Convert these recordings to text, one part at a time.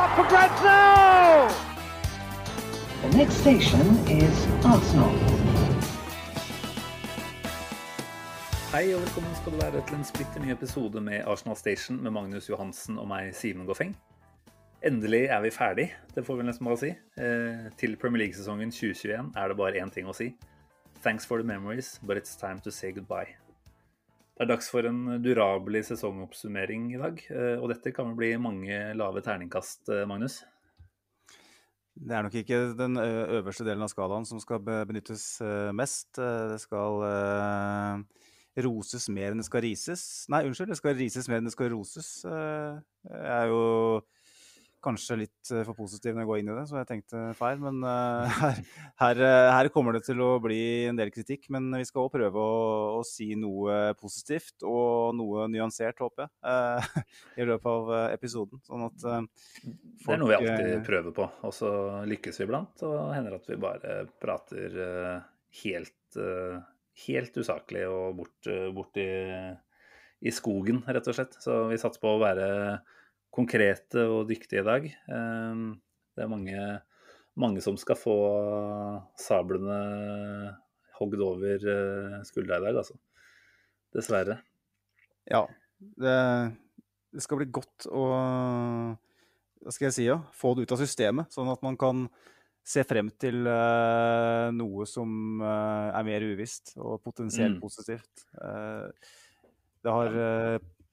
up for grabs now! The next station is Arsenal. Hei og velkommen skal du være til en splitter ny episode med Arsenal Station med Magnus Johansen og meg, Simen Goffeng. Endelig er vi ferdig, det får vi nesten bare si. Eh, til Premier League-sesongen 2021 er det bare én ting å si. Thanks for the memories, but it's time to say goodbye. Det er dags for en durabelig sesongoppsummering i dag, eh, og dette kan vel bli mange lave terningkast, eh, Magnus? Det er nok ikke den øverste delen av skalaen som skal benyttes eh, mest. Eh, Det skal eh, roses mer enn det skal rises. Nei, unnskyld, det skal rises mer enn det skal roses. Eh, Jeg er jo kanskje litt eh, for positiv når jeg går inn i det, så jeg tenkte feil. Men eh, her, her, eh, her kommer det til å bli en del kritikk. Men vi skal også prøve å, å si noe positivt og noe nyansert, håper jeg, i løpet av episoden. Sånn at folk Det er noe vi alltid prøver på, og så lykkes vi iblant. Og hender at vi bare prater helt, helt usaklig og bort, bort i, i skogen, rett og slett. Så vi satser på å være konkrete og dyktige i dag. Eh, Det er mange, mange som skal få sablene hogd over eh, skuldra i dag, altså. Dessverre. Ja. Det, det skal bli godt å Hva skal jeg si? Ja? Få det ut av systemet, sånn at man kan se frem til uh, noe som uh, er mer uvisst og potensielt Mm. positivt. Uh, det har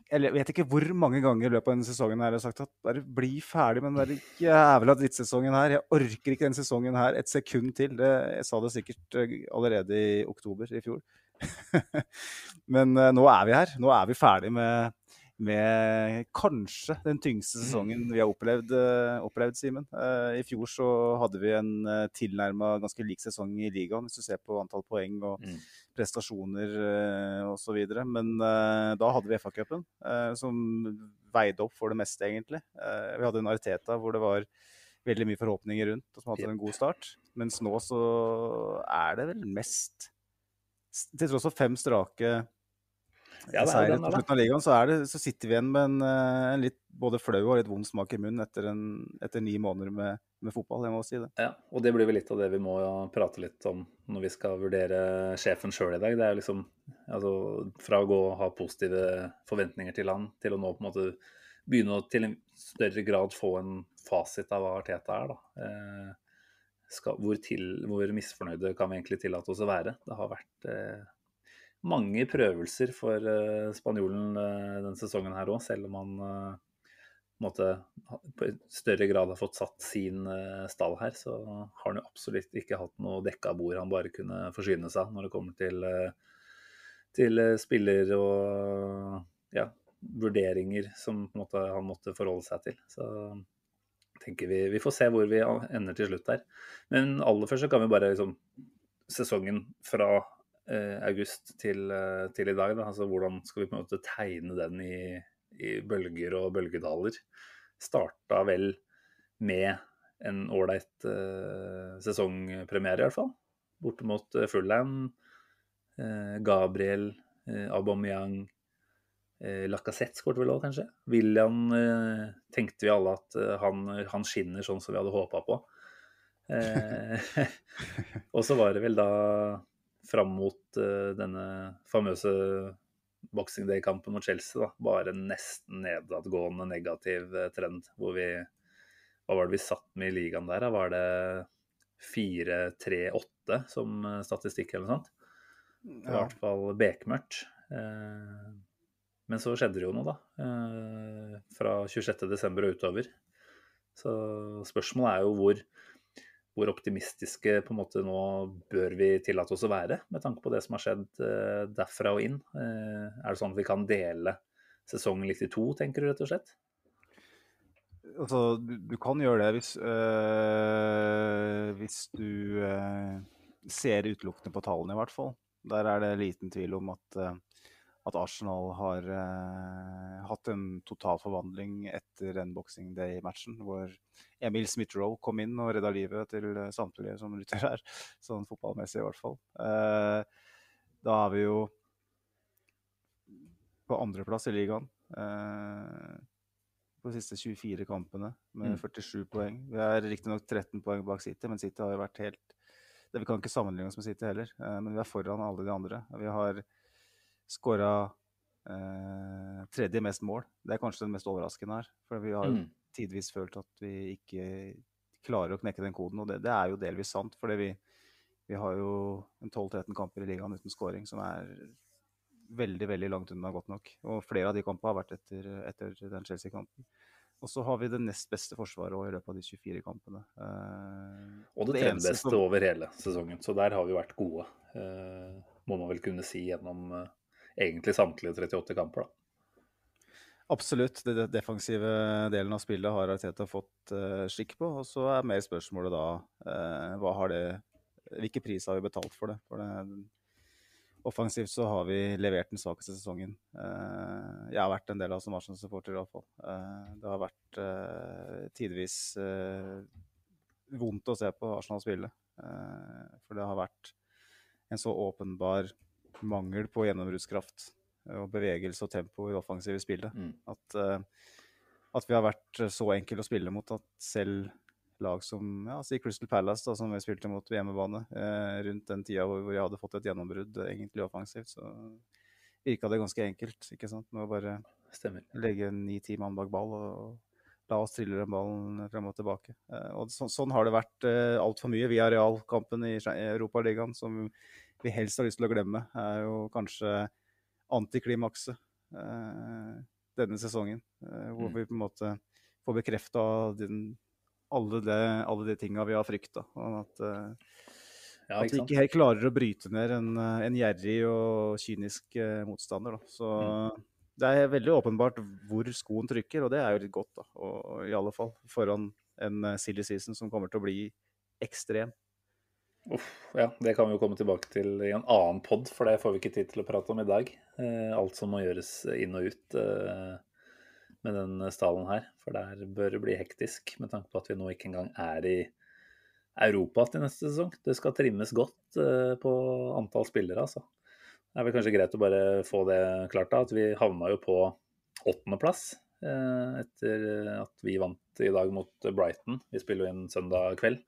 jeg vet ikke hvor mange ganger i løpet av denne sesongen her jeg har sagt at bare bli ferdig med den der jævla drittsesongen her. Jeg orker ikke den sesongen her et sekund til. Det, jeg sa det sikkert eh, allerede i oktober i fjor. Men uh, nå er vi her. Nå er vi ferdig med, med kanskje den tyngste sesongen vi har opplevd, uh, opplevd Simen. Uh, I fjor så hadde vi en uh, tilnærma ganske lik sesong i ligaen, hvis du ser på antall poeng og Mm. Prestasjoner uh, osv. Men eh, da hadde vi FA-cupen, eh, som veide opp for det meste, egentlig. Eh, vi hadde en Arteta hvor det var veldig mye forhåpninger rundt, og som hadde en god start. Mens nå så er det vel mest Til tross for fem strake Ja, er jo på slutten av ligaen, så, er det, så sitter vi igjen med en, eh, en litt både flau og litt vond smak i munnen etter, en, etter ni måneder med, med fotball. Jeg må si det. Ja, og det blir vel litt av det vi må prate litt om når vi skal vurdere sjefen sjøl i dag. Det er jo liksom altså, fra å gå og ha positive forventninger til han, til å nå på en måte begynne å til en større grad få en fasit av hva Arteta er, da. Eh, skal, hvor, til, hvor misfornøyde kan vi egentlig tillate oss å være? Det har vært eh, mange prøvelser for eh, spanjolen eh, denne sesongen her òg, selv om han eh, måte på større grad har fått satt sin stall her, så har han jo absolutt ikke hatt noe dekka bord han bare kunne forsyne seg når det kommer til, til spiller og ja, vurderinger som måte han måtte forholde seg til. Så tenker vi Vi får se hvor vi ender til slutt der. Men aller først så kan vi bare liksom Sesongen fra august til, eh, til i dag, da. Altså hvordan skal vi på en måte tegne den i, i bølger og bølgedaler? Starta vel med en ålreit eh, sesongpremiere, i hvert fall. Borte mot eh, Fulham. Eh, Gabriel, eh, Aubameyang, eh, Lacassette skåret vel òg, kanskje. William eh, tenkte vi alle at eh, han, han skinner sånn som vi hadde håpa på. Eh, og så var det vel da fram mot eh, denne famøse Boxing Day-kampen mot Chelsea, da, bare en nesten nedadgående negativ eh, trend. Hvor vi Hva var det vi satt med i ligaen der? da? Var det 4-3-8 som eh, statistikk eller noe sånt? Det var i hvert fall bekmørkt. Men så skjedde det jo noe, da. Fra 26.12. og utover. Så spørsmålet er jo hvor, hvor optimistiske på en måte nå bør vi tillate oss å være, med tanke på det som har skjedd eh, derfra og inn. Eh, Er det sånn at vi kan dele sesongen litt i to, tenker du rett og slett? Altså, du, du kan gjøre det hvis, øh, hvis du øh, ser utelukkende på tallene, i hvert fall. Der er det liten tvil om at, øh, at Arsenal har eh, hatt en total forvandling etter den Boxing Day-matchen, hvor Emil Smith-Roe kom inn og redda livet til øh, samtlige som lytter her, sånn fotballmessig i hvert fall. Eh, da er vi jo på andreplass i ligaen. Eh, på de siste 24 kampene med Mm. 47 poeng. Vi er riktignok 13 poeng bak City, men City har jo vært helt det, Vi kan ikke sammenligne oss med City heller, eh, men vi er foran alle de andre. Vi har skåra eh, tredje mest mål. Det er kanskje det mest overraskende her. For vi har jo Mm. tidvis følt at vi ikke klarer å knekke den koden, og det, det er jo delvis sant. fordi vi, vi har jo en 12-13 kamper i ligaen uten scoring, som er veldig veldig langt unna godt nok. Og flere av de kampene har vært etter, etter den Chelsea-kampen. Og så har vi det nest beste forsvaret i løpet av de 24 kampene. Eh, Og det det tredje beste som- over hele sesongen. Så der har vi vært gode. eh, må man vel kunne si gjennom eh, egentlig samtlige 38 kamper, da. Absolutt. Det defensive delen av spillet har Arteta fått eh, skikk på. Og så er mer spørsmålet da eh, det hvilke priser har vi betalt for det? For det offensivt så har vi levert den svakeste sesongen. Eh, jeg har vært en del av som Arsenal-supporter iallfall. Uh, det har vært tidvis vondt å se på Arsenal spille. For det har vært en så åpenbar mangel på gjennombruddskraft og bevegelse og tempo i det offensive spillet. Mm. At, eh, at vi har vært så enkle å spille mot at selv lag som ja, si Crystal Palace, da, som vi spilte mot hjemmebane, eh, rundt den tida hvor hvor jeg hadde fått et gjennombrudd eh, egentlig offensivt, så virka det ganske enkelt. ikke sant? Med å bare Stemmer. legge ni-ti mann bak ball og la oss trille den ballen frem og tilbake. Eh, og så, sånn har det vært eh, altfor mye. Via realkampen i Europaligaen, som vi helst har lyst til å glemme, er jo kanskje antiklimakset eh, denne sesongen. Eh, hvor Mm. vi på en måte får bekrefta alle, alle de tinga vi har frykta. At, eh, Ja, at ikke helt klarer å bryte ned en, en gjerrig og kynisk motstander. Da. Så Mm. det er veldig åpenbart hvor skoen trykker, og det er jo litt godt, da. Og, og i alle fall foran en silly season som kommer til å bli ekstrem. Uff, ja, det kan vi jo komme tilbake til i en annen pod, for det får vi ikke tid til å prate om i dag. Eh, alt som må gjøres inn og ut eh, med den stallen her. For der bør det bli hektisk, med tanke på at vi nå ikke engang er i Europa til neste sesong. Det skal trimmes godt eh, på antall spillere, altså. Det er vel kanskje greit å bare få det klart da, at vi havna jo på åttendeplass eh, etter at vi vant i dag mot Brighton. Vi spiller jo inn søndag kveld.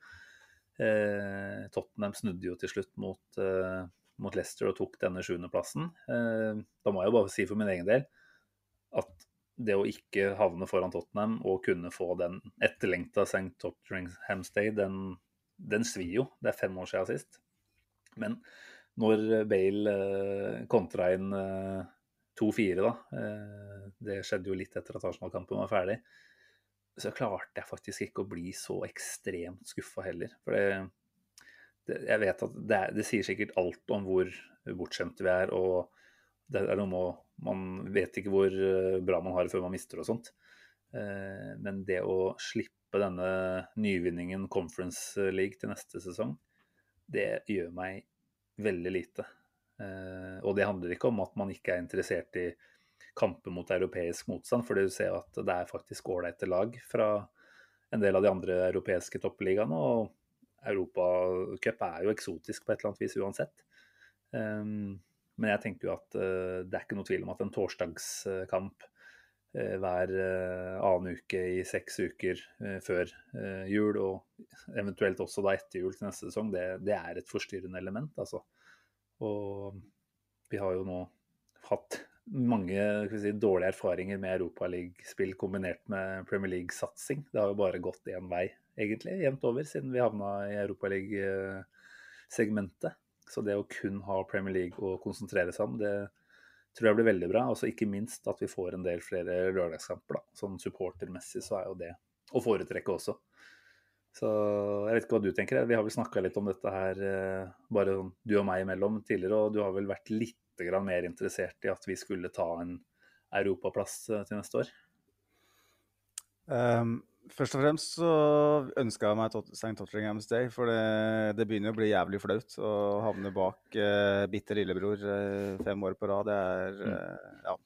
Eh, Tottenham snudde jo til slutt mot, eh, mot Leicester og tok denne sjuendeplassen. Eh, da må jeg jo bare si for min egen del at det å ikke havne foran Tottenham og kunne få den etterlengta St. Tottenham Day, den, den svir jo. Det er fem år siden sist. Men når Bale eh, kontra inn eh, 2-4, da, eh, det skjedde jo litt etter at Arsenal-kampen var ferdig, så klarte jeg faktisk ikke å bli så ekstremt skuffa heller. For det, det, jeg vet at det, det sier sikkert alt om hvor bortskjemte vi er, og det er noe med Man vet ikke hvor eh, bra man har det før man mister og sånt. Eh, Men det å slippe denne nyvinningen Conference League til neste sesong, det gjør meg veldig lite. Eh, Og det handler ikke om at man ikke er interessert i kamper mot europeisk motstand, for du ser at det er faktisk ålreite lag fra en del av de andre europeiske toppligaene. Og Europacup er jo eksotisk på et eller annet vis uansett. Um, men jeg tenker jo at uh, det er ikke noe tvil om at en torsdagskamp uh, hver uh, annen uke i seks uker før jul, og eventuelt også da etter jul til neste sesong, det, det er et forstyrrende element, altså. Og vi har jo nå hatt mange si, dårlige erfaringer med Europaliga-spill kombinert med Premier League-satsing. Det har jo bare gått én vei, egentlig, jevnt over, siden vi havna i Europaliga-segmentet. Så det å kun ha Premier League å konsentrere seg om, det tror jeg blir veldig bra. Og ikke minst at vi får en del flere lørdagskamper. da. Sånn supportermessig så er jo det å foretrekke også. Så jeg vet ikke hva du tenker. Vi har vel snakka litt om dette her bare sånn du og meg imellom tidligere, og du har vel vært litt grann mer interessert i at vi skulle ta en europaplass til neste år? Um, først og fremst så ønska jeg meg St. Tottenham's Day, for det, det, begynner å bli jævlig flaut å havne bak uh, bitter lillebror uh, fem år på rad. Det er uh, ja.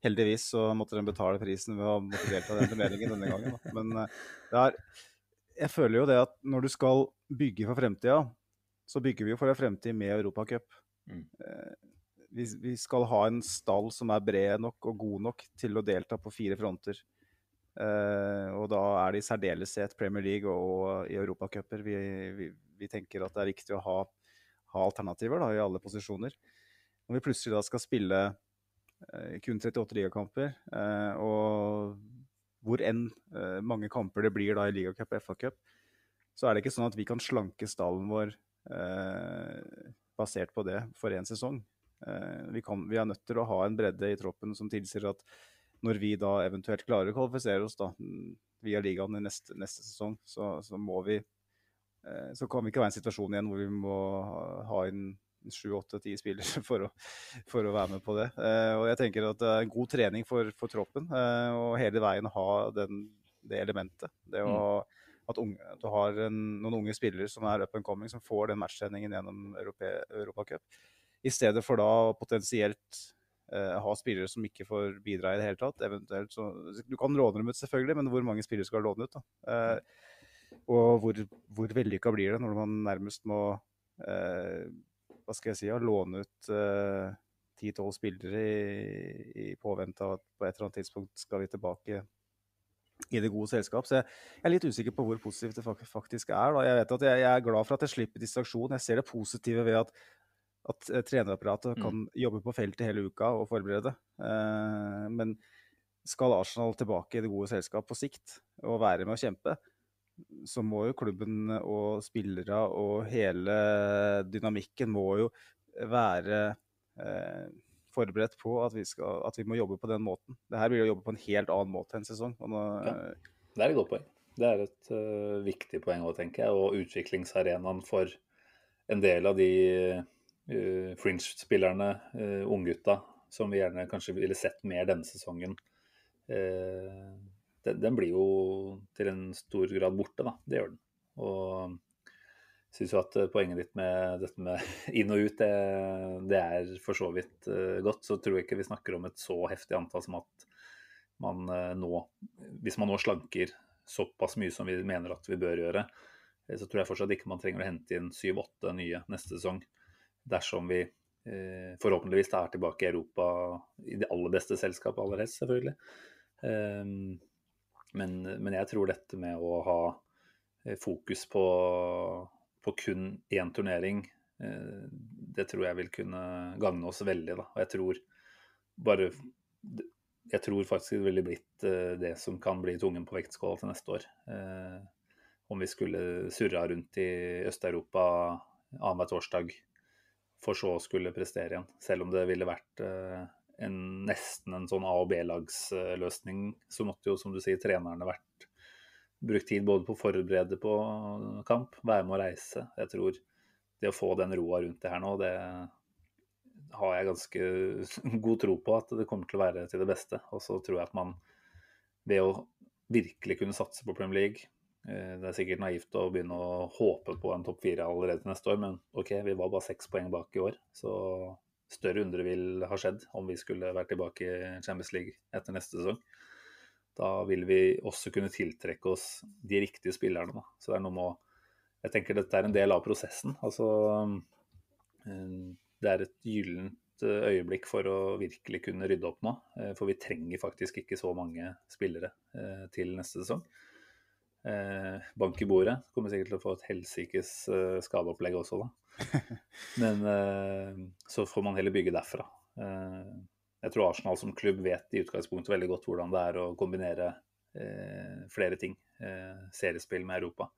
Heldigvis så måtte de betale prisen ved å måtte delta i den turneringen denne gangen. Da. Men er, jeg føler jo det at når du skal bygge for fremtida, så bygger vi jo for en fremtid med Europacup. Mm. vi, vi, skal ha en stall som er bred nok og god nok til å delta på fire fronter. Uh, og da er det i særdeleshet Premier League og, i europacuper vi, vi, vi, tenker at det er viktig å ha, ha alternativer da, i alle posisjoner. Når vi plutselig da skal spille uh, kun 38 ligakamper, og hvor enn mange kamper det blir da i ligacup og FA-cup, så er det ikke sånn at vi kan slanke stallen vår basert på det for én sesong. Eh, vi, kan, vi, er nødt til å ha en bredde i troppen som tilsier at når vi da eventuelt klarer å kvalifisere oss da, via ligaen i neste, neste sesong, så, så, må vi eh, Så kan vi ikke være i en situasjon igjen hvor vi må ha inn sju, åtte, ti spillere for å, for å, være med på det. Eh, og jeg tenker at det er en god trening for, for troppen å hele veien ha den, det elementet. Det å mm at, unge, du har en, noen unge spillere som er up and coming, som får den matchtreningen gjennom Europacup. I stedet for da potensielt eh, ha spillere som ikke får bidra i det hele tatt. Eventuelt så, Du kan låne dem ut, selvfølgelig, men hvor mange spillere skal låne ut? da? Eh, og hvor, hvor vellykka blir det når man nærmest må eh, hva skal jeg si, ja, låne ut eh, ti-tolv spillere i, i påvente av at på et eller annet tidspunkt skal vi tilbake i det gode selskap. Så jeg, er litt usikker på hvor positivt det faktisk er. Da. Jeg vet at jeg, er glad for at jeg slipper distraksjon. Jeg ser det positive ved at, at uh, trenerapparatet mm. kan jobbe på feltet hele uka og forberede. Uh, men skal Arsenal tilbake i det gode selskap på sikt og være med å kjempe, så må jo klubben og spillere og hele dynamikken må jo være uh, forberedt på at vi, skal, at vi, må jobbe på den måten. Det her blir å jobbe på en helt annen måte enn sesong. Nå, ja, det er et godt poeng. Det er et uh, viktig poeng òg, tenker jeg. Og utviklingsarenaen for en del av de uh, fringe-spillerne, uh, unggutta, som vi gjerne kanskje ville sett mer denne sesongen, uh, den, den, blir jo til en stor grad borte, da. Det gjør den. Og syns jo at eh, poenget ditt med dette med inn og ut, det, det, er for så vidt uh, godt. Så tror jeg ikke vi snakker om et så heftig antall som at man uh, nå Hvis man nå slanker såpass mye som vi mener at vi bør gjøre, så tror jeg fortsatt ikke man trenger å hente inn syv-åtte nye neste sesong. Dersom vi forhåpentligvis er tilbake i Europa i det aller beste selskapet aller helst, selvfølgelig. Um, men, men jeg tror dette med å ha fokus på på kun én turnering, eh, det tror jeg vil kunne gagne oss veldig. Da. Og jeg tror bare Jeg tror faktisk det ville blitt eh, det som kan bli tungen på vektskåla til neste år. Eh, om vi skulle surra rundt i Øst-Europa annenhver torsdag for så å skulle prestere igjen. Selv om det ville vært en, nesten en sånn A- og B-lagsløsning, så måtte jo, som du sier, trenerne vært brukt tid både på å forberede på kamp, være med å reise. Jeg tror det å få den roa rundt det her nå, det har jeg ganske god tro på at det kommer til å være til det beste. Og så tror jeg at man ved å virkelig kunne satse på Premier League eh, Det er sikkert naivt å begynne å håpe på en topp fire allerede neste år, men OK, vi var bare seks poeng bak i år. Så større undre vil ha skjedd om vi skulle vært tilbake i Champions League etter neste sesong. Da vil vi også kunne tiltrekke oss de riktige spillerne. Da. Så det er noe med å Jeg tenker dette er en del av prosessen. Altså eh, Det er et gyllent eh, øyeblikk for å virkelig kunne rydde opp nå. Eh, for vi trenger faktisk ikke så mange spillere til neste sesong. Bank i bordet. Kommer sikkert til å få et helsikes skadeopplegg også, da. Men så får man heller bygge derfra jeg tror Arsenal som klubb vet i utgangspunktet veldig godt hvordan det er å kombinere eh, flere ting. Eh, seriespill med Europa.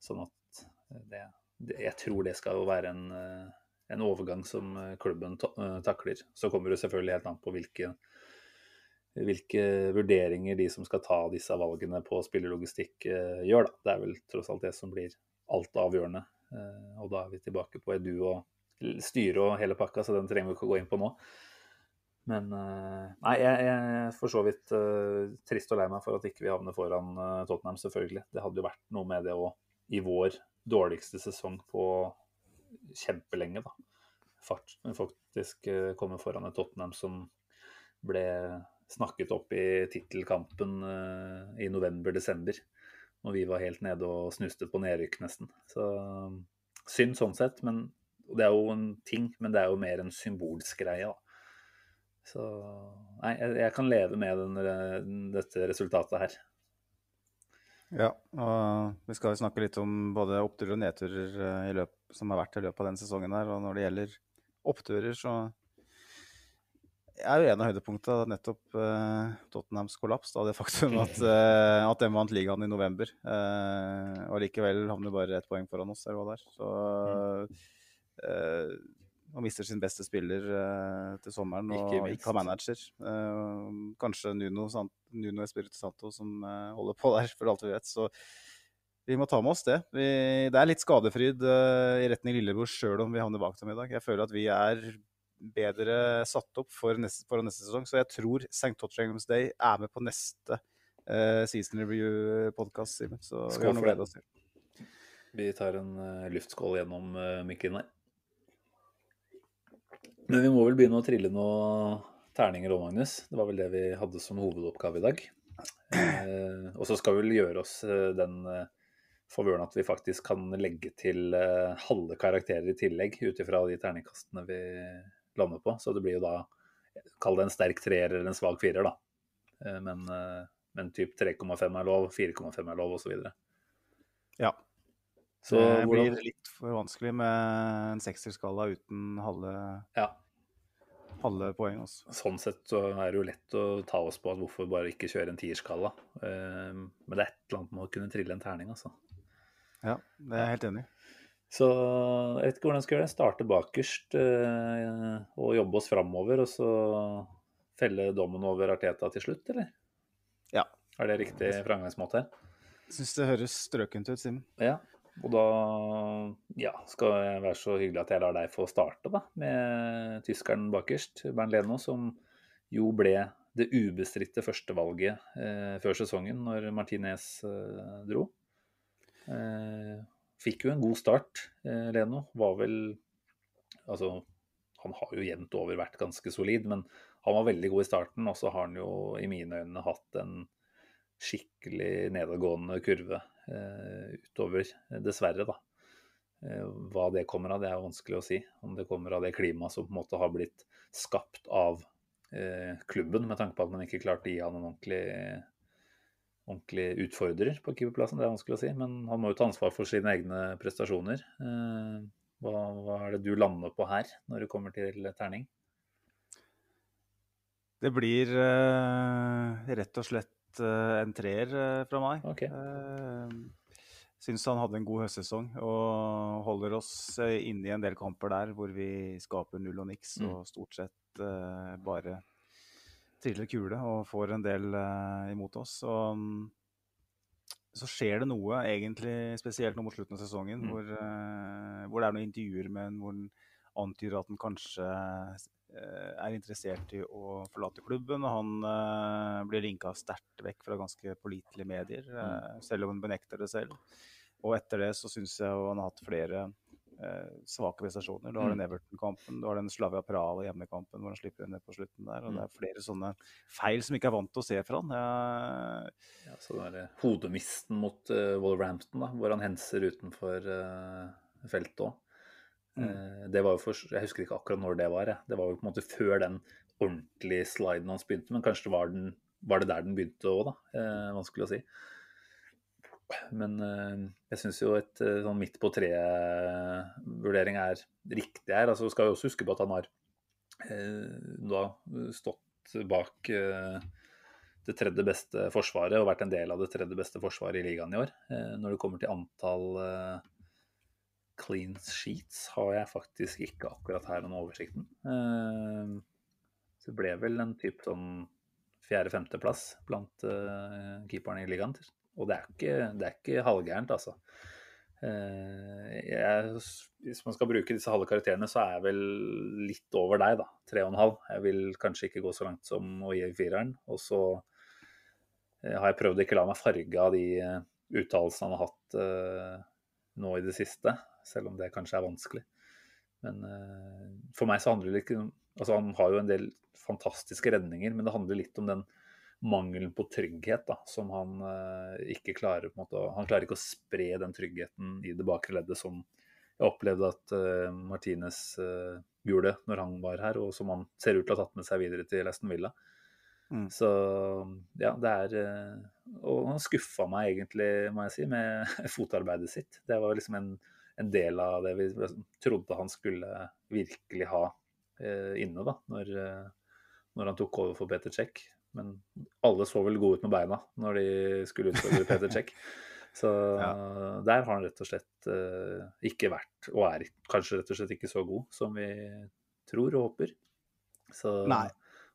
Sånn at det, det, Jeg tror det skal være en, eh, en overgang som eh, klubben eh, takler. Så kommer det selvfølgelig helt an på hvilke, hvilke vurderinger de som skal ta disse valgene på spillelogistikk eh, gjør. Da. Det er vel tross alt det som blir alt avgjørende. og da er vi tilbake på Edu og styre og hele pakka, så den trenger vi ikke å gå inn på nå. Men eh, nei, jeg, er for så vidt uh, trist og lei meg for at ikke vi havner foran uh, Tottenham, selvfølgelig. Det hadde jo vært noe med det å i vår dårligste sesong på kjempelenge, da. Faktisk uh, komme foran et Tottenham som ble snakket opp i tittelkampen i november-desember. Når vi var helt nede og snuste på nedrykk, nesten. Så synd sånn sett, men det er jo en ting, men det er jo mer en symbolsk greie, da. Så nei, jeg, jeg kan leve med den, dette resultatet her. Ja, og vi skal snakke litt om både oppturer og nedturer eh, i løp, som har vært i løpet av denne sesongen her. Og når det gjelder oppturer, så er jo en av høydepunktene nettopp eh, Tottenhams kollaps. Da, det faktum at, eh, at de vant ligaen i november. Eh, og likevel havner bare ett poeng foran oss. eller hva det er. Så uh, og mister sin beste spiller til sommeren og ikke, har manager. kanskje Nuno, Nuno Espirito Santo som holder på der, for alt vi vet. Så vi må ta med oss det. Vi, det er litt skadefryd i retning lillebror sjøl om vi havner bak dem i dag. Jeg føler at vi er bedre satt opp for neste, for neste sesong. Så jeg tror St. Tottenham's Day er med på neste uh, season review-podkast, Simen. Så Skål vi har noe å glede oss til. Vi tar en uh, luftskål gjennom uh, mikken her. Men vi må vel begynne å trille noen terninger òg, Magnus. Det var vel det vi hadde som hovedoppgave i dag. Eh, og så skal vi vel gjøre oss den eh, favøren at vi faktisk kan legge til eh, halve karakterer i tillegg, ut ifra de terningkastene vi lander på. Så det blir jo da Kall det en sterk treer eller en svak firer, da. Eh, men, eh, men typ 3,5 er lov, 4,5 er lov, osv. Ja. Så det blir litt for vanskelig med en sekserskala uten halve, ja. halve poeng. Også. Sånn sett så er det jo lett å ta oss på at hvorfor bare ikke kjøre en tierskala. Men det er et eller annet med å kunne trille en terning, altså. Ja, det er jeg helt enig i. Så jeg vet ikke hvordan skal gjøre det. Starte bakerst eh, og jobbe oss framover, og så felle dommen over Arteta til slutt, eller? Ja. Er det riktig framgangsmåte? Syns det høres strøkent ut, Simen. Ja. Og da ja, skal jeg være så hyggelig at jeg lar deg få starte, da, med tyskeren bakerst, Bernt Leno, som jo ble det ubestridte førstevalget eh, før sesongen, når Martinez eh, dro. Eh, fikk jo en god start, eh, Leno. Var vel Altså, han har jo jevnt over vært ganske solid, men han var veldig god i starten. Og så har han jo i mine øyne hatt en skikkelig nedadgående kurve utover, dessverre, da. Eh, hva det kommer av, det er vanskelig å si. Om det kommer av det klimaet som på en måte har blitt skapt av eh, klubben, med tanke på at man ikke klarte å gi han en ordentlig ordentlig utfordrer på keeperplassen, det er vanskelig å si. Men han må jo ta ansvar for sine egne prestasjoner. Eh, hva, hva er det du lander på her, når det kommer til terning? Det blir rett og slett en treer uh, fra meg. Okay. Syns han hadde en god høstsesong og holder oss inne i en del kamper der hvor vi skaper null og niks mm. og stort sett bare triller kule og får en del uh, imot oss. Så, um, så, skjer det noe egentlig spesielt nå mot slutten av sesongen, mm. hvor, uh, hvor, det er noen intervjuer med en hvor han antyder at han kanskje uh, er interessert i å forlate klubben. og Han blir linka sterkt vekk fra ganske pålitelige medier, mm. selv om han benekter det selv. Og etter det så syns jeg han har hatt flere eh, svake prestasjoner. Du har den mm. Everton-kampen, du har den Slavia Praha hjemmekampen hvor han slipper ned på slutten der. og Det er mm. flere sånne feil som ikke er vant til å se fra han. Jeg... Ja, så det er hodemisten mot uh, Wolverhampton, da, hvor han henser utenfor uh, feltet òg. Mm. Uh, det var jo for, Jeg husker ikke akkurat når det var. Jeg. Det var jo på en måte før den ordentlige sliden hans begynte, men kanskje var, den, var det der den begynte òg, da. vanskelig å si. Men eh, jeg syns jo et uh, sånn midt på treet-vurdering er riktig her. Altså, skal vi også huske på at han har eh, da stått bak det tredje beste forsvaret og vært en del av det tredje beste forsvaret i ligaen i år. når det kommer til antall clean sheets, har jeg faktisk ikke akkurat her under oversikten. så det ble vel en type sånn fjerde-femteplass blant keeperne i ligaen og det er ikke, det er ikke halvgærent, altså. Eh, jeg, hvis man skal bruke disse halve karakterene, så er jeg vel litt over deg, da. Tre og en halv. Jeg vil kanskje ikke gå så langt som å gi fireren. Og så eh, har jeg prøvd å ikke la meg farge av de eh, uttalelsene han har hatt nå i det siste, selv om det kanskje er vanskelig. Men uh, for meg så handler det ikke Altså, han har jo en del fantastiske redninger, men det handler litt om den mangelen på trygghet da, som han uh, ikke klarer på en måte, Han klarer ikke å spre den tryggheten i det bakre leddet som jeg opplevde at uh, Martinez gjorde når han var her, og som han ser ut til å ha tatt med seg videre til Aston Villa. Mm. Så ja, det er Og han skuffa meg egentlig, må jeg si, med fotarbeidet sitt. Det var liksom en, en del av det vi trodde han skulle virkelig ha inne, da, når, når han tok over for Peter Czech. Men alle så vel gode ut med beina når de skulle utfordre Peter Czech. Så ja. der har han rett og slett uh, ikke vært, og er kanskje rett og slett ikke så god som vi tror og håper. Så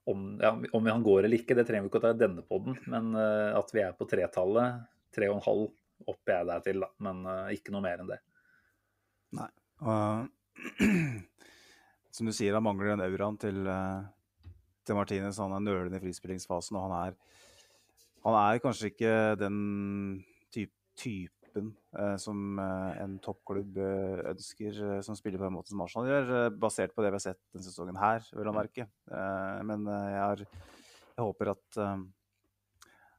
om, ja, om, han går eller ikke, det trenger vi ikke å ta i denne poden. Men at vi er på tretallet, tre og en halv, opper jeg der til, da. Men ikke noe mer enn det. Uh, som du sier, han mangler den auraen til uh, til Martinez. Han er nølende i frispillingsfasen, og han er, han er kanskje ikke den typ, typen eh, som eh, en toppklubb eh, ønsker, eh, som spiller på den måten som Arsenal gjør, eh, basert på det vi har sett denne sesongen her, vil han merke. Eh, men jeg, har, jeg, håper at,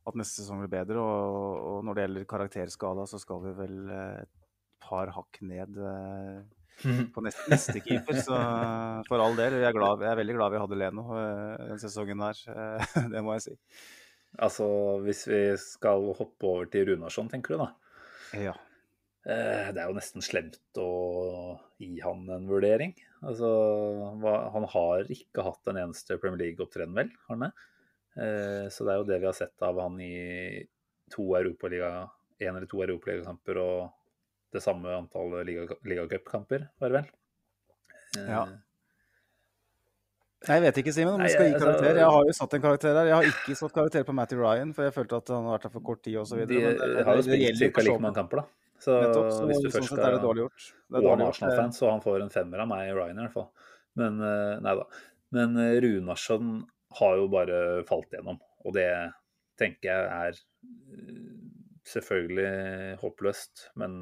at neste sesong blir bedre. Og, og, når det gjelder karakterskala, så skal vi vel et par hakk ned på neste, neste, keeper. Så for all del. Jeg er, glad, jeg er veldig glad vi hadde Leno uh, den sesongen der. Uh, det må jeg si. Altså, hvis vi skal hoppe over til Runarsson, tenker du da? Ja. Det er jo nesten slemt å gi han en vurdering. Altså, han har ikke hatt en eneste Premier League-opptreden, vel? Har han det? så det er jo det vi har sett av han i to Europaliga, én eller to Europaligakamper og det samme antall ligacupkamper, liga var det vel? Ja. Eh, jeg vet ikke, Simen, om du skal gi altså, karakter. Jeg har jo satt en karakter her. Jeg har ikke satt karakter på Matty Ryan, for jeg følte at han har vært her for kort tid osv. De har jo spilt ca. like mange kamper, da. Så, Nettopp, så hvis du først skal er det dårlig gjort. Det er dårlig gjort. Arsenal-fans, så han får en femmer av meg i Ryan i hvert fall. Men eh, nei da. Men eh, Runarsson har jo bare falt gjennom, og det tenker jeg er selvfølgelig håpløst, men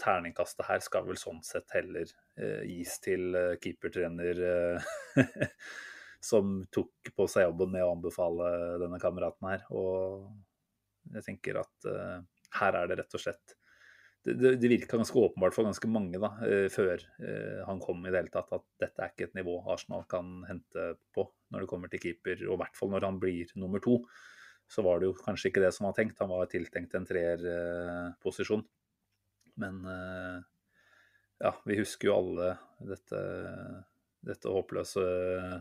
terningkastet her skal vel sånn sett heller eh, gis til eh, keepertrener eh, som tok på seg jobben med å anbefale denne kameraten her. Og jeg tenker at her er det rett og slett Det, det, det virka ganske åpenbart for ganske mange da, før han kom i det hele tatt, at dette er ikke et nivå Arsenal kan hente på når det kommer til keeper, og i hvert fall når han blir nummer to så var det jo kanskje ikke det som var tenkt. Han var tiltenkt en treerposisjon. Men eh, ja, vi husker jo alle dette, dette håpløse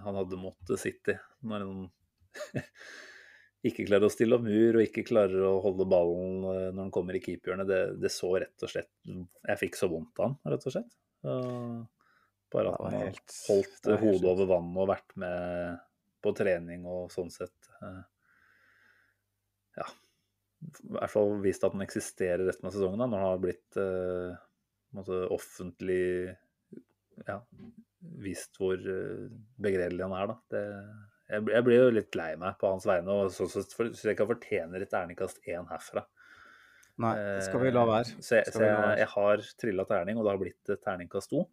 han hadde mot City. Når han ikke klarer å stille opp mur og ikke klarer å holde ballen eh, når han kommer i keeperhjørnet. Det, det, så rett og slett Jeg fikk så vondt av han, rett og slett. bare at han har holdt hodet over vannet og vært med på trening og sånn sett. Eh, ja, i hvert fall vist at den eksisterer resten av sesongen, da, når han har blitt eh, måte, offentlig ja, vist hvor uh, begredelig han er. Da. Det, jeg, jeg, blir jo litt lei meg på hans vegne, og så, så, så jeg kan fortjener et terningkast én herfra. Nei, det skal vi la være. Så, jeg, så jeg, jeg har trilla terning, og det har blitt terningkast to.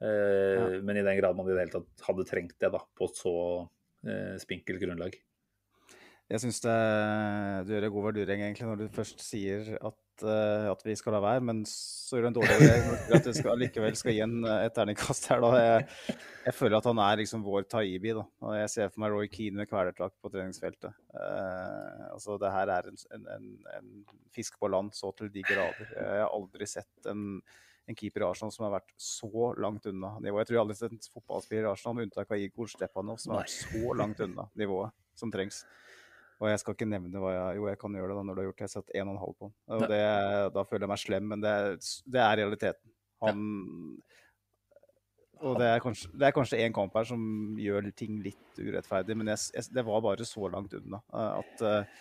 Eh, ja. Men i den grad man i det hele tatt hadde trengt det da, på et så eh, spinkelt grunnlag. Jeg syns du gjør en god vurdering egentlig når du først sier at, uh, at vi skal la være, men så gjør du en dårlig vurdering at du skal, likevel skal gi en, eh, et terningkast her. Da. Jeg, jeg, føler at han er liksom vår Taibi. Da. Og jeg ser for meg Roy Keane med kvelertak på treningsfeltet. Uh, altså, det her er en, en, en, fisk på land så til de grader. Jeg har aldri sett en, en keeper i Arsenal som har vært så langt unna nivået. Jeg tror jeg aldri har sett en fotballspiller i Arsenal, med unntak av Igor Stepanov, som har vært så langt unna nivået som trengs. Og jeg skal ikke nevne hva jeg Jo, jeg kan gjøre det da når du har gjort det. Jeg har satt 1,5 på den. Og det, da føler jeg meg slem, men det, det er realiteten. Han Og det er, kanskje, en kamp her som gjør ting litt urettferdig, men jeg, jeg, det var bare så langt unna at uh,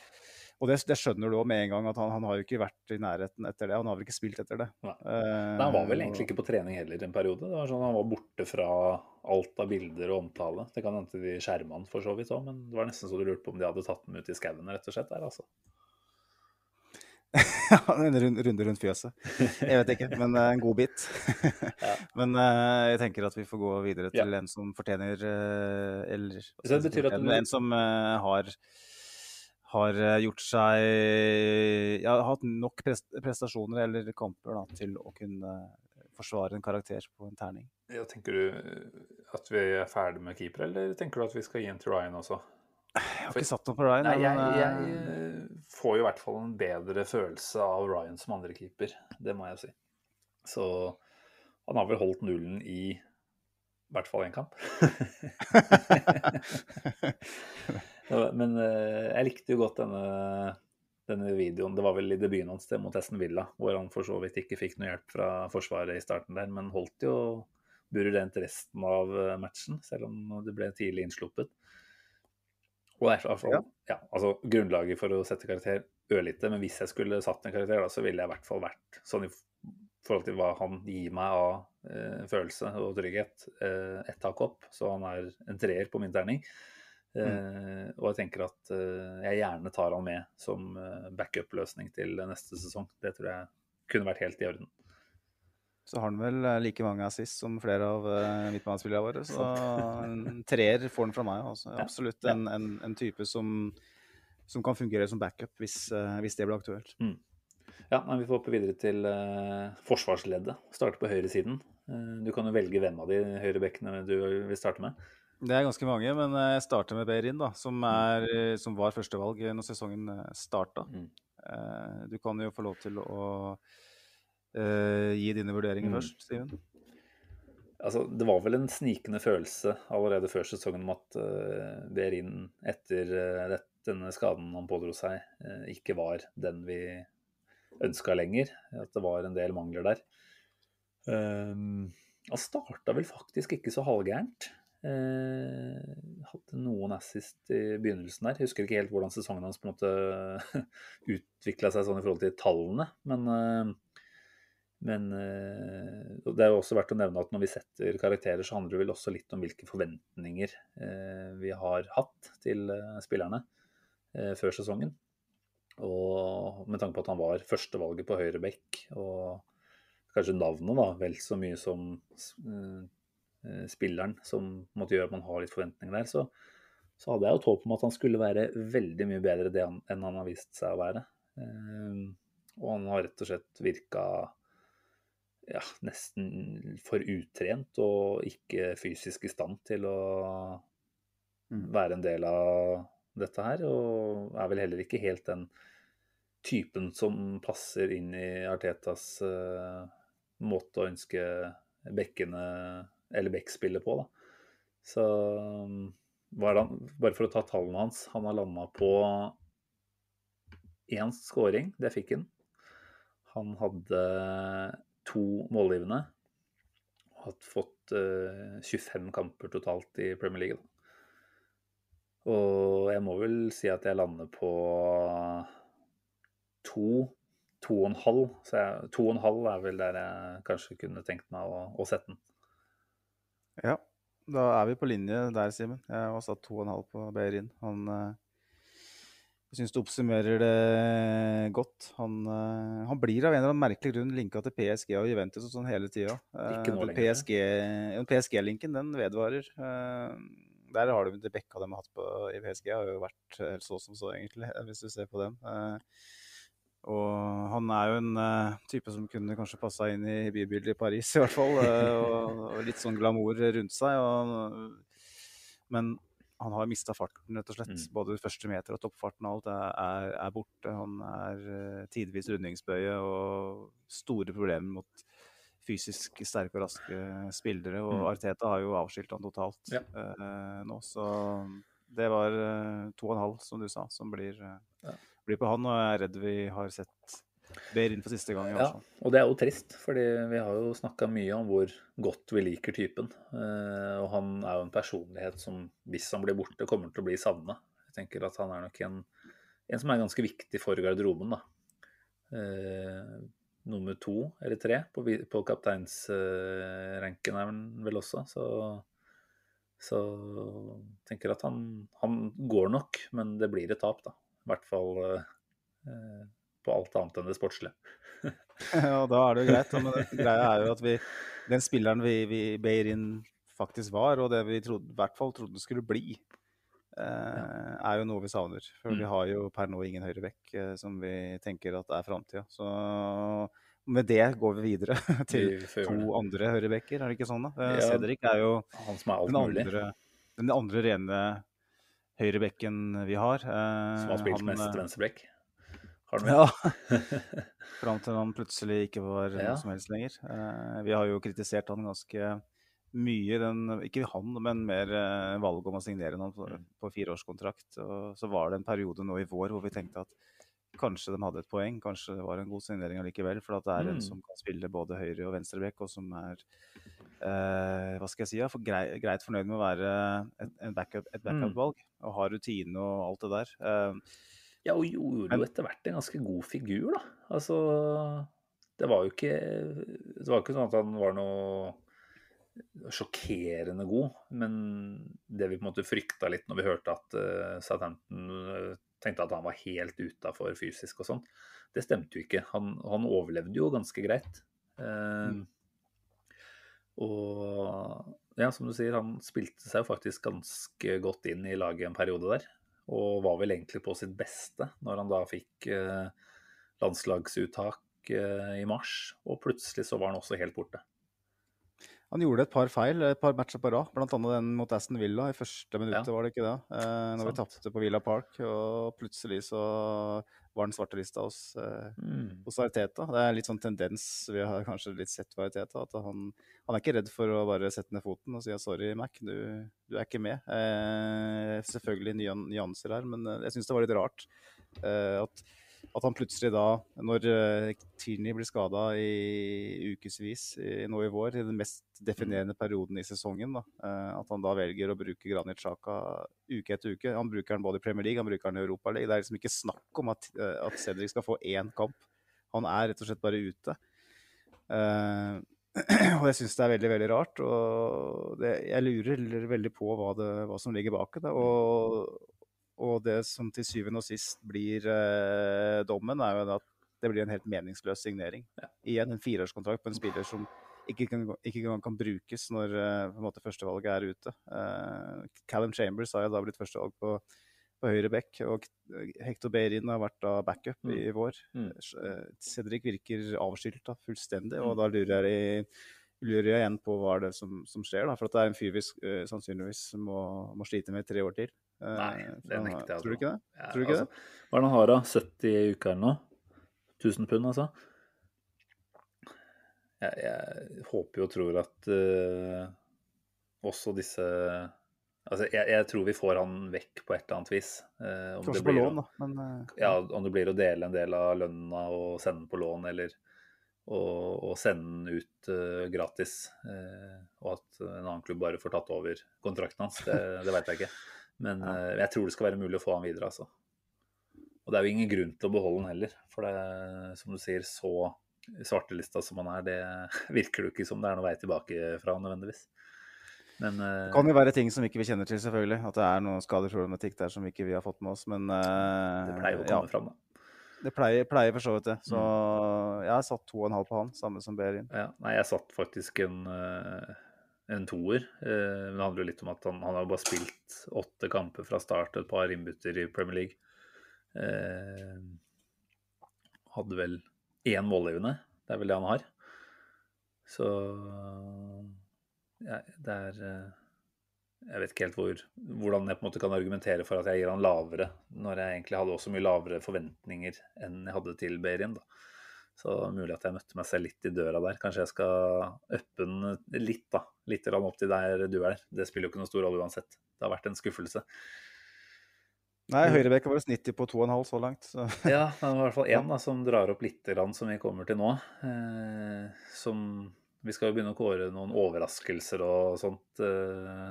og det, det skjønner du òg med en gang, at han, han, har jo ikke vært i nærheten etter det. Han har vel ikke spilt etter det. Nei. Uh, han var vel egentlig ikke på trening heller en periode. Det var sånn Han var borte fra alt av bilder og omtale. Det kan hende de skjerma han for så vidt òg, men det var nesten så du lurte på om de hadde tatt den ut i skauen rett og slett der, altså. en runde rundt fjøset. Jeg vet ikke, men en god bit. Men uh, jeg tenker at vi får gå videre til ja. en som fortjener uh, Eller det betyr at du... en som uh, har har eh, gjort seg ja, hatt nok prestasjoner eller kamper da, til å kunne forsvare en karakter på en terning. Ja, tenker du at vi er ferdig med keeper, eller tenker du at vi skal gi en til Ryan også? Jeg har ikke satt noe på Ryan. Nei, jeg, jeg, jeg eh, eh, får jo i hvert fall en bedre følelse av Ryan som andrekeeper. Det må jeg si. Så han har vel holdt nullen i i hvert fall én kamp. Men eh, jeg likte jo godt denne, denne videoen. Det var vel i debuten hans mot Esten Villa, hvor han for så vidt ikke fikk noe hjelp fra Forsvaret i starten der, men holdt jo buret rent resten av eh, matchen, selv om det ble tidlig innsluppet. Og derfor, er Ja. ja, altså Grunnlaget for å sette karakter ørlite, men hvis jeg skulle satt en karakter, da, så ville jeg i hvert fall vært sånn i forhold til hva han gir meg av eh, følelse og trygghet, eh, ett hakk opp. Så han er en treer på min terning. Eh, og jeg tenker at eh, jeg gjerne tar han med som eh, backup-løsning til neste sesong. Det tror jeg kunne vært helt i orden. Så har han vel like mange assist som flere av uh, midtbanespillerne våre. Så en treer får han fra meg. Også. Absolutt en, en, en type som, som kan fungere som backup hvis, hvis det blir aktuelt. Ja, men Vi får hoppe videre til uh, forsvarsleddet. Starte på høyresiden. Uh, du kan jo velge hvem av de høyrebekkene du vil starte med. Det er ganske mange, men eh, jeg starter med Beirin, da, som, er, eh, som var førstevalg når sesongen starta. Mm. Du kan jo få lov til å uh, gi dine vurderinger Mm. først, Steven. Altså, det var vel en snikende følelse allerede før sesongen om at uh, Beirin etter uh, denne skaden han pådro seg, eh, ikke var den vi ønska lenger. At det var en del mangler der. Um, han starta vel faktisk ikke så halvgærent. Eh, hadde noen assist i begynnelsen der. Jeg Husker ikke helt hvordan sesongen hans på en måte utvikla seg sånn i forhold til tallene, men eh, men eh, det er jo også verdt å nevne at når vi setter karakterer, så handler det vel også litt om hvilke forventninger eh, vi har hatt til spillerne før sesongen. Og med tanke på at han var førstevalget på høyre bekk, og kanskje navnet da, vel så mye som spilleren som måtte gjøre at man har litt forventninger der, så, så hadde jeg jo et håp om at han skulle være veldig mye bedre det han, enn han har vist seg å være. Eh, og han har rett og slett virka ja, nesten for utrent og ikke fysisk i stand til å Mm. være en del av dette her. Og er vel heller ikke helt den typen som passer inn i Artetas uh, måte å ønske bekkene eller bekkspillet på. Da. Så var han, bare for å ta tallene hans, han har landa på én scoring, det fikk han. Han hadde to målgivende. Og har fått uh, 25 kamper totalt i Premier League. Da. Og jeg må vel si at jeg lander på to, to og en halv. Så jeg, to og en halv er vel der jeg kanskje kunne tenkt meg å, å sette den. Ja, da er vi på linje der, Simen. Jeg har satt to og en halv på Beirin. Han eh, Jeg syns du oppsummerer det godt. Han, eh, han blir av en eller annen merkelig grunn linka til PSG og Juventus og sånn hele tida. PSG-linken PSG-linken, den vedvarer. Eh, Der har du de bekka de har hatt på i PSG, har jo vært helt så som så, egentlig, hvis du ser på dem. Og han er jo en uh, type som kunne kanskje passa inn i bybildet i Paris, i hvert fall. Uh, og, og litt sånn glamour rundt seg. Og, men han har mista farten, rett og slett. Mm. Både første meter og toppfarten og alt er, er, er borte. Han er uh, tidvis rundingsbøye og store problemer mot fysisk sterke og raske spillere. Og Mm. Arteta har jo avskilt han totalt Ja. uh, nå, så det var uh, to og en halv, som du sa, som blir, uh, Ja. Blir på han. Og jeg er redd vi har sett Behrin for siste gang. Ja, og det er jo trist, fordi vi har jo snakka mye om hvor godt vi liker typen. Eh, og han er jo en personlighet som, hvis han blir borte, kommer til å bli savna. Jeg tenker at han er nok en, en som er ganske viktig for garderoben, da. Eh, nummer to eller tre på, på kapteinsranken er han vel også, så så tenker at han, han går nok, men det blir et tap, da. I hvert fall eh, på alt annet enn det sportslige. Ja, da er det jo greit. Men greia er jo at vi, den spilleren vi, vi Beirin faktisk var, og det vi trodde, i hvert fall trodde skulle bli, eh, er jo noe vi savner. For vi Mm. har jo per nå ingen høyrebekk eh, som vi tenker at er framtida. Så med det går vi videre til Vi to andre høyrebekker, er det ikke sånn? da? Eh, Ja. Cedric er jo Han som er den andre, den andre rene høyrebekken vi har. eh, Som har spilt han, mest venstrebekk? venstreback. Har du? Ja. Fram til han plutselig ikke var Ja. noe som helst lenger. Eh, vi har jo kritisert han ganske mye, den, ikke han, men mer eh, valget om å signere han på, Mm. på fireårskontrakt. Og så var det en periode nå i vår hvor vi tenkte at kanskje de hadde et poeng, kanskje det var en god signering allikevel. For at det er en Mm. som kan spille både høyre- og venstrebekk, og som er eh, hva skal jeg si, for greit, greit fornøyd med å være et, backup, Mm. backup-valg. Og ha rutine og alt det der. Eh, Ja, og gjorde Men- jo etter hvert en ganske god figur, da. Altså Det var jo ikke Det var ikke sånn at han var noe sjokkerende god, men det vi på en måte frykta litt når vi hørte at uh, Southampton eh, tenkte at han var helt utafor fysisk og sånn, det stemte jo ikke. Han, han overlevde jo ganske greit. Uh, Mm. Og ja, som du sier, han spilte seg jo faktisk ganske godt inn i laget en periode der. Og var vel egentlig på sitt beste når han da fikk eh, landslagsuttak eh, i mars. Og plutselig så var han også helt borte. Han gjorde et par feil, et par matcher på rad, bl.a. den mot Aston Villa i første minuttet, Ja. var det ikke det? Eh, når vi Sant. tapte på Villa Park, og plutselig så var han svartelista hos, Mm. hos Arteta. Det er litt sånn tendens vi har kanskje litt sett ved Arteta, at han, han er ikke redd for å bare sette ned foten og si sorry, Mac, du, du er ikke med. Eh, selvfølgelig nye nyanser her, men eh, jeg syns det var litt rart eh, at at han plutselig da, når uh, Tierney blir skada i ukevis nå i vår, i den mest definerende perioden i sesongen, da, eh, at han da velger å bruke Granit Xhaka uke etter uke. Han bruker den både i Premier League han bruker den i Europa League. Det er liksom ikke snakk om at, eh, at Cedric skal få én kamp. Han er rett og slett bare ute. Uh, og jeg syns det er veldig, veldig rart. Og det, jeg lurer veldig på hva, det, hva som ligger bak det. Og, og det som til syvende og sist blir eh, dommen, er jo at det blir en helt meningsløs signering. Igjen en fireårskontrakt på en spiller som ikke engang kan brukes når eh, på en måte førstevalget er ute. Eh, Callum Chambers har jo da blitt førstevalg på, på høyre back, og Hector Beirin har vært da backup Mm. i vår. Mm. Eh, Cedric virker avskilta fullstendig, og Mm. da lurer jeg, lurer jeg igjen på hva er det som, som skjer. da, For at det er en fyr vi uh, sannsynligvis må, må slite med i tre år til. Eh, Nei, det nekter jeg Tror du ikke det? Ja, Tror du ikke altså, Hva er det han har, da? 70 i uka eller noe? 1000 pund, altså? Jeg, jeg håper jo og tror at uh, også disse Altså, jeg, jeg tror vi får han vekk på et eller annet vis. Uh, om det Kanskje på lån, da. Men uh... Ja, om det blir å dele en del av lønna og sende den på lån, eller å, sende den ut uh, gratis. eh, og at en annen klubb bare får tatt over kontrakten hans, det, det veit jeg ikke. Men Ja. eh, jeg tror det skal være mulig å få han videre, altså. Og det er jo ingen grunn til å beholde han heller. For det, som du sier, så svartelista som han er, det virker det jo ikke som det er noe vei tilbake fra nødvendigvis. Men eh, det kan jo være ting som ikke vi kjenner til, selvfølgelig. At det er noe skadeproblematikk der som ikke vi har fått med oss. Men eh, det pleier jo å ja, komme fram, da. det pleier, pleier for så vidt det. Så Mm. jeg har satt to og en halv på han, samme som Behrin. Ja, nei, jeg satt faktisk en, eh, en toer. eh, Men det handler jo litt om at han, han har bare spilt åtte kamper fra start og et par innbytter i Premier League. Eh, hadde vel én mållevende. Det er vel det han har. Så ja, det er eh, Jeg vet ikke helt hvor, hvordan jeg på en måte kan argumentere for at jeg gir han lavere, når jeg egentlig hadde også mye lavere forventninger enn jeg hadde til Behrin. da. Så mulig at jeg møtte meg selv litt i døra der. Kanskje jeg skal uppe den litt, da. Litt opp til der du er. Det spiller jo ikke noen stor rolle uansett. Det har vært en skuffelse. Nei, høyrebekk har vært 90 på to og en halv så langt. Så. Ja, det var i hvert fall én da, som drar opp litt, grann, som vi kommer til nå. Eh, som Vi skal jo begynne å kåre noen overraskelser og sånt eh,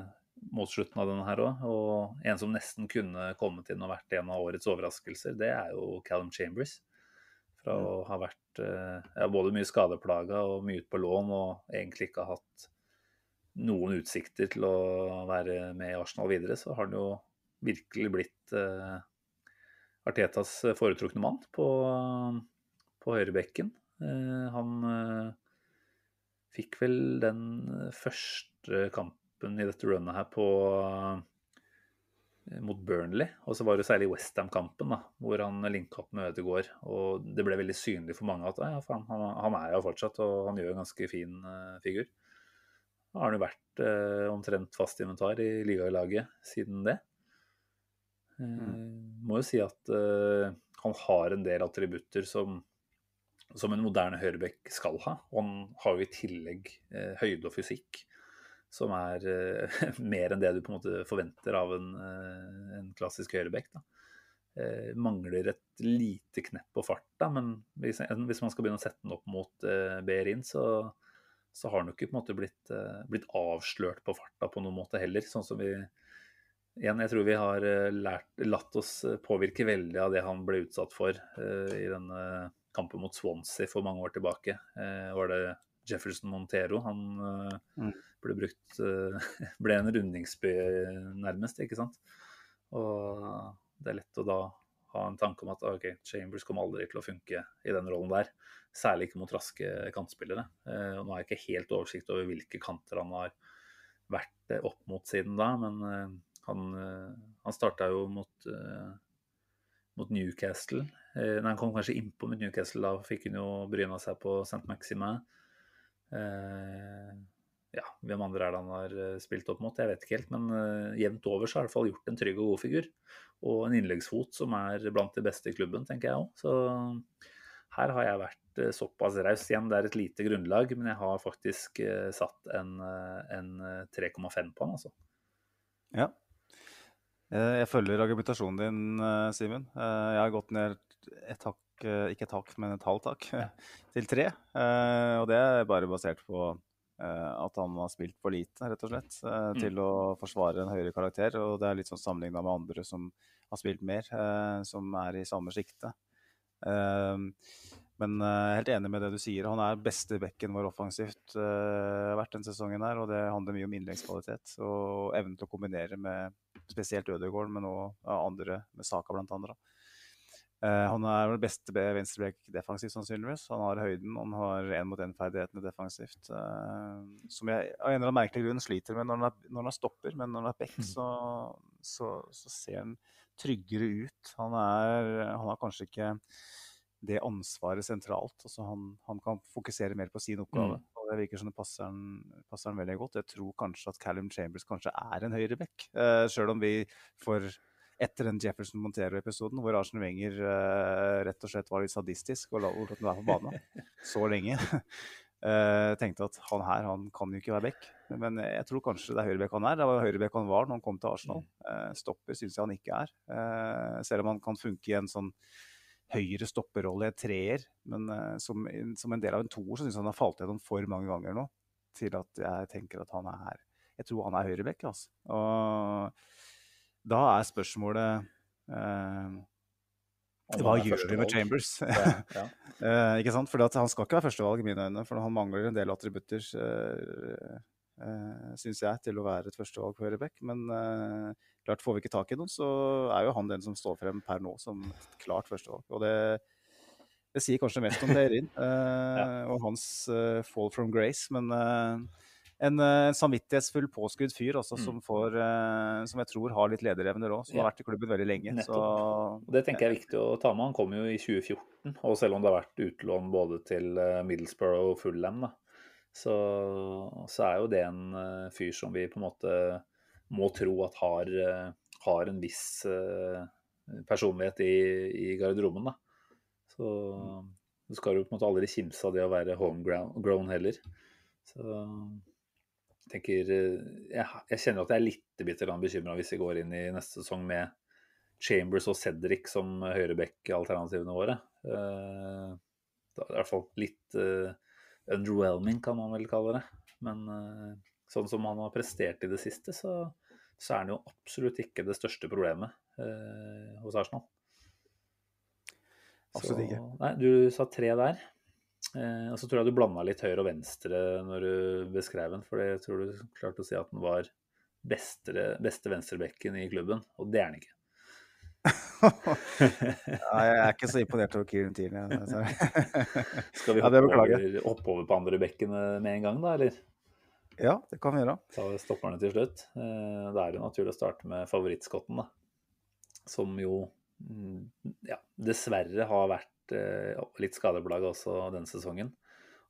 mot slutten av denne her òg. Og en som nesten kunne kommet inn og vært en av årets overraskelser, det er jo Callum Chambers. Fra å ha vært eh, ja, både mye skadeplaga og mye ute på lån, og egentlig ikke har hatt noen utsikter til å være med i Arsenal videre, så har han jo virkelig blitt eh, Artetas foretrukne mann på, på høyrebekken. Eh, han eh, fikk vel den første kampen i dette runnet her på mot Burnley. Og så var det særlig Westham-kampen, hvor han linka opp med Ødegaard. Og det ble veldig synlig for mange at ja, faen, han, han, er jo fortsatt, og han gjør en ganske fin uh, figur. Da har han jo vært uh, omtrent fast inventar i ligalaget siden det. Uh, mm. Må jo si at han har en del attributter som, som en moderne høyrebekk skal ha. Og han har jo i tillegg høyde og fysikk som er uh, mer enn det du på en måte forventer av en, uh, en klassisk høyrebekk. Uh, mangler et lite knepp på farta, men hvis, hvis, man skal begynne å sette den opp mot uh, Behrin, så, så, har den jo ikke på en måte blitt, blitt, avslørt på farta på noen måte heller. Sånn som vi Igjen, jeg tror vi har lært, latt oss påvirke veldig av det han ble utsatt for i denne kampen mot Swansea for mange år tilbake. var det Jefferson Montero. Han mm ble brukt eh, Ble en rundingsby nærmest, ikke sant. Og det er lett å da ha en tanke om at ok, Chambers kommer aldri til å funke i den rollen der. Særlig ikke mot raske kantspillere. Eh, og nå har jeg ikke helt oversikt over hvilke kanter han har vært eh, opp mot siden da, men han, han starta jo mot, mot Newcastle. Nei, han kom kanskje innpå mot Newcastle, da fikk han jo bryna seg på St. Maximin ja, hvem andre er det han har eh, spilt opp mot? Jeg vet ikke helt. Men uh, jevnt over så har han i hvert fall gjort en trygg og god figur. Og en innleggsfot som er blant de beste i klubben, tenker jeg òg. Så her har jeg vært såpass raus. Igjen, det er et lite grunnlag, men jeg har faktisk satt en, en 3,5 på han, altså. Ja. Jeg følger argumentasjonen din, Simen. Jeg har gått ned et hakk, ikke et hakk, men et halvt hakk, til tre. Og det er bare basert på Eh, at han har spilt for lite, rett og slett, eh, mm. til å forsvare en høyere karakter. Og det er litt sånn sammenligna med andre som har spilt mer, eh, som er i samme sjikte. Men jeg er helt enig med det du sier. Han er beste bekken vår offensivt uh, vært den sesongen her. Og det handler mye om innleggskvalitet og evnen til å kombinere med spesielt Ødegaard, men òg andre, med Saka blant andre. Uh, han er den beste venstreback defensivt, sannsynligvis. Han har høyden, han har én-mot-én-ferdighetene defensivt. Uh, som jeg av en eller annen merkelig grunn sliter med når han, er, når han er stopper, men når han er back, mm. så, så, så, ser han tryggere ut. Han, er, han har kanskje ikke det ansvaret sentralt. Altså han, han, kan fokusere mer på sin oppgave. Mm. og Det virker som det passer han, passer han, veldig godt. Jeg tror kanskje at Callum Chambers kanskje er en høyreback, uh, sjøl om vi får etter den Jefferson Montero-episoden, hvor Arsen Wenger uh, rett og slett var litt sadistisk og lot den være på banen så lenge. Uh, tenkte at han her han kan jo ikke være back. Men jeg tror kanskje det er høyrebekk han er. Det var høyrebekk han var når han kom til Arsenal. Uh, stopper syns jeg han ikke er. Uh, selv om han kan funke i en sånn høyre stopperrolle i en treer. Men som, som, en del av en toer så syns jeg han har falt gjennom for mange ganger nå til at jeg tenker at han er Jeg tror han er høyrebekk, altså. Og da er spørsmålet eh, hva gjør vi med Chambers? Ja, ja. eh, ikke sant? For han skal ikke være førstevalg i mine øyne, for han mangler en del attributter, eh, eh, syns jeg, til å være et førstevalg på høyrebekk. Men eh, klart får vi ikke tak i noen, så er jo han den som står frem per nå som et klart førstevalg. Og det, det sier kanskje mest om eh, ja. og hans eh, fall from grace, men en en samvittighetsfull, påskrudd fyr også, mm. som, får, uh, som, jeg tror har litt lederevner òg, som ja. har vært i klubben veldig lenge. Så, det tenker jeg er viktig å ta med. Han kom jo i 2014, og selv om det har vært utlån både til uh, Middlesbrough og Fulham, da, så, så, er jo det en fyr som vi på en måte må tro at har, har en viss personlighet i, i garderoben. Da. Så du skal jo på en måte aldri kimse av det å være homegrown heller. Så tenker eh, jeg, jeg, kjenner at jeg er litt bekymra hvis vi går inn i neste sesong med Chambers og Cedric som høyreback-alternativene våre. Uh, det er i hvert fall litt uh, underwhelming, kan man vel kalle det. Men uh, sånn som han har prestert i det siste, så, så er han jo absolutt ikke det største problemet hos Arsenal. Absolutt ikke. nei, du sa tre der. Eh, og så tror jeg du blanda litt høyre og venstre når du beskrev den. For jeg tror du klarte å si at den var beste, beste venstrebekken i klubben, og det er den ikke. ja, jeg er ikke så imponert over Kieran Tierney. Skal vi hoppe, ja, over, hoppe over på andre bekkene med en gang, da, eller? Ja, det kan vi gjøre. Ta stopperne til slutt. Eh, Da er det naturlig å starte med favorittskotten, da. Som jo mm, ja, dessverre har vært eh, litt skadeblag også denne sesongen.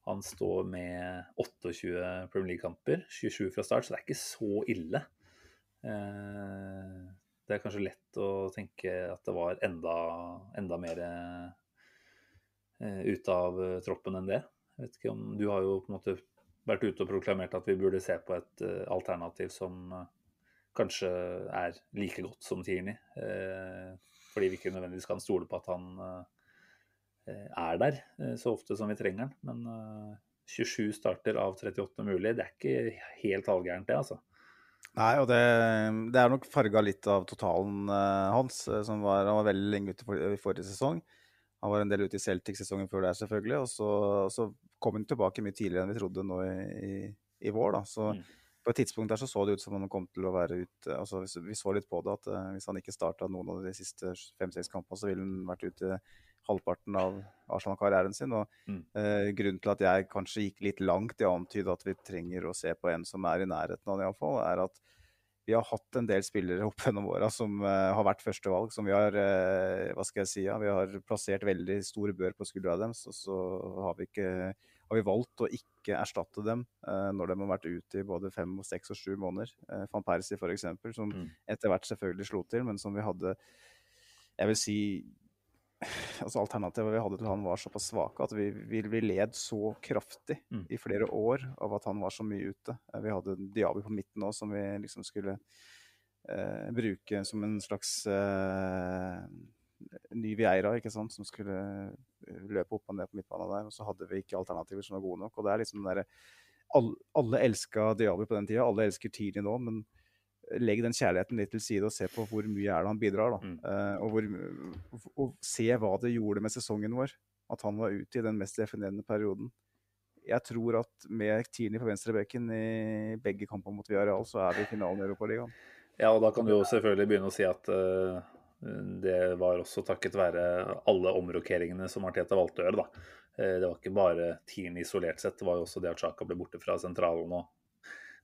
Han står med 28 Premier League-kamper, 27 fra start, så det er ikke så ille. Eh, Det er kanskje lett å tenke at det var enda, enda mer eh, ute av troppen enn det. Jeg vet ikke om Du har jo på en måte vært ute og proklamert at vi burde se på et alternativ som kanskje er like godt som Tierney. fordi vi ikke nødvendigvis kan stole på at han er der eh, så ofte som vi trenger den. Men eh, 27 starter av 38 mulig, det er ikke helt halvgærent, det, altså. Nei, og det, det er nok farga litt av totalen eh, hans. eh, som var, Han var veldig lenge ute for, i forrige sesong. Han var en del ute i Celtic-sesongen før der, selvfølgelig. Og så, så kom han tilbake mye tidligere enn vi trodde nå i, i, i vår. da. Så Mm. på et tidspunkt der så så det ut som han kom til å være ute altså Vi vi så litt på det, at uh, hvis han ikke starta noen av de siste fem-seks kampene, så ville han vært ute halvparten av Arsenal-karrieren sin. og Mm. eh, Grunnen til at jeg kanskje gikk litt langt i å antyde at vi trenger å se på en som er i nærheten av det, iallfall, er at vi har hatt en del spillere opp gjennom åra som eh, har vært førstevalg, som vi har eh, hva skal jeg si, ja, vi har plassert veldig stor bør på skuldra deres, og så har vi, ikke, har vi valgt å ikke erstatte dem eh, når de har vært ute i både fem, og seks og sju måneder. Eh, Van Persie f.eks., som Mm. etter hvert selvfølgelig slo til, men som vi hadde Jeg vil si altså Alternativet vi hadde til han var såpass svake at vi, vi, vi led så kraftig Mm. i flere år av at han var så mye ute. Eh, Vi hadde Diaby på midten òg, som vi liksom skulle eh, bruke som en slags eh, ny Vieira, ikke sant, som skulle eh, løpe opp og ned på midtbanen der. Og så hadde vi ikke alternativer som var gode nok. Og det er liksom den derre alle, alle elska Diaby på den tida, alle elsker Tierney nå, men legg den kjærligheten litt til side og se på hvor mye er det han bidrar. da. Mm. Uh, og, hvor, og se hva det gjorde med sesongen vår. At han var ute i den mest definerende perioden. Jeg tror at med Tierney på venstrebekken i begge kampene mot Villarreal, så er vi i finalen i Europaligaen. Ja, og da kan du jo selvfølgelig begynne å si at uh, det var også takket være alle omrokeringene som Arteta valgte å gjøre, da. Eh, det var ikke bare Tierney isolert sett, det var jo også det at Sjaka ble borte fra sentralen og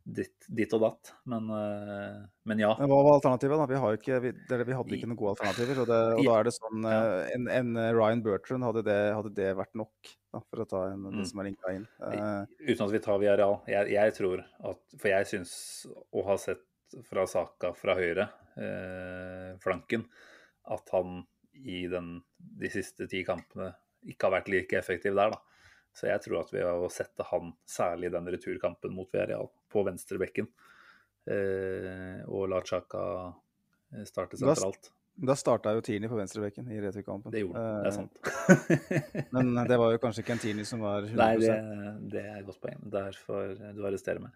ditt, ditt og datt. Men, eh, men ja. Men hva var alternativet? da? Vi, har ikke, vi, vi hadde ikke noen gode alternativer. Og, det, og da er det sånn Ja. eh, En, en eh, Ryan Bertrand, hadde det, hadde det vært nok? Da, for å ta en, Mm. det som er linka inn. Uh, Uten at vi tar Villarreal. Jeg, jeg tror at For jeg syns å ha sett fra Saka fra høyre, eh, flanken, at han i den, de siste ti kampene ikke har vært like effektiv der, da. Så jeg tror at ved å sette han, særlig i den returkampen mot Villarreal, på venstrebekken, eh, og la Chaka eh, starte sentralt da starta jo Tierney på venstrebekken i returkampen. Det gjorde han, det Eh, er sant. Men det var jo kanskje ikke en Tierney som var 100 Nei, det, det er et godt poeng. Derfor du arresterer meg.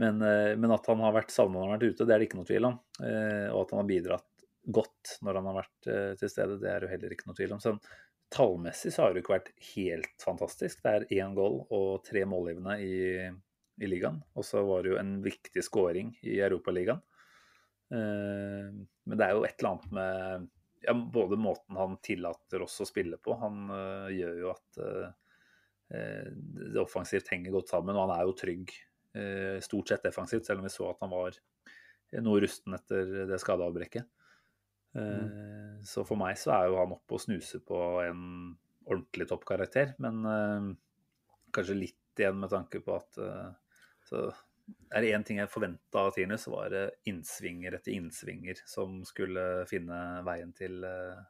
Men, eh, men at han har vært savna når han har vært ute, det er det ikke noe tvil om. Eh, Og at han har bidratt godt når han har vært eh, til stede, det er jo heller ikke noe tvil om. Så tallmessig så har det jo ikke vært helt fantastisk. Det er én goal og tre målgivende i, i ligaen. Og så var det jo en viktig scoring i Europaligaen. Eh, Men det er jo et eller annet med ja, både måten han tillater oss å spille på. Han eh, gjør jo at eh, det offensivt henger godt sammen, og han er jo trygg stort sett defensivt, selv om vi så at han var noe rusten etter det skadeavbrekket. Mm. Så for meg så er jo han oppe og snuser på en ordentlig toppkarakter, men kanskje litt igjen med tanke på at så er det én ting jeg forventa av Tinus, så var det innsvinger etter innsvinger som skulle finne veien til, eh,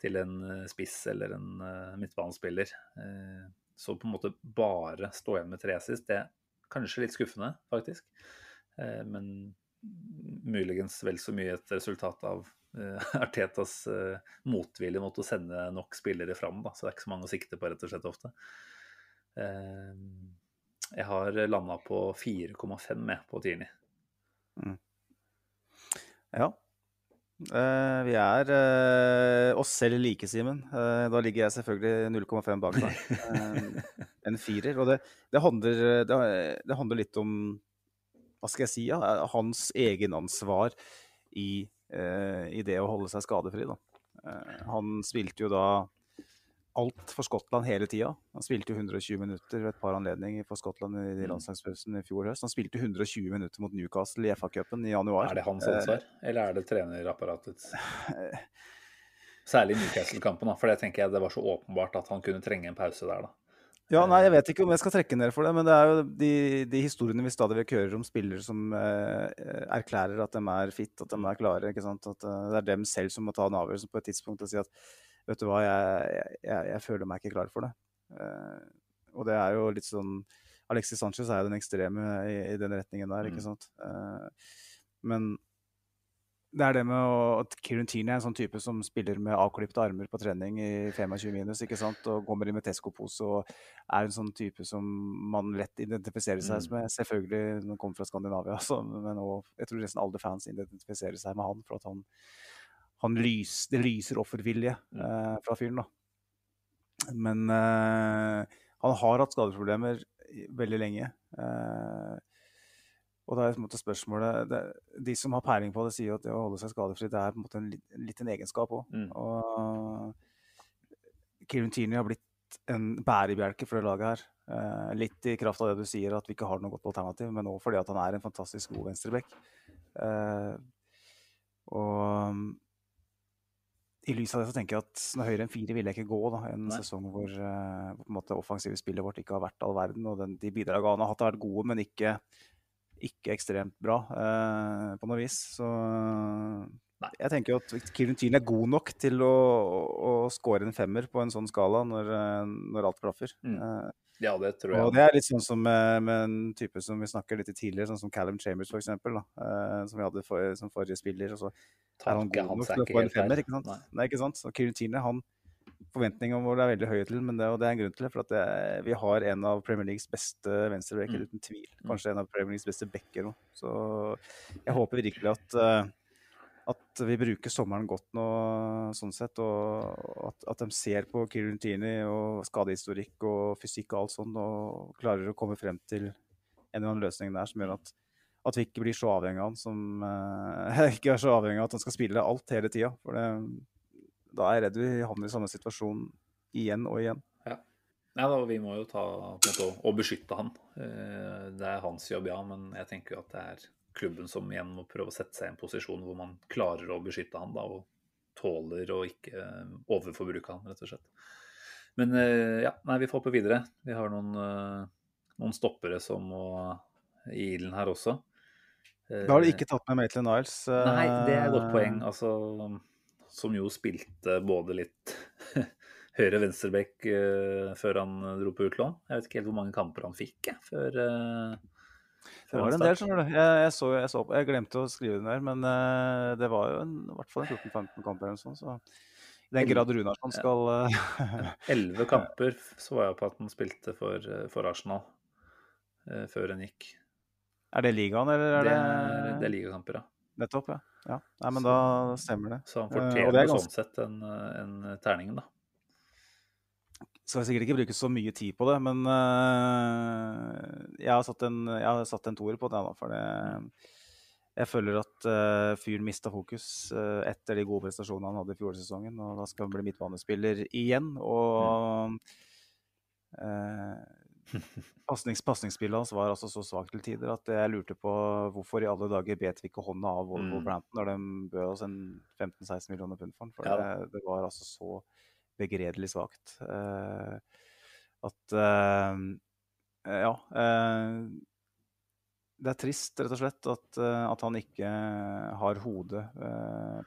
til en eh, spiss eller en eh, midtbanespiller. Så på en måte bare stå igjen med tre assist, det er kanskje litt skuffende, faktisk. Men muligens vel så mye et resultat av Artetas motvilje mot å sende nok spillere fram. Da. Så det er ikke så mange å sikte på, rett og slett, ofte. Eh, Jeg har landa på 4,5 med på Tierney. Ja. Uh, vi er uh, oss selv like, Simen. Uh, da ligger jeg selvfølgelig 0,5 bak deg. En firer. Og det, det, handler, det, det handler litt om hva skal jeg si, ja, hans egenansvar i, i det å holde seg skadefri. Da. Han spilte jo da alt for Skottland hele tida. Han spilte jo 120 minutter ved et par anledninger for Skottland i Mm. landslagspausen i fjor høst. Han spilte 120 minutter mot Newcastle i FA-cupen i januar. Er det hans Eh, ansvar, eller er det trenerapparatets? Særlig Newcastle-kampen, for det tenker jeg det var så åpenbart at han kunne trenge en pause der. da. Ja, nei, Jeg vet ikke om jeg skal trekke ned for det, men det er jo de, de historiene vi stadig vekk hører om spillere som eh, erklærer at de er fit, at de er klare. ikke sant? At eh, det er dem selv som må ta en avgjørelse på et tidspunkt og si at vet du hva, jeg, jeg, jeg føler meg ikke klar for det. Uh, og det er jo litt sånn Alexis Sanchez er jo den ekstreme i, i den retningen der, ikke Mm. sant. Uh, men det er det med å, at Kieran Tierney er en sånn type som spiller med avklipte armer på trening i 25 minus, ikke sant, og kommer i med Tesco-pose og er en sånn type som man lett identifiserer seg Mm. med. Selvfølgelig han kommer fra Skandinavia, så, men også, jeg tror nesten alle fans identifiserer seg med han, for at han, han lys, det lyser offervilje Mm. eh, fra fyren. da. Men eh, han har hatt skadeproblemer veldig lenge. Eh, og da er på en måte spørsmålet det, De som har peiling på det, sier at det å holde seg skadefri det er på en måte en, en liten egenskap òg. Mm. Og Kieran Tierney har blitt en bærebjelke for det laget her. Eh, litt i kraft av det du sier, at vi ikke har noe godt alternativ, men òg fordi at han er en fantastisk god venstreback. Eh, og i lys av det så tenker jeg at noe høyere enn fire ville jeg ikke gå. da, En Nei. sesong hvor uh, på en måte offensive spillet vårt ikke har vært all verden. Og den, de bidragene han har hatt, har vært gode, men ikke, ikke ekstremt bra uh, på noe vis. Så Nei. jeg tenker jo at Kieran Tierney er god nok til å, å score en femmer på en sånn skala når, eh, når alt klaffer. Mm. Eh, Ja, det tror jeg. og det er litt sånn som med, med en type som vi snakket litt tidligere, sånn som Callum Chambers da, eh, som vi hadde for, som forrige spiller. og så er han god han nok til å få en femmer, ikke sant? Nei. Nei, ikke sant? Og Kieran Tierney, han forventningene våre er veldig høye til, men det, og det er en grunn til det. For at det, vi har en av Premier Leagues beste venstrebacker, Mm. uten tvil. Kanskje en av Premier Leagues beste backer òg. Så jeg håper virkelig at, eh, vi bruker sommeren godt nå, sånn sett. Og at, at de ser på Tierney og skadehistorikk og fysikk og alt sånt, og klarer å komme frem til en eller annen løsning der som gjør at at vi ikke blir så avhengig av han som eh, ikke er så avhengig av at han skal spille alt hele tida. For det, da er jeg redd vi havner i samme situasjon igjen og igjen. Ja, da, Vi må jo ta på en måte, å beskytte han. Eh, Det er hans jobb, ja, men jeg tenker jo at det er klubben som igjen må prøve å sette seg i en posisjon hvor man klarer å beskytte han da, og tåler å ikke eh, overforbruke han, rett og slett. Men eh, ja, nei, vi får hoppe videre. Vi har noen, eh, noen stoppere som må i ilden her også. Da har Eh, ikke tatt med Maitland Niles. Nei, det er et godt poeng. Altså, som jo spilte både litt høyre-venstrebekk uh, før han dro på utlån. Jeg vet ikke helt hvor mange kamper han fikk jeg, før, Det var en del, skjønner du. Jeg, jeg, så, jeg, så, jeg glemte å skrive den der, men uh, det var jo en, i hvert fall en 14-15 kamper eller noe sånt. Så i den grad Runarsson skal eh, Elleve kamper så var jeg på at han spilte for, eh, for Arsenal uh, før han gikk. Er det ligaen, eller er Det det, det er ligakamper, ja. Nettopp, ja. ja. Nei, men Så- da stemmer det. Så han fortjener det er sånn sett en, en terning, da. Skal sikkert ikke bruke så mye tid på det, men uh, jeg har satt en, jeg har satt en toer på det. Da, for det, jeg føler at uh, fyren mista fokus uh, etter de gode prestasjonene han hadde i fjorårssesongen. Og da skal han bli midtbanespiller igjen. Og uh, pasningsspillet hans var altså så svakt til tider at jeg lurte på hvorfor i alle dager bet vi ikke hånda av Mm. Wolverhampton når de bød oss en 15-16 millioner pund for den. For Ja det, det var altså så begredelig svakt. eh, at eh, Ja. eh, det er trist, rett og slett, at, at han ikke har hodet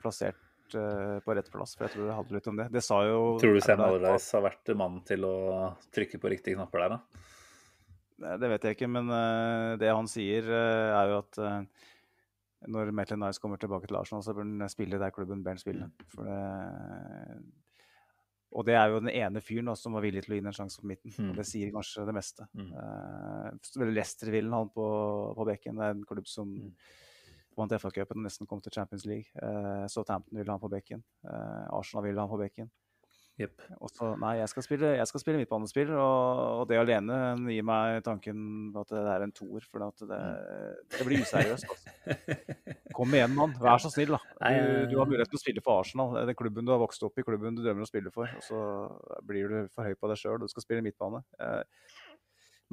plassert på rett plass. For jeg tror det handler litt om det. Det sa jo Tror du Sam Allardyce- har vært mannen til å trykke på riktige knapper der, da? Det vet jeg ikke, men det han sier, er jo at når Maitland Nice kommer tilbake til Arsenal, så bør han spille der klubben ber han spille. For det, og det er jo den ene fyren da, som var villig til å gi en sjanse på midten. Mm. Og det sier kanskje det meste. Mm. Uh, Leicester vil han på, på bekken. Det er en klubb som Mm. vant FA-cupen og nesten kom til Champions League. Uh, Southampton vil han på bekken. Uh, Arsenal vil han på bekken. Jepp. Også, nei, jeg skal spille, jeg skal spille midtbanespill, og, og det alene gir meg tanken på at det er en toer. For det, det blir useriøst. Altså. Kom igjen, mann. Vær så snill, da. Du, du har mulighet til å spille for Arsenal. Den klubben du har vokst opp i, klubben du drømmer å spille for. Og så blir du for høy på deg sjøl, du skal spille midtbane. Eh,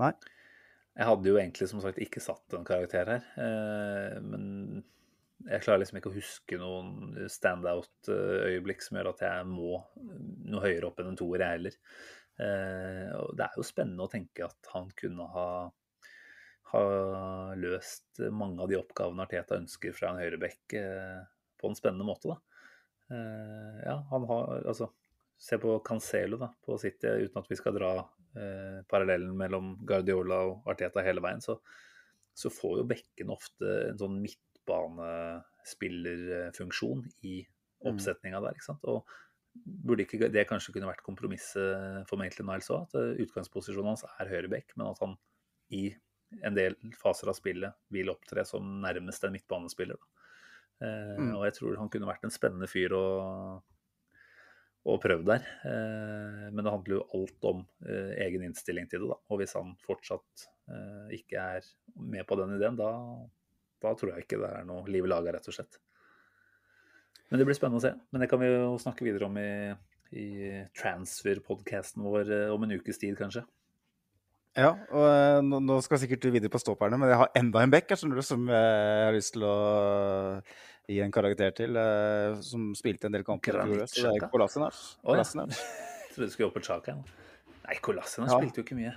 Nei. Jeg hadde jo egentlig som sagt ikke satt en karakter her, eh, men jeg klarer liksom ikke å huske noen standout-øyeblikk som gjør at jeg må noe høyere opp enn en toer, jeg heller. Eh, og det er jo spennende å tenke at han kunne ha, ha løst mange av de oppgavene Arteta ønsker fra en høyrebekk eh, på en spennende måte, da. Eh, ja, han har altså Se på Cancelo da, på City, uten at vi skal dra parallellen mellom Guardiola og Arteta hele veien, så, så får jo bekkene ofte en sånn midtbanespillerfunksjon i oppsetninga der. ikke sant? Og burde ikke det kanskje kunne vært kompromisset for Maitland Niles òg? At eh, utgangsposisjonen hans er høyrebekk, men at han i en del faser av spillet vil opptre som nærmest en midtbanespiller. Eh, Mm. Og jeg tror han kunne vært en spennende fyr å, å prøve der. Eh, men det handler jo alt om eh, egen innstilling til det. da. Og hvis han fortsatt ikke er med på den ideen, da, da tror jeg ikke det er noe liv laga, rett og slett. Men det blir spennende å se. Men det kan vi jo snakke videre om i, i transfer-podkasten vår eh, om en ukes tid, kanskje. Ja, og eh, nå, nå skal jeg sikkert videre på stopperne, men jeg har enda en du, som jeg har lyst til å gi en karakter til, eh, som spilte en del kamper. Så det er Kolasinac. Å, ja. Trodde du skulle opp på Chaka. Nei, Kolasinac Ja. spilte jo ikke mye.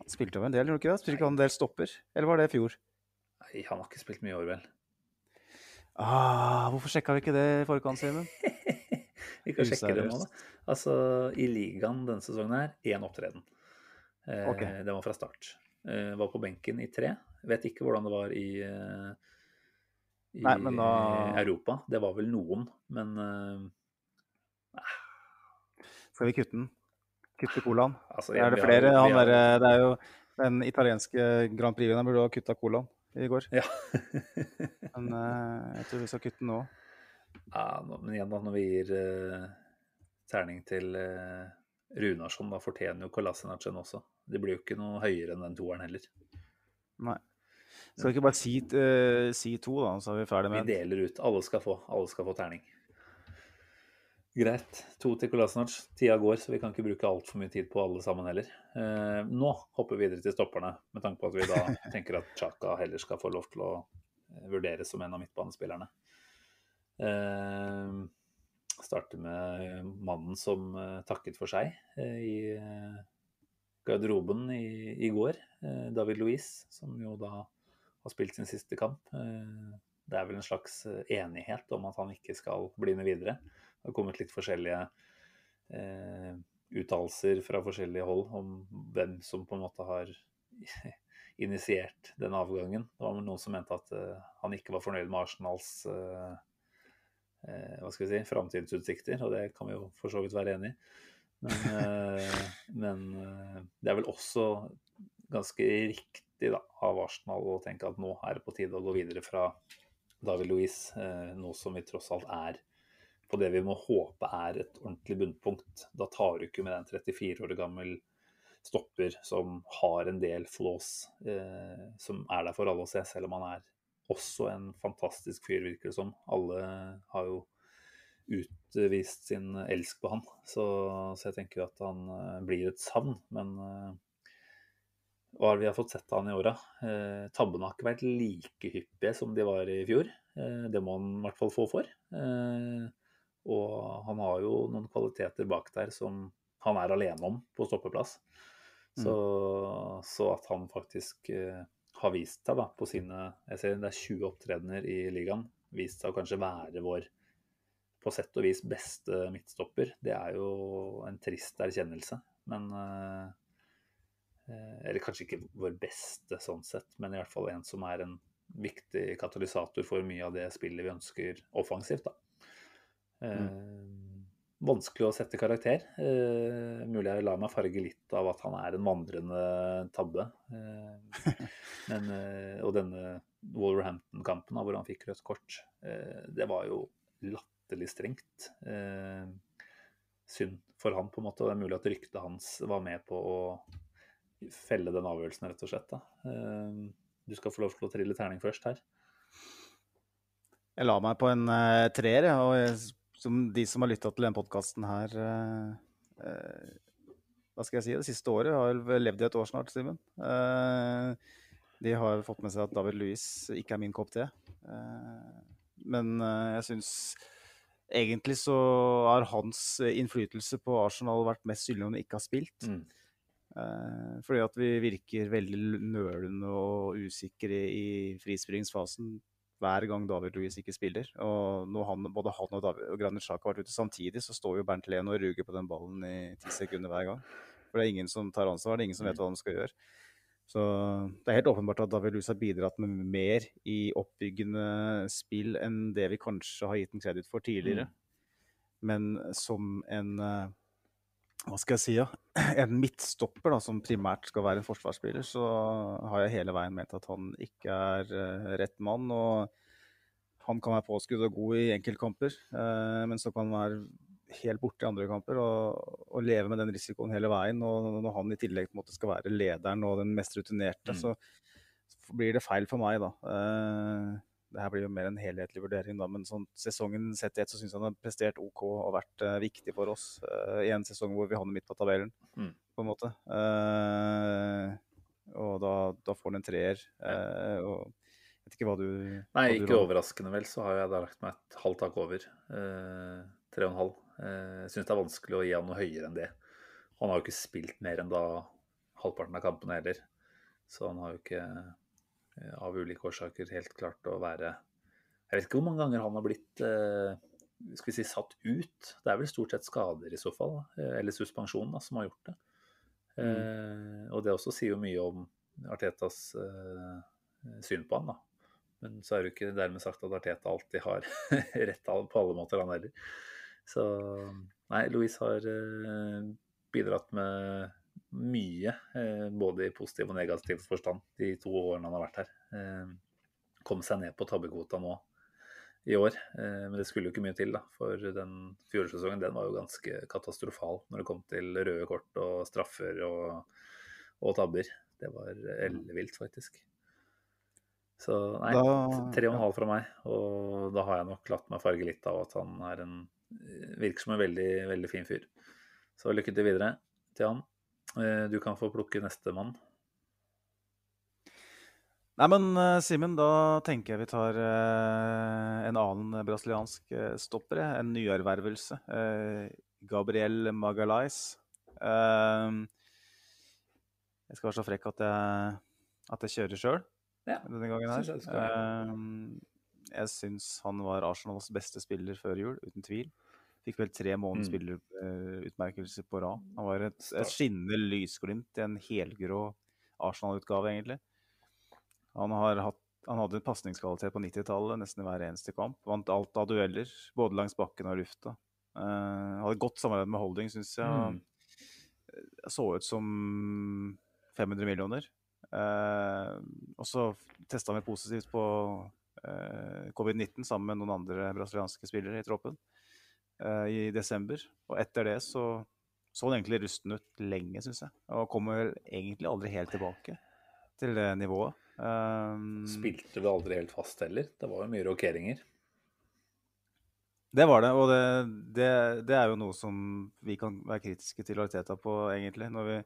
Han spilte jo en del, gjorde du ikke det? Spilte ikke han en del stopper? Eller var det i fjor? Han har ikke spilt mye vel. Ah, hvorfor sjekka vi ikke det i forkant, Simen? Vi kan sjekke det nå, da. Altså, i ligaen denne sesongen her, én opptreden. Eh, okay. Det var fra start. Eh, var på benken i tre. Vet ikke hvordan det var i, eh, i Nei, da- Europa. Det var vel noen, men eh, Skal vi kutte den? Kutte colaen? altså, Er det flere? har-? Han har- der, det er jo den italienske Grand Prix-vinneren burde ha kutta colaen i går. Ja. Men uh, jeg tror vi skal kutte den nå. ja, men igjen, da, når vi gir uh, terning til uh, Runarsson, da fortjener jo Kolasinacen også. Det blir jo ikke noe høyere enn den toeren heller. Nei. Skal vi ikke bare si, uh, si to, da, så er vi ferdig med Vi deler ut. Alle skal få. Alle skal få terning. Greit. To til Kolasinac. Tida går, så vi kan ikke bruke altfor mye tid på alle sammen heller. Eh, nå hopper vi videre til stopperne, med tanke på at vi da tenker at Chaka heller skal få lov til å eh, vurderes som en av midtbanespillerne. Eh, starter med mannen som eh, takket for seg eh, i garderoben i, i går. David Louise, som jo da har spilt sin siste kamp. Det er vel en slags enighet om at han ikke skal bli med videre. Det har kommet litt forskjellige eh, uttalelser fra forskjellige hold om hvem som på en måte har initiert den avgangen. Det var noen som mente at eh, han ikke var fornøyd med Arsenals eh, eh, hva skal vi si, framtidsutsikter, og det kan vi jo for så vidt være enig i. Men, eh, men eh, det er vel også ganske riktig da, av Arsenal å tenke at nå er det på tide å gå videre fra David Louise, nå som vi tross alt er på det vi må håpe er et ordentlig bunnpunkt. Da tar du ikke med den 34 år gammel stopper som har en del flås, eh, som er der for alle å se, selv om han er også en fantastisk fyr, virker det som. Alle har jo utvist sin elsk på han, så, så jeg tenker at han eh, blir et savn. Men eh, hva har vi har fått sett av han i åra? Eh, tabbene har ikke vært like hyppige som de var i fjor. Eh, det må han i hvert fall få for. Eh, og han har jo noen kvaliteter bak der som han er alene om på stoppeplass. Så, så at han faktisk eh, har vist seg da, på sine Jeg ser det er 20 opptredener i ligaen. Vist seg å kanskje være vår på sett og vis beste midtstopper. Det er jo en trist erkjennelse. Men eh, eh, Eller kanskje ikke vår beste sånn sett, men i hvert fall en som er en viktig katalysator for mye av det spillet vi ønsker offensivt. da. Eh, Vanskelig å sette karakter. Eh, mulig jeg lar meg farge litt av at han er en vandrende tabbe. Eh, men, eh, og denne Wolverhampton-kampen hvor han fikk rødt kort, eh, det var jo latterlig strengt. Eh, synd for han, på en måte. Og det er mulig at ryktet hans var med på å felle den avgjørelsen, rett og slett. Da. Eh, du skal få lov til å trille terning først her. Jeg la meg på en uh, treer, og jeg, som de som har lytta til denne podkasten her uh, uh, Hva skal jeg si? Det siste året har vel levd i et år snart, Simen. de har fått med seg at David Louis ikke er min kopp te. men jeg syns egentlig så har hans innflytelse på Arsenal vært mest synlig om han ikke har spilt. Mm. Uh, fordi at vi virker veldig nølende og usikre i frispillingsfasen hver gang David Louis ikke spiller. Og når han, både han og, David, og Granit Sjaka har vært ute samtidig, så står jo Bernt Leno og ruger på den ballen i ti sekunder hver gang. For det er ingen som tar ansvar, det er ingen som vet hva de skal gjøre. Så det er helt åpenbart at David Louis har bidratt med mer i oppbyggende spill enn det vi kanskje har gitt en kreditt for tidligere. Mm. Men som en uh, hva skal jeg si, ja? en midtstopper da, som primært skal være en forsvarsspiller, så har jeg hele veien ment at han ikke er uh, rett mann. og Han kan være påskudd og god i enkeltkamper, uh, men så kan han være helt borte i andre kamper og, og, leve med den risikoen hele veien. Og når han i tillegg måte skal være lederen og den mest rutinerte, mm. så, så, blir det feil for meg, da. Uh, det her blir jo mer en helhetlig vurdering, da, men sånn, sesongen sett i ett så syns jeg han har prestert OK og vært uh, viktig for oss uh, i en sesong hvor vi havner midt på tabellen, mm. på en måte. Uh, og da, da, får han en treer. og jeg vet ikke hva du Nei, ikke du overraskende vel, så har jeg da lagt meg et halvt tak over. Tre og en halv. Jeg syns det er vanskelig å gi han noe høyere enn det. Han har jo ikke spilt mer enn da halvparten av kampene heller, så han har jo ikke av ulike årsaker helt klart å være Jeg vet ikke hvor mange ganger han har blitt eh, skal vi si, satt ut. Det er vel stort sett skader i så fall, eh, eller suspensjon, da, som har gjort det. Mm. Eh, og det også sier jo mye om Artetas eh, syn på han. da. Men så er det jo ikke dermed sagt at Arteta alltid har rett på alle måter, han heller. Så nei, Louise har eh, bidratt med mye, eh, både i positiv og negativ forstand, de to årene han har vært her. Eh, kom seg ned på tabbekvota nå i år, eh, men det skulle jo ikke mye til, da. For den fjorårssesongen den var jo ganske katastrofal når det kom til røde kort og straffer og, og tabber. Det var ellevilt, faktisk. Så nei, tre og en halv fra meg. Og da har jeg nok latt meg farge litt av at han er en virker som en veldig, veldig fin fyr. Så lykke til videre til han. Eh, du kan få plukke neste mann. Nei, men uh, Simen, da tenker jeg vi tar eh, en annen brasiliansk eh, stopper. En nyervervelse. Gabriel Magalais. jeg skal være så frekk at jeg, at jeg kjører sjøl ja, denne gangen her. Synes jeg, jeg syns han var Arsenals beste spiller før jul, uten tvil. Fikk vel tre måneders mm. på rad. Han var et, et skinnende lysglimt i en helgrå Arsenal-utgave, egentlig. Han, hatt, han, hadde en pasningskvalitet på 90-tallet nesten i hver eneste kamp. Vant alt av dueller, både langs bakken og lufta. Uh, hadde godt samarbeid med Holding, syns jeg. Mm. Så ut som 500 millioner. Uh, og så testa vi positivt på uh, covid-19 sammen med noen andre brasilianske spillere i troppen i desember. Og etter det så så han egentlig rusten ut lenge, syns jeg. Og kommer egentlig aldri helt tilbake til det nivået. Um, Spilte vel aldri helt fast heller? Det var jo mye rokeringer. Det var det, og det, det, det, er jo noe som vi kan være kritiske til Ariteta på, egentlig, når vi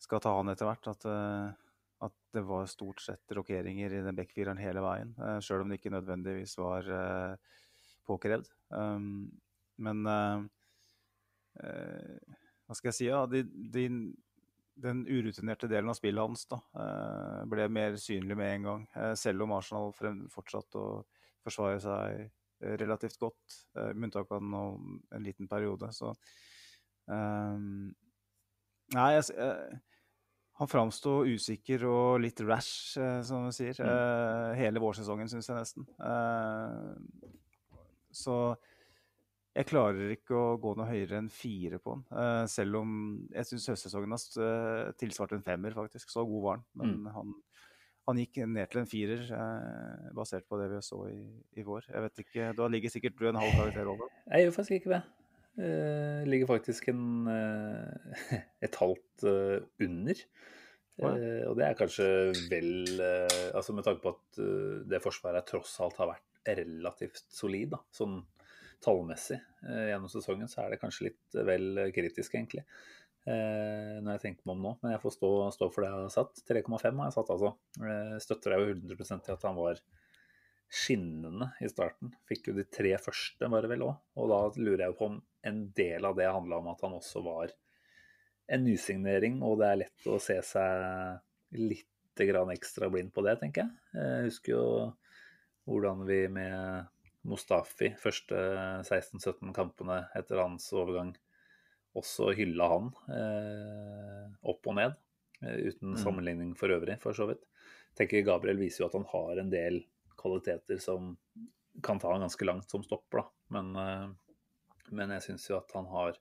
skal ta han etter hvert. At, uh, at det var stort sett rokeringer i den backfireren hele veien. Eh, Sjøl om det ikke nødvendigvis var påkrevd. Um, men uh, uh, hva skal jeg si? Ja, de, de, den urutinerte delen av spillet hans da, uh, ble mer synlig med en gang. selv om Arsenal fortsatte å forsvare seg relativt godt, med unntak av en liten periode. Så Nei, jeg, han framsto usikker og litt rash, som vi sier. Mm. hele vårsesongen, syns jeg nesten. så jeg klarer ikke å gå noe høyere enn fire på den. Uh, selv om jeg syns høstsesongen har uh, tilsvart en femmer, faktisk. Så god var han. Men mm. han, han, gikk ned til en firer, uh, basert på det vi så i, i, vår. Jeg vet ikke, Da ligger sikkert du en halv karakter over? Jeg gjør faktisk ikke det. Uh, ligger faktisk en, et halvt under. Ja. og det er kanskje vel Altså med tanke på at det forsvaret tross alt har vært relativt solid, da, sånn tallmessig. Eh, gjennom sesongen så er det kanskje litt vel kritisk, egentlig. Eh, når jeg tenker meg om nå. Men jeg får stå, stå for det jeg har satt. 3,5 har jeg satt, altså. Eh, støtter deg jo 100 til at han var skinnende i starten. Fikk jo de tre første, var det vel òg. Og da lurer jeg på om en del av det handla om at han også var en nysignering, og det er lett å se seg litt ekstra blind på det, tenker jeg. Jeg husker jo hvordan vi med Mustafi første 16-17 kampene etter hans overgang også hylla han eh, opp og ned, eh, uten mm. sammenligning for øvrig, for så vidt. Tenker Gabriel viser jo at han har en del kvaliteter som kan ta han ganske langt som stopper, da. Men, eh, men jeg syns jo at han har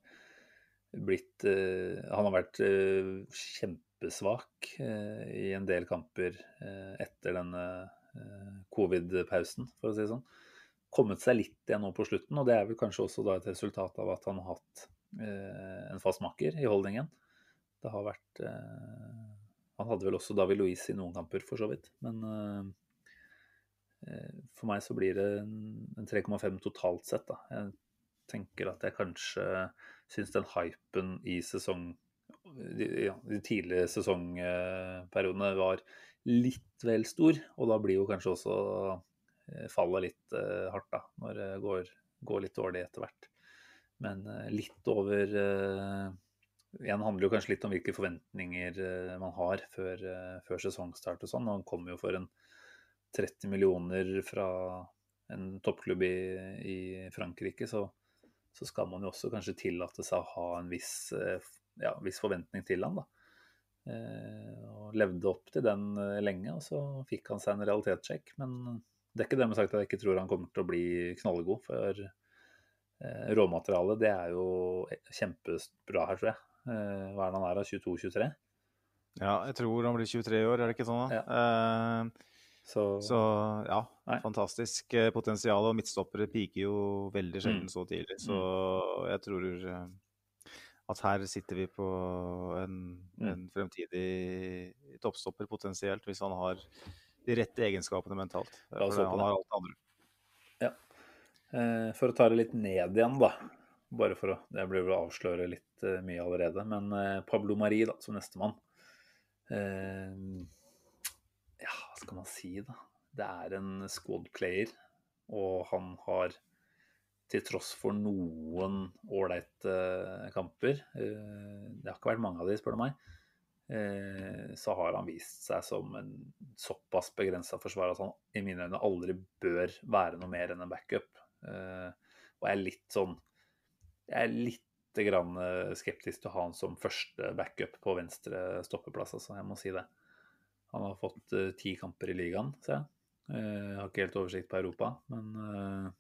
blitt eh, Han har vært eh, kjempesvak eh, i en del kamper etter denne covid-pausen, for å si det sånn. Kommet seg litt igjen nå på slutten, og det er vel kanskje også et resultat av at han har hatt en fast makker i holdningen. Det har vært Han hadde vel også David Louise i noen kamper, for så vidt. Men for meg så blir det en 3,5 totalt sett. Da. Jeg tenker at jeg kanskje syns den hypen i sesong ja, de tidlige sesongperiodene var litt vel stor. Og da blir jo kanskje også eh, fallet litt uh, hardt, da, når det går, går litt dårlig etter hvert. Men uh, litt over Igjen handler jo kanskje litt om hvilke forventninger man har før, før sesongstart og sånn. Han kommer jo for en 30 millioner fra en toppklubb i, i Frankrike, så så skal man jo også kanskje tillate seg å ha en viss, eh, ja, viss forventning til han. da. Eh, og levde opp til den eh, lenge, og så fikk han seg en realitetssjekk. Men det er ikke det med sagt at jeg ikke tror han kommer til å bli knallgod, for råmaterialet det er jo kjempebra her, tror jeg. Hva er det han er da, 22-23? Ja, jeg tror han blir 23 år, er det ikke sånn? da? Ja. Så, så ja, nei. fantastisk eh, potensial. Og midtstoppere piker jo veldig sjelden mm. så tidlig. Så mm. jeg tror eh, at her sitter vi på en, mm. en fremtidig toppstopper potensielt, hvis han har de rette egenskapene mentalt. Han har alt det. Ja. Eh, for å ta det litt ned igjen, da. Bare for å Det blir vel å avsløre litt mye allerede. Men Pablo Mari da, som nestemann. Eh, ja, hva skal man si, da? Det er en squad player, og han har til tross for noen ålreite uh, kamper uh, Det har ikke vært mange av de, spør du meg. Uh, så har han vist seg som en såpass begrensa forsvarer at han i mine øyne aldri bør være noe mer enn en backup. og jeg er litt sånn Jeg er litt grann skeptisk til å ha han som første backup på venstre stoppeplass, altså. Jeg må si det. Han har fått ti kamper i ligaen, ser jeg. jeg. har ikke helt oversikt på Europa, men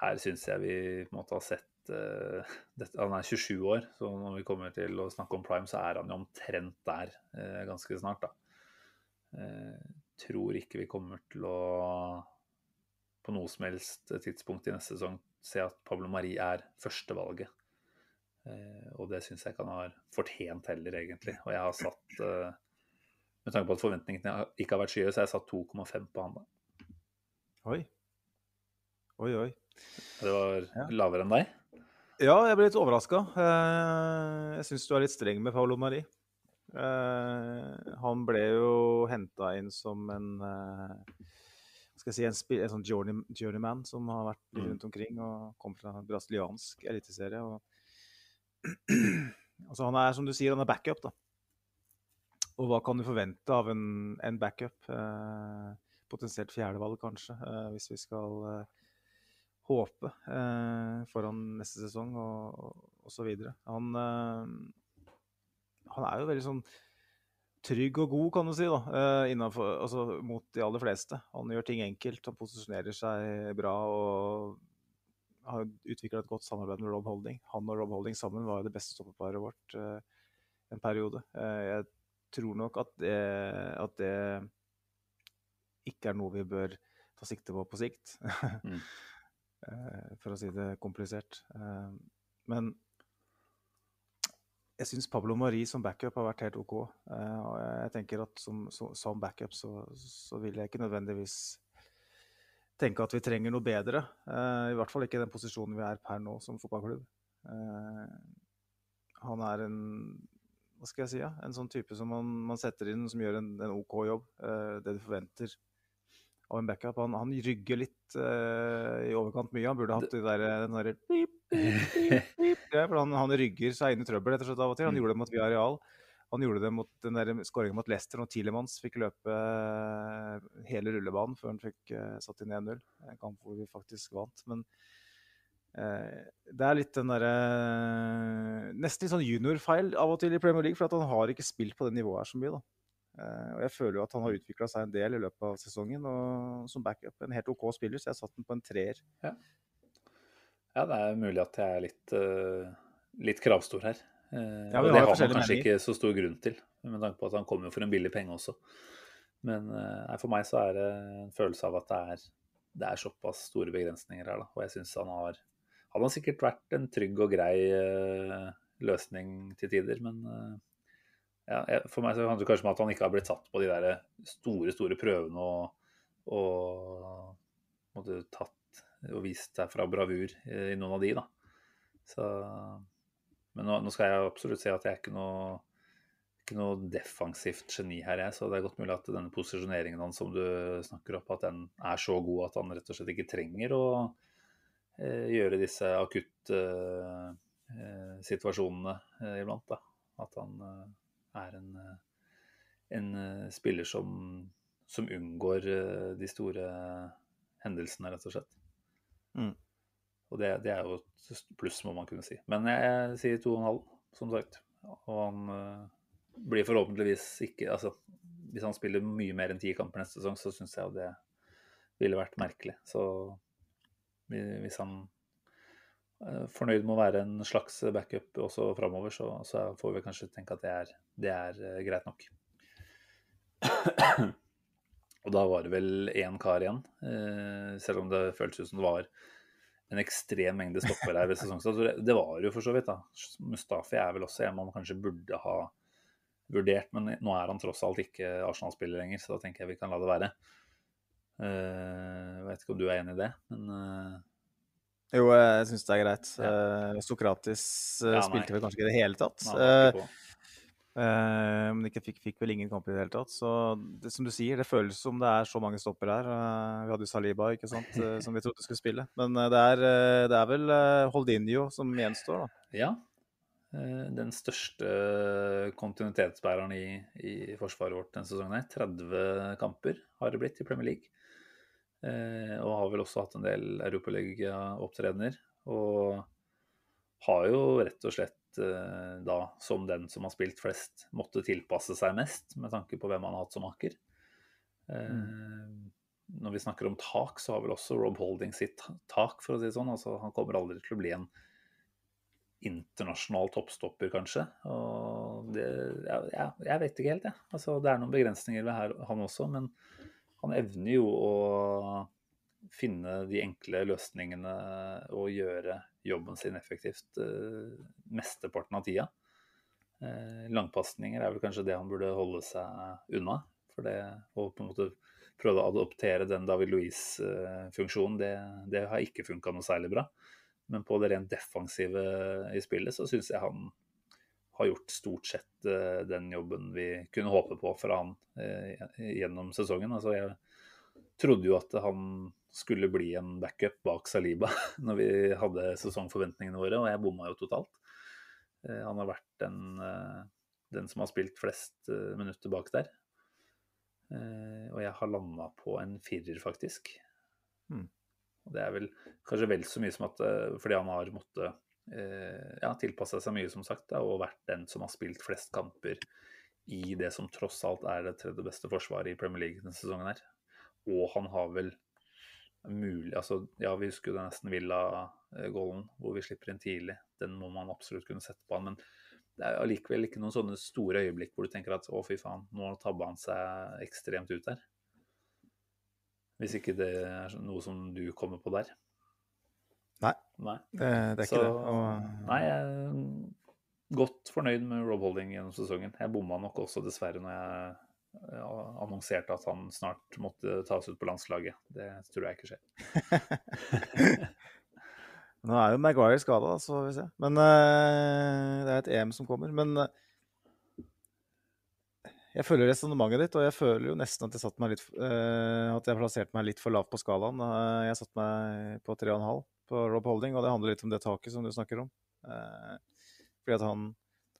her syns jeg vi på en måte har sett dette, Han er 27 år, så når vi kommer til å snakke om prime, så er han jo omtrent der ganske snart, da. tror ikke vi kommer til å på noe som helst tidspunkt i neste sesong se at Pablo Mari er førstevalget. Eh, og det syns jeg ikke han har fortjent heller, egentlig. Og jeg har satt eh, med tanke på at forventningene ikke har vært skyhøye, så har jeg satt 2,5 på han. da. Oi. Oi, oi. Det var ja. lavere enn deg? Ja, jeg ble litt overraska. Eh, jeg syns du er litt streng med Paolo Mari. Eh, han ble jo henta inn som en eh, skal jeg si, en, en sånn journey, journeyman som har vært litt mm. rundt omkring og kom fra en brasiliansk eliteserie. Og... altså, han er som du sier, han er backup, da. Og hva kan du forvente av en, en backup? Eh, potensielt fjerdevalg, kanskje, eh, hvis vi skal eh, håpe eh, foran neste sesong og, og så videre. Han, eh, han, er jo veldig sånn trygg og god, kan du si, da, eh, innenfor, altså, mot de aller fleste. Han gjør ting enkelt, han posisjonerer seg bra og har utvikla et godt samarbeid med Rob Holding. Han og Rob Holding sammen var jo det beste stoppeparet vårt en periode. jeg tror nok at det, at det, ikke er noe vi bør ta sikte på på sikt. mm. Eh, for å si det komplisert. Eh, men jeg syns Pablo Marie som backup har vært helt OK. Eh, og jeg tenker at som, som backup så, så vil jeg ikke nødvendigvis tenke at vi trenger noe bedre. I hvert fall ikke i den posisjonen vi er per nå som fotballklubb. Han er en hva skal jeg si, ja? en sånn type som man, man setter inn, som gjør en, en OK jobb. Det du forventer av en backup. Han, han rygger litt uh, i overkant mye. Han burde hatt det der, den derre. Ja, for han, han rygger seg inn i trøbbel rett og slett av og til. Han Mm. gjorde det mot Villarreal. Han gjorde det mot den der skåringen mot Leicester når Tilemans fikk løpe eh, hele rullebanen før han fikk uh, satt inn 1-0. En kamp hvor vi faktisk vant. Men eh, det er litt den derre Nesten litt sånn juniorfeil av og til i Premier League, for at han har ikke spilt på det nivået her så mye. da. Eh, og jeg føler jo at han har utvikla seg en del i løpet av sesongen. Og som backup en helt OK spiller, så jeg satte den på en treer. Ja, det er mulig at jeg er litt, uh, litt kravstor her. Uh, Ja, og det har man kanskje ikke så stor grunn til, med tanke på at han kommer for en billig penge også. Men uh, for meg så er det en følelse av at det er, det er såpass store begrensninger her. Da. Og jeg syns han har Han har sikkert vært en trygg og grei løsning til tider, men ja, for meg så handler det kanskje om at han ikke har blitt satt på de der store, store prøvene og, og måtte tatt og vist seg fra bravur i, i noen av de, da. Så, men nå, nå skal jeg absolutt si at jeg er ikke noe, ikke noe defensivt geni her, jeg. Så det er godt mulig at denne posisjoneringen hans som du snakker opp, at den er så god at han rett og slett ikke trenger å eh, gjøre disse akutte eh, eh, iblant. da. At han eh, er en, eh, en eh, spiller som, som unngår eh, de store hendelsene, rett og slett. Mm. Og det, det er jo et pluss, må man kunne si. Men jeg, sier to og en halv, som sagt. Og han blir forhåpentligvis ikke Altså, hvis han spiller mye mer enn ti kamper neste sesong, så syns jeg jo det ville vært merkelig. Så hvis han fornøyd med å være en slags backup også framover, så, så får vi kanskje tenke at det er, det er eh, greit nok. Og da var det vel én kar igjen, eh, selv om det føltes ut som det var en ekstrem mengde stopper her ved sesongstart. Det Det, det var jo for så vidt, da. Mustafi er vel også en man kanskje burde ha vurdert, men nå er han tross alt ikke Arsenal-spiller lenger, så da tenker jeg vi kan la det være. Eh, Jeg vet ikke om du er enig i det, men eh, Jo, jeg syns det er greit. Ja. Uh, Sokratis uh, Ja, spilte vel kanskje ikke i det hele tatt. Nei. Eh, men ikke fikk, fikk vel ingen kamp i det hele tatt. Så det, som du sier, det føles som det er så mange stopper her. Vi hadde jo Saliba, ikke sant, som vi trodde skulle spille. Men det, er, det er vel Holdinho som gjenstår, da. Ja. Den største kontinuitetsbæreren i, i forsvaret vårt denne sesongen. her. 30 kamper har det blitt i Premier League. Eh, Og har vel også hatt en del Europaliga-opptredener. Og har jo rett og slett eh, da, som den som har spilt flest, måtte tilpasse seg mest med tanke på hvem han har hatt som makker. Mm. Når vi snakker om tak, så har vel også Rob Holding sitt tak, for å si det sånn. Altså, han kommer aldri til å bli en internasjonal toppstopper, kanskje. Og det, ja, jeg vet ikke helt, jeg. Altså, det er noen begrensninger ved her, han også, men han evner jo å finne de enkle løsningene og gjøre jobben sin effektivt eh, mesteparten av tida. Eh, langpasninger er vel kanskje det han burde holde seg unna. For det å på en måte prøve å adoptere den David Louise-funksjonen, det, det har ikke funka noe særlig bra. Men på det rent defensive i spillet så syns jeg han har gjort stort sett eh, den jobben vi kunne håpe på fra han eh, gjennom sesongen. Altså jeg trodde jo at han skulle bli en backup bak Saliba når vi hadde sesongforventningene våre, og jeg bomma jo totalt. Eh, Han har vært den, den som har spilt flest minutter bak der. Og jeg har landa på en firer, faktisk. Hmm. Og det er vel kanskje vel så mye som at fordi han har måttet ja, tilpassa seg mye, som sagt, da, og vært den som har spilt flest kamper i det som tross alt er det tredje beste forsvaret i Premier League denne sesongen her. Og han har vel mulig Altså, ja, vi husker jo det nesten Villa-goalen, hvor vi slipper inn tidlig. Den må man absolutt kunne sette på han, men det er allikevel ikke noen sånne store øyeblikk hvor du tenker at å, fy faen, nå tabba han seg ekstremt ut der. Hvis ikke det er noe som du kommer på der. Nei. Nei. Det, det er ikke det. Og, Nei, jeg er godt fornøyd med Rob Holding gjennom sesongen. Jeg bomma nok også dessverre når jeg annonserte at han snart måtte tas ut på landslaget. Det tror jeg ikke skjer. Nå er jo Maguire skada, så får vi se. Men uh, det er et EM som kommer. Men uh, jeg føler resonnementet ditt, og jeg føler jo nesten at jeg, satt meg litt, uh, at jeg plasserte meg litt for lavt på skalaen. jeg satte meg på 3,5 på Rob Holding, og det handler litt om det taket som du snakker om. fordi at han,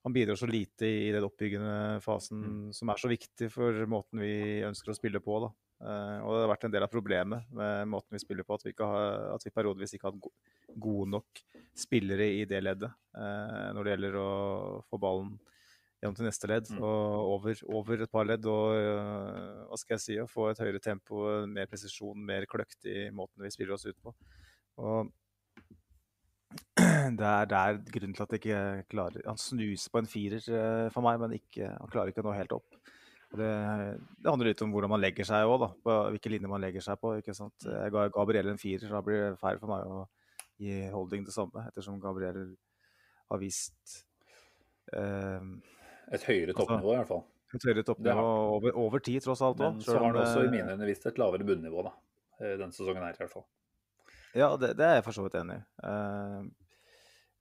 han, bidrar så lite i den oppbyggende fasen mm. som er så viktig for måten vi ønsker å spille på. da. Uh, og det har vært en del av problemet med måten vi spiller på, at vi, ikke har, at vi periodevis ikke har hatt gode nok spillere i det leddet uh, når det gjelder å få ballen gjennom til neste ledd mm. og over, over, et par ledd. Og uh, hva skal jeg si, å få et høyere tempo, mer presisjon, mer kløkt i måten vi spiller oss ut på. Og det er, det er grunnen til at jeg ikke klarer Han snuser på en firer for meg, men ikke, han klarer ikke å nå helt opp. Det, det, handler litt om hvordan man legger seg òg, på hvilke linjer man legger seg på. ikke sant? Jeg ga Gabriel en firer, så da blir det feil for meg å gi Holding det samme, ettersom Gabriel har vist eh, Et høyere altså toppnivå, altså, i hvert fall. Et høyere toppnivå over, over, tid, tross alt. Men så har han også i mine øyne vist et lavere bunnivå da, eh, denne sesongen her, i hvert fall. Ja, det, det er jeg for så vidt enig i. Uh,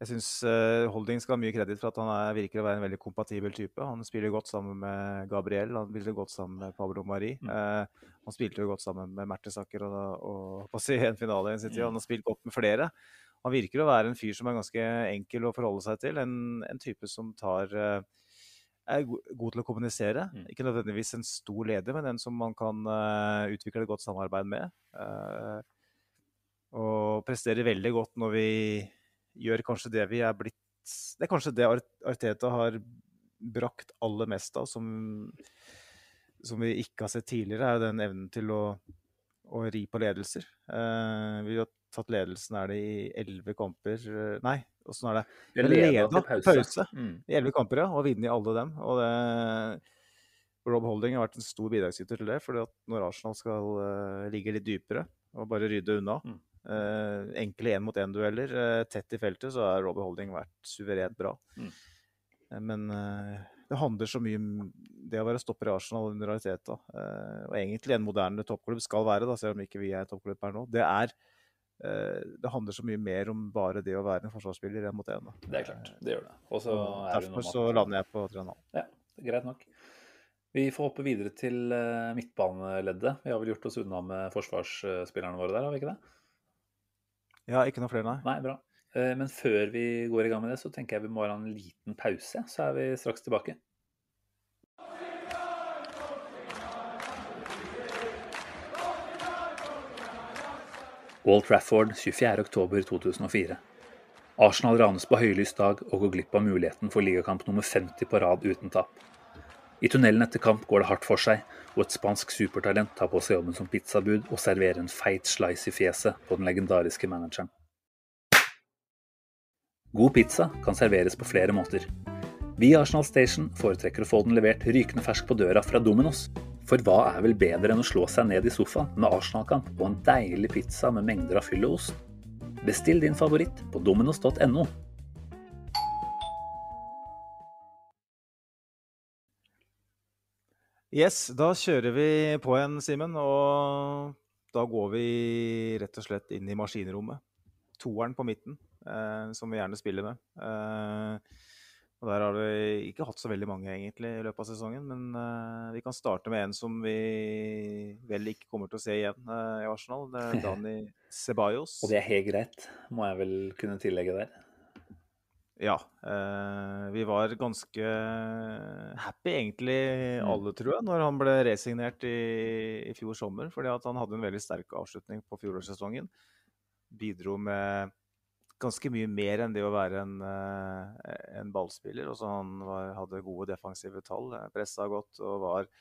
jeg syns uh, Holding skal ha mye kreditt for at han er, virker å være en veldig kompatibel type. Han spiller godt sammen med Gabriel, han spiller godt sammen med Pablo Mari. Mm. Eh, han spilte jo godt sammen med Mertesaker og, og og en finale i sin tid. Han har spilt godt med flere. Han virker å være en fyr som er ganske enkel å forholde seg til. En, en type som tar uh, er god til å kommunisere. Mm. Ikke nødvendigvis en stor leder, men en som man kan utvikle et godt samarbeid med. Og presterer veldig godt når vi gjør kanskje det vi er blitt Det er kanskje det Arteta har brakt aller mest av, som, som vi ikke har sett tidligere, er den evnen til å, å ri på ledelser. Eh, vi har tatt ledelsen er det i elleve kamper eh, Nei, åssen er det? Vi leda til pause. pause. Mm. I elleve kamper, ja. Og vunnet i alle dem. Og det Rob Holding har vært en stor bidragsyter til det. fordi at når Arsenal skal uh, ligge litt dypere og bare rydde unna, mm. Uh, enkle én-mot-én-dueller uh, tett i feltet, så har Robbie Holding vært suverent bra. Mm. Uh, men det handler så mye om det å være stopper i Arsenal under realiteten. og egentlig en moderne toppklubb skal være, da, selv om ikke vi er toppklubb her nå. Det er det handler så mye mer om bare det å være en forsvarsspiller én mot én. Det er klart, det gjør det. Også derfor så lander jeg på 3,5. Ja, greit nok. Vi får hoppe videre til midtbaneleddet. Vi har vel gjort oss unna med forsvarsspillerne våre der, har vi ikke det? Ja, ikke noe flere, nei. Nei, bra. Eh, men før vi går i gang med det, så tenker jeg vi må ha en liten pause. Så er vi straks tilbake. Wall Trafford 24.10.2004. Arsenal ranes på høylys dag og går glipp av muligheten for ligakamp nummer 50 på rad uten tap. I tunnelen etter kamp går det hardt for seg, og et spansk supertalent tar på seg jobben som pizzabud og serverer en feit slice i fjeset på den legendariske manageren. God pizza kan serveres på flere måter. Vi i Arsenal Station foretrekker å få den levert rykende fersk på døra fra Dominos. For hva er vel bedre enn å slå seg ned i sofaen med Arsenal-kamp og en deilig pizza med mengder av fyll og ost? Bestill din favoritt på dominos.no. Yes, da kjører vi på igjen, Simen. Og da går vi rett og slett inn i maskinrommet. Toeren på midten, eh, som vi gjerne spiller med. Eh, og Der har vi ikke hatt så veldig mange egentlig i løpet av sesongen, men eh, vi kan starte med en som vi vel ikke kommer til å se igjen eh, i Arsenal. Det er Dani Ceballos. Og det er helt greit, må jeg vel kunne tillegge der. Ja. Eh, vi var ganske happy, egentlig mm. alle, tror jeg, når han ble resignert i, i fjor sommer. Fordi at han hadde en veldig sterk avslutning på fjorårssesongen. Bidro med ganske mye mer enn det å være en, eh, en ballspiller. Også han var, hadde gode defensive tall, eh, pressa godt og var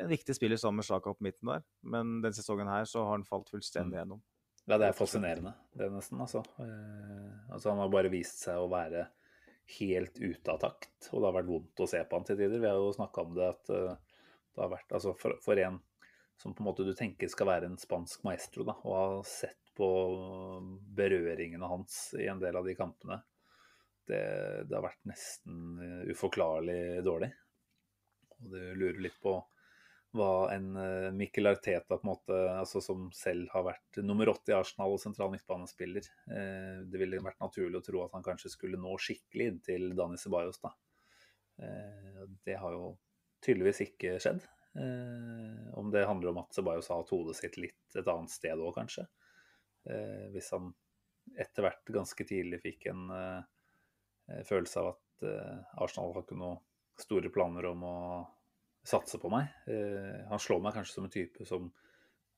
en viktig spiller sammen med Sjaka på midten der. Men denne sesongen her så har han falt fullstendig mm. gjennom. Ja, det er fascinerende, det nesten, altså. Eh, altså. Han har bare vist seg å være helt ute av takt, og det har vært vondt å se på han til tider. Vi har jo snakka om det at uh, det har vært Altså for, for, en som på en måte du tenker skal være en spansk maestro, da, og har sett på berøringene hans i en del av de kampene, det, det har vært nesten uforklarlig dårlig. Og du lurer litt på hva en uh, Mikkel Arteta, på en måte, altså som selv har vært nummer åtte i Arsenal og sentral midtbanespiller uh, Det ville vært naturlig å tro at han kanskje skulle nå skikkelig inn til Dani Ceballos. da. Uh, det har jo tydeligvis ikke skjedd. om det handler om at Ceballos har hatt hodet sitt litt et annet sted òg, kanskje. hvis han etter hvert ganske tidlig fikk en følelse av at Arsenal har ikke noen store planer om å satse på meg. Eh, han slår meg kanskje som en type som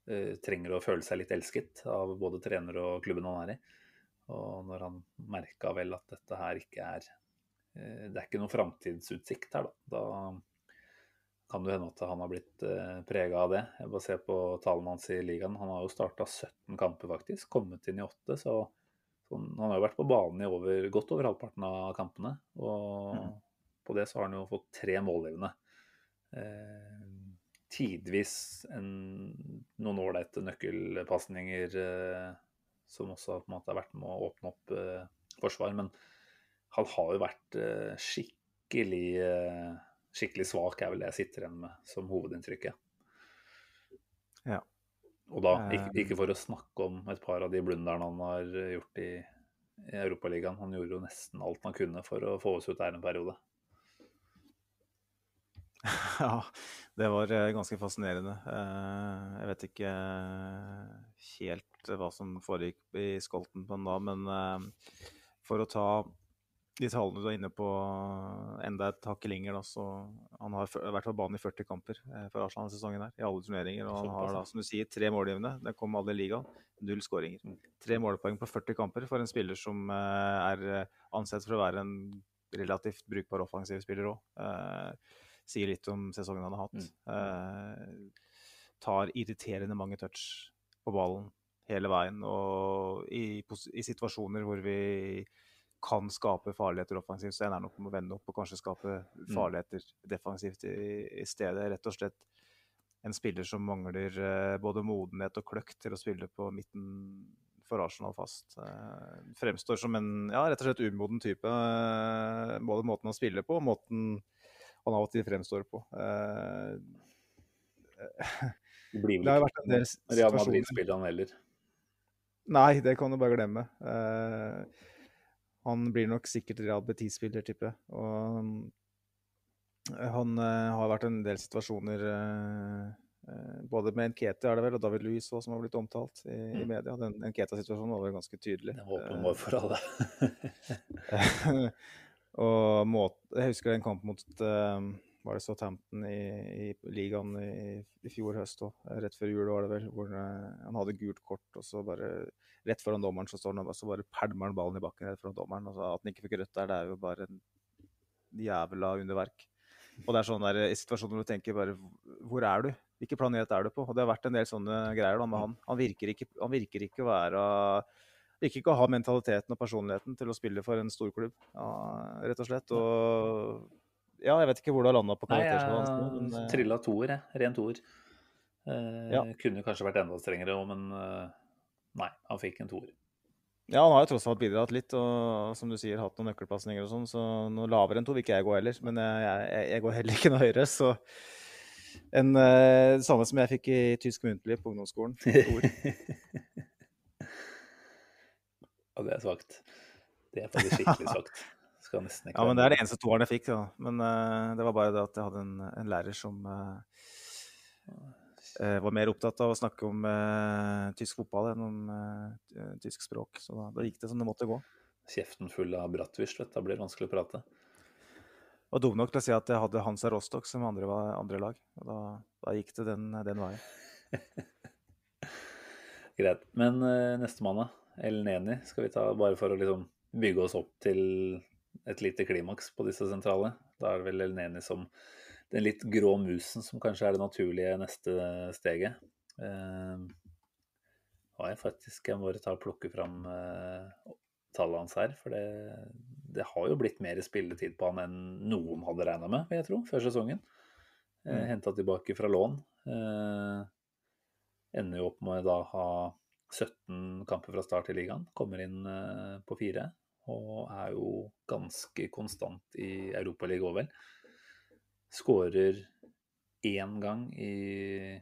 eh, trenger å føle seg litt elsket av både trener og klubben han er i. Og når han merka vel at dette her ikke er eh, Det er ikke noen framtidsutsikt her, da. Da kan det hende at han har blitt prega av det. Jeg bare ser på tallene hans i ligaen. Han har jo starta 17 kamper, faktisk. Kommet inn i åtte. Så han har jo vært på banen i over, godt over halvparten av kampene. Og mm. på det så har han jo fått tre målgivende. Eh, tidvis en, noen ålreite nøkkelpasninger eh, som også på en måte har vært med å åpne opp eh, forsvar. Men han har jo vært skikkelig, skikkelig svak, er vel det jeg sitter igjen med som hovedinntrykket. Ja. Og da, ikke, ikke, for å snakke om et par av de blunderne han har gjort i, i Europaligaen. Han gjorde jo nesten alt han kunne for å få oss ut der en periode. Ja, det var eh, ganske fascinerende. Eh, jeg vet ikke eh, helt hva som foregikk i skolten på den da, men for å ta de tallene du er inne på enda et hakk lenger, da, så han har vært på banen i 40 kamper for Arsenal denne sesongen her, i alle turneringer. Og han har da, som du sier, tre målgivende. Det kom alle i ligaen. Null skåringer. Mm. Tre målpoeng på 40 kamper for en spiller som er ansett for å være en relativt brukbar offensiv spiller òg sier litt om sesongen han har hatt. Mm. Eh, tar irriterende mange touch på ballen hele veien. Og i, i, situasjoner hvor vi kan skape farligheter offensivt, så ender han opp med å vende opp og kanskje skape mm. farligheter defensivt i, i, stedet. Rett og slett en spiller som mangler eh, både modenhet og kløkt til å spille på midten for Arsenal fast. Eh, fremstår som en ja, rett og slett umoden type. Eh, både måten han spiller på og måten han av og til fremstår på. Uh, det blir vel det ikke del Real Madrid-spiller han heller? Nei, det kan du bare glemme. Uh, han blir nok sikkert Real Betis-spiller, tipper jeg. Og uh, han har vært en del situasjoner både med Nketi er det vel, og David Louis også, som har blitt omtalt i, mm. i media. Den Nketa-situasjonen var vel ganske tydelig. Det var åpenbar for alle. Og måte, jeg husker en kamp mot uh, var det Southampton i, i ligaen i, i, fjor høst òg, rett før jul var det vel, hvor uh, han hadde gult kort, og så bare rett foran dommeren så står han og så bare pælmer han ballen i bakken rett foran dommeren. Altså, at han ikke fikk rødt der, det er jo bare en jævla underverk. Og det er sånn der, i situasjoner hvor du tenker bare Hvor er du? Hvilken planet er du på? Og det har vært en del sånne greier da med han. Han virker ikke, han virker ikke å være Ikke å ha mentaliteten og personligheten til å spille for en storklubb, ja, rett og slett. Og ja, jeg vet ikke hvor du har landa på karakterskalaen. Nei, jeg uh, trilla toer, jeg. Ren toer. Eh, ja. Kunne kanskje vært enda strengere òg, men uh, nei, han fikk en toer. Ja, han har jo tross alt bidratt litt, og som du sier, hatt noen nøkkelpasninger og sånn, så noe lavere enn to vil ikke jeg gå heller. Men jeg, jeg, jeg går heller ikke noe høyere, så en, uh, samme som jeg fikk i tysk muntlig på ungdomsskolen. Ja, det er svakt. Det er faktisk skikkelig svakt. Ja, men det er det eneste toeren jeg fikk. Da. Men uh, det var bare det at jeg hadde en, en lærer som uh, uh, var mer opptatt av å snakke om tysk fotball enn om tysk språk. Så da, da, gikk det som det måtte gå. Kjeften full av bratwurst, vet du. Da blir det vanskelig å prate. Og dum nok til å si at jeg hadde Hansa Rostock som andre, var, andre lag. Og da, da gikk det den, den veien. Greit. Men neste da? El Neni skal vi ta bare for å liksom bygge oss opp til et lite klimaks på disse sentrale. Da er det vel El Neni som den litt grå musen som kanskje er det naturlige neste steget. Eh, har jeg faktisk Jeg må bare ta og plukke fram eh, tallet hans her. For det, det, har jo blitt mer spilletid på han enn noen hadde regna med, vil jeg tro, før sesongen. Eh, mm. Henta tilbake fra lån. Eh, ender jo opp med å da ha 17 kamper fra start i ligaen. Kommer inn eh, på fire. Og er jo ganske konstant i Europaligaen òg, vel. Skårer én gang i,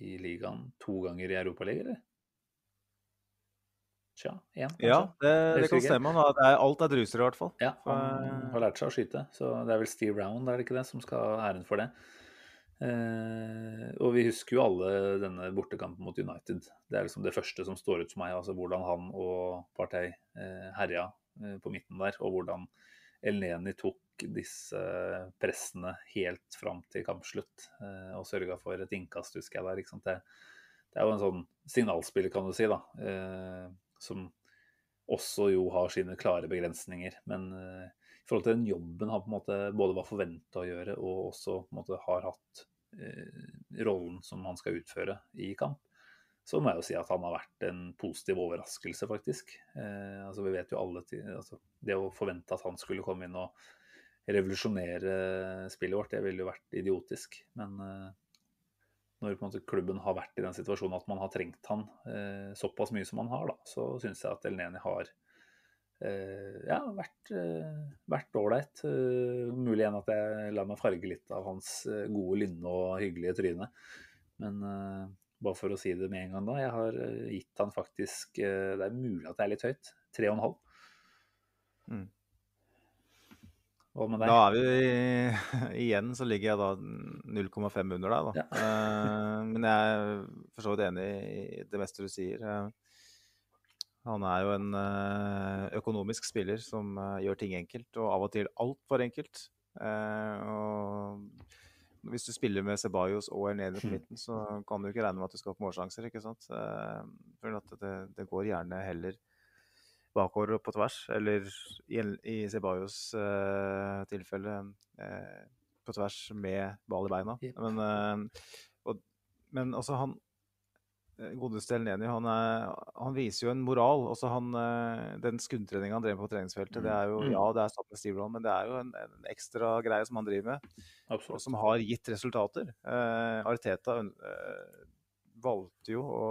i ligaen, to ganger i Europaligaen, eller? Tja, én, kanskje? Ja, det, det kan stemme. Er, alt er druser, i hvert fall. Ja, han har lært seg å skyte, så det er vel Steve Round, er det ikke det, som skal ha æren for det. Eh, og vi husker jo alle denne bortekampen mot United. Det er liksom det første som står ut for meg, altså hvordan han og Partey eh, herja eh, på midten der, og hvordan Elneni tok disse pressene helt fram til kampslutt eh, og sørga for et innkast, husker jeg der. Ikke sant? Det, det er jo en sånn signalspiller, kan du si, da, eh, som også jo har sine klare begrensninger. Men eh, i forhold til den jobben han på en måte både var forventa å gjøre, og også på en måte har hatt rollen som han skal utføre i kamp, så må jeg jo si at han har vært en positiv overraskelse, faktisk. Eh, altså Vi vet jo alle altså Det å forvente at han skulle komme inn og revolusjonere spillet vårt, det ville jo vært idiotisk. Men eh, når måte klubben har vært i den situasjonen at man har trengt han eh, såpass mye som han har, da, så syns jeg at Elneni har eh, ja, vært eh, ålreit. Eh, mulig igjen at jeg lar meg farge litt av hans eh, gode lynne og hyggelige tryne. Men eh, bare for å si det med en gang da, jeg har eh, gitt han faktisk eh, Det er mulig at det er litt høyt. Tre og en halv. Mm. Da er vi Igjen så ligger jeg da 0,5 under deg, da. Ja. Eh, men jeg er for så vidt enig i det meste du sier. Han er jo en eh, økonomisk spiller som eh, gjør ting enkelt, og av og til altfor enkelt. Eh, og hvis du spiller med Ceballos og Ernene på Mm. midten, så kan du ikke regne med at du skal få målsjanser, ikke sant. For det, det går gjerne heller bakover og på tvers, eller i, Sebajos i Ceballos eh, tilfelle eh, på tvers med ball i beina. Men, eh, og, men altså han godeste Elneny, han, er, han viser jo en moral. Også han, eh, den skuddtreninga han drev med på treningsfeltet, det er jo Mm. ja, det er satt med Steve Roll, men det er jo en, en ekstra greie som han driver med, og som har gitt resultater. Uh, Arteta uh, valgte jo å,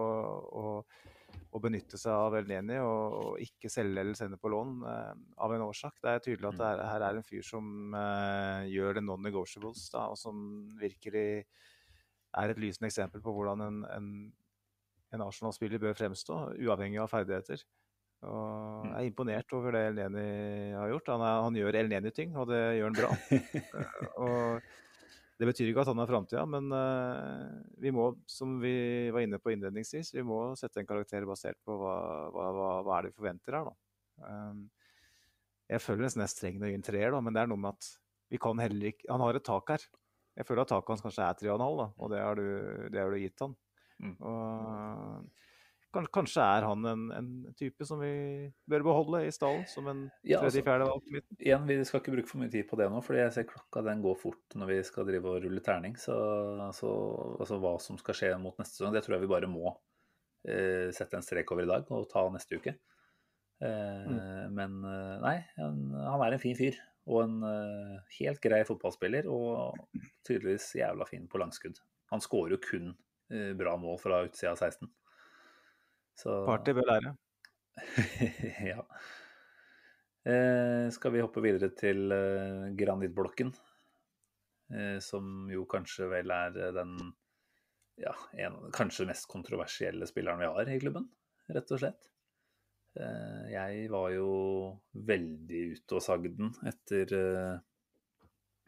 å, å benytte seg av Elneny og, og ikke selge eller sende på lån uh, av en årsak. Det er tydelig at det er, her er en fyr som eh, gjør det non-negotiables, og som virkelig er et lysende eksempel på hvordan en, en, en Arsenal-spiller bør fremstå, uavhengig av ferdigheter. Og jeg er imponert over det Elneni har gjort. Han, er, han gjør Elneni-ting, og det gjør han bra. Eh, og det betyr ikke at han er framtida, men eh, vi må, som vi var inne på innledningsvis, vi må sette en karakter basert på hva, hva, hva, er det vi forventer her, da. Um, jeg føler nesten jeg er streng når jeg gir en treer, men det er noe med at vi kan heller ikke Han har et tak her. Jeg føler at taket hans kanskje er 3,5, og det har du, det har du gitt han. Mm. Og kanskje er han en, en type som vi bør beholde i stallen, som en Ja, altså- tredje-fjerde valg på midten. Igjen, vi skal ikke bruke for mye tid på det nå, fordi jeg ser klokka den går fort når vi skal drive og rulle terning. Så, så altså, hva som skal skje mot neste sesong, det tror jeg vi bare må eh, sette en strek over i dag og ta neste uke. Eh, Men eh, nei, han, han er en fin fyr. Og en uh, helt grei fotballspiller, og tydeligvis jævla fin på langskudd. Han skårer jo kun bra mål fra utsida av 16. Så Party bør lære. ja. Eh, skal vi hoppe videre til eh, granittblokken? Eh, som jo kanskje vel er eh, den ja, en, kanskje mest kontroversielle spilleren vi har i klubben, rett og slett. Eh, jeg var jo veldig ute og sagde den etter eh,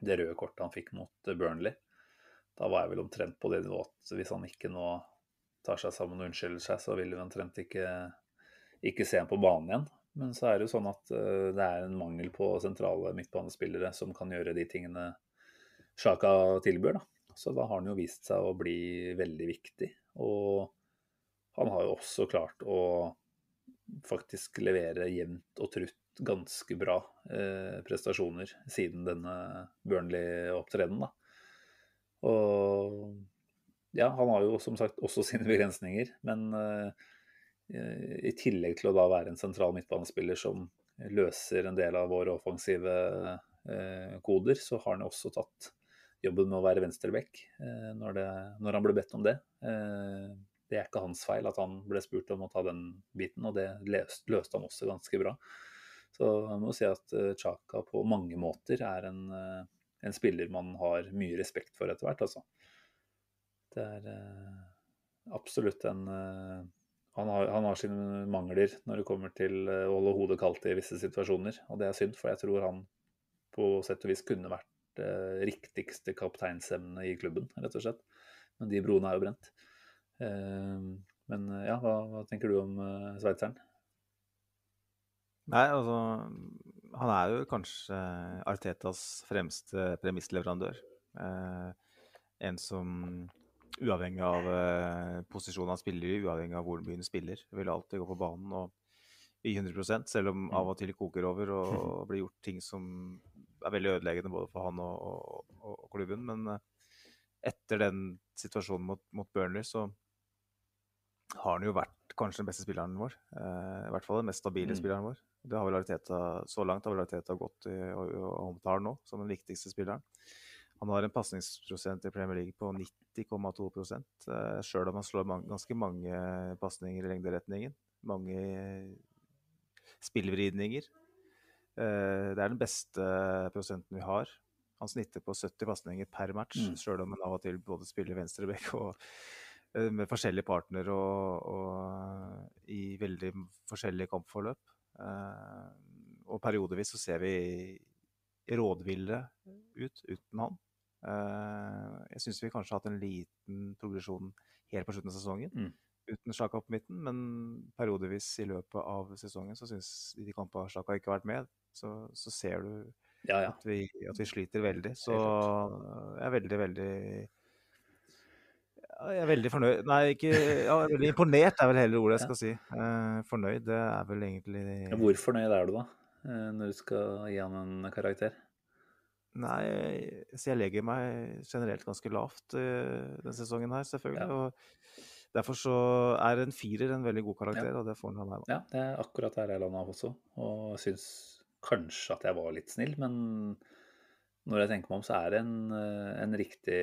det røde kortet han fikk mot eh, Burnley. Da var jeg vel omtrent på det nivået at hvis han ikke nå tar seg sammen og unnskylder seg, så vil vi omtrent ikke ikke se ham på banen igjen. Men så er det jo sånn at eh, det er en mangel på sentrale midtbanespillere som kan gjøre de tingene Sjaka tilbyr. da. Så da har han jo vist seg å bli veldig viktig. Og han har jo også klart å faktisk levere jevnt og trutt ganske bra eh, prestasjoner siden denne Burnley-opptredenen. Og ja, han har jo som sagt også sine begrensninger, men uh, i tillegg til å da være en sentral midtbanespiller som løser en del av våre offensive uh, koder, så har han jo også tatt jobben med å være venstreback uh, når, når han ble bedt om det. Det er ikke hans feil at han ble spurt om å ta den biten, og det løste, løste han også ganske bra. Så jeg må si at Chaka på mange måter er en, en spiller man har mye respekt for etter hvert, altså. Det er eh, absolutt en eh, han, har, han har sine mangler når det kommer til eh, å holde hodet kaldt i visse situasjoner, og det er synd, for jeg tror han på sett og vis kunne vært eh, riktigste kapteinsemne i klubben, rett og slett. Men de broene er jo brent. Eh, men eh, ja, hva, hva, tenker du om uh, sveitseren? Nei, altså Han er jo kanskje Artetas fremste premissleverandør. Eh, en som uavhengig av eh, posisjonen han spiller i, uavhengig av hvor mye han spiller, vil alltid gå på banen og i 100 selv om av og til koker over og, og blir gjort ting som er veldig ødeleggende både for han og, og, og klubben. Men eh, etter den situasjonen mot, mot Burnley, så har han jo vært kanskje den beste spilleren vår. Eh, I hvert fall den mest stabile mm. spilleren vår. Det har vel Ariteta, Så langt har vel Ariteta gått i å omtale nå som den viktigste spilleren. Han har en pasningsprosent i Premier League på 90,2 eh, sjøl om han slår man, ganske mange pasninger i lengderetningen. Mange spillvridninger. Eh, det er den beste prosenten vi har. Han snitter på 70 pasninger per match, mm. sjøl om han av og til både spiller venstreback og med forskjellige partnere og, og, i veldig forskjellige kampforløp. Eh, og periodevis så ser vi rådville ut uten han. Eh, jeg syns vi kanskje har hatt en liten progresjon helt på slutten av sesongen. Mm. Uten Sjaka på midten, men periodevis i løpet av sesongen så syns i de kampene Sjaka ikke har vært med, så, så ser du ja, ja. At, vi, at, vi, sliter veldig. Så jeg er veldig, veldig jeg er veldig fornøyd Nei, ikke ja, veldig imponert er vel heller ordet jeg skal si. Uh, fornøyd, det er vel egentlig Hvor fornøyd er du, da? Eh, når du skal gi han en karakter? Nei, så jeg legger meg generelt ganske lavt uh, denne sesongen her, selvfølgelig. Ja. Og derfor så er en firer en veldig god karakter, ja. og det får han av meg. Ja, det er akkurat der jeg landa også. Og syns kanskje at jeg var litt snill, men når jeg tenker meg om, så er det en, en riktig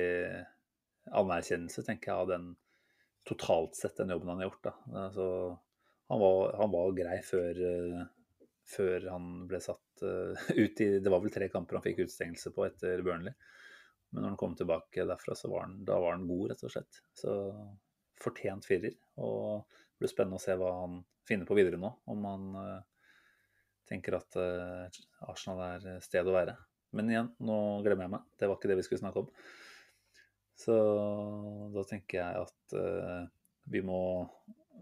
anerkjennelse, tenker jeg, av den totalt sett den jobben han har gjort. Altså, han, var, han, var, grei før, uh, før, han ble satt uh, ut i Det var vel tre kamper han fikk utstengelse på etter Burnley. Men når han kom tilbake derfra, så var han, da var han god, rett og slett. Så fortjent firer. Og det blir spennende å se hva han finner på videre nå. Om han uh, tenker at Arsenal er stedet å være. Men igjen, nå glemmer jeg meg. Det var ikke det vi skulle snakke om. Så da tenker jeg at uh, vi må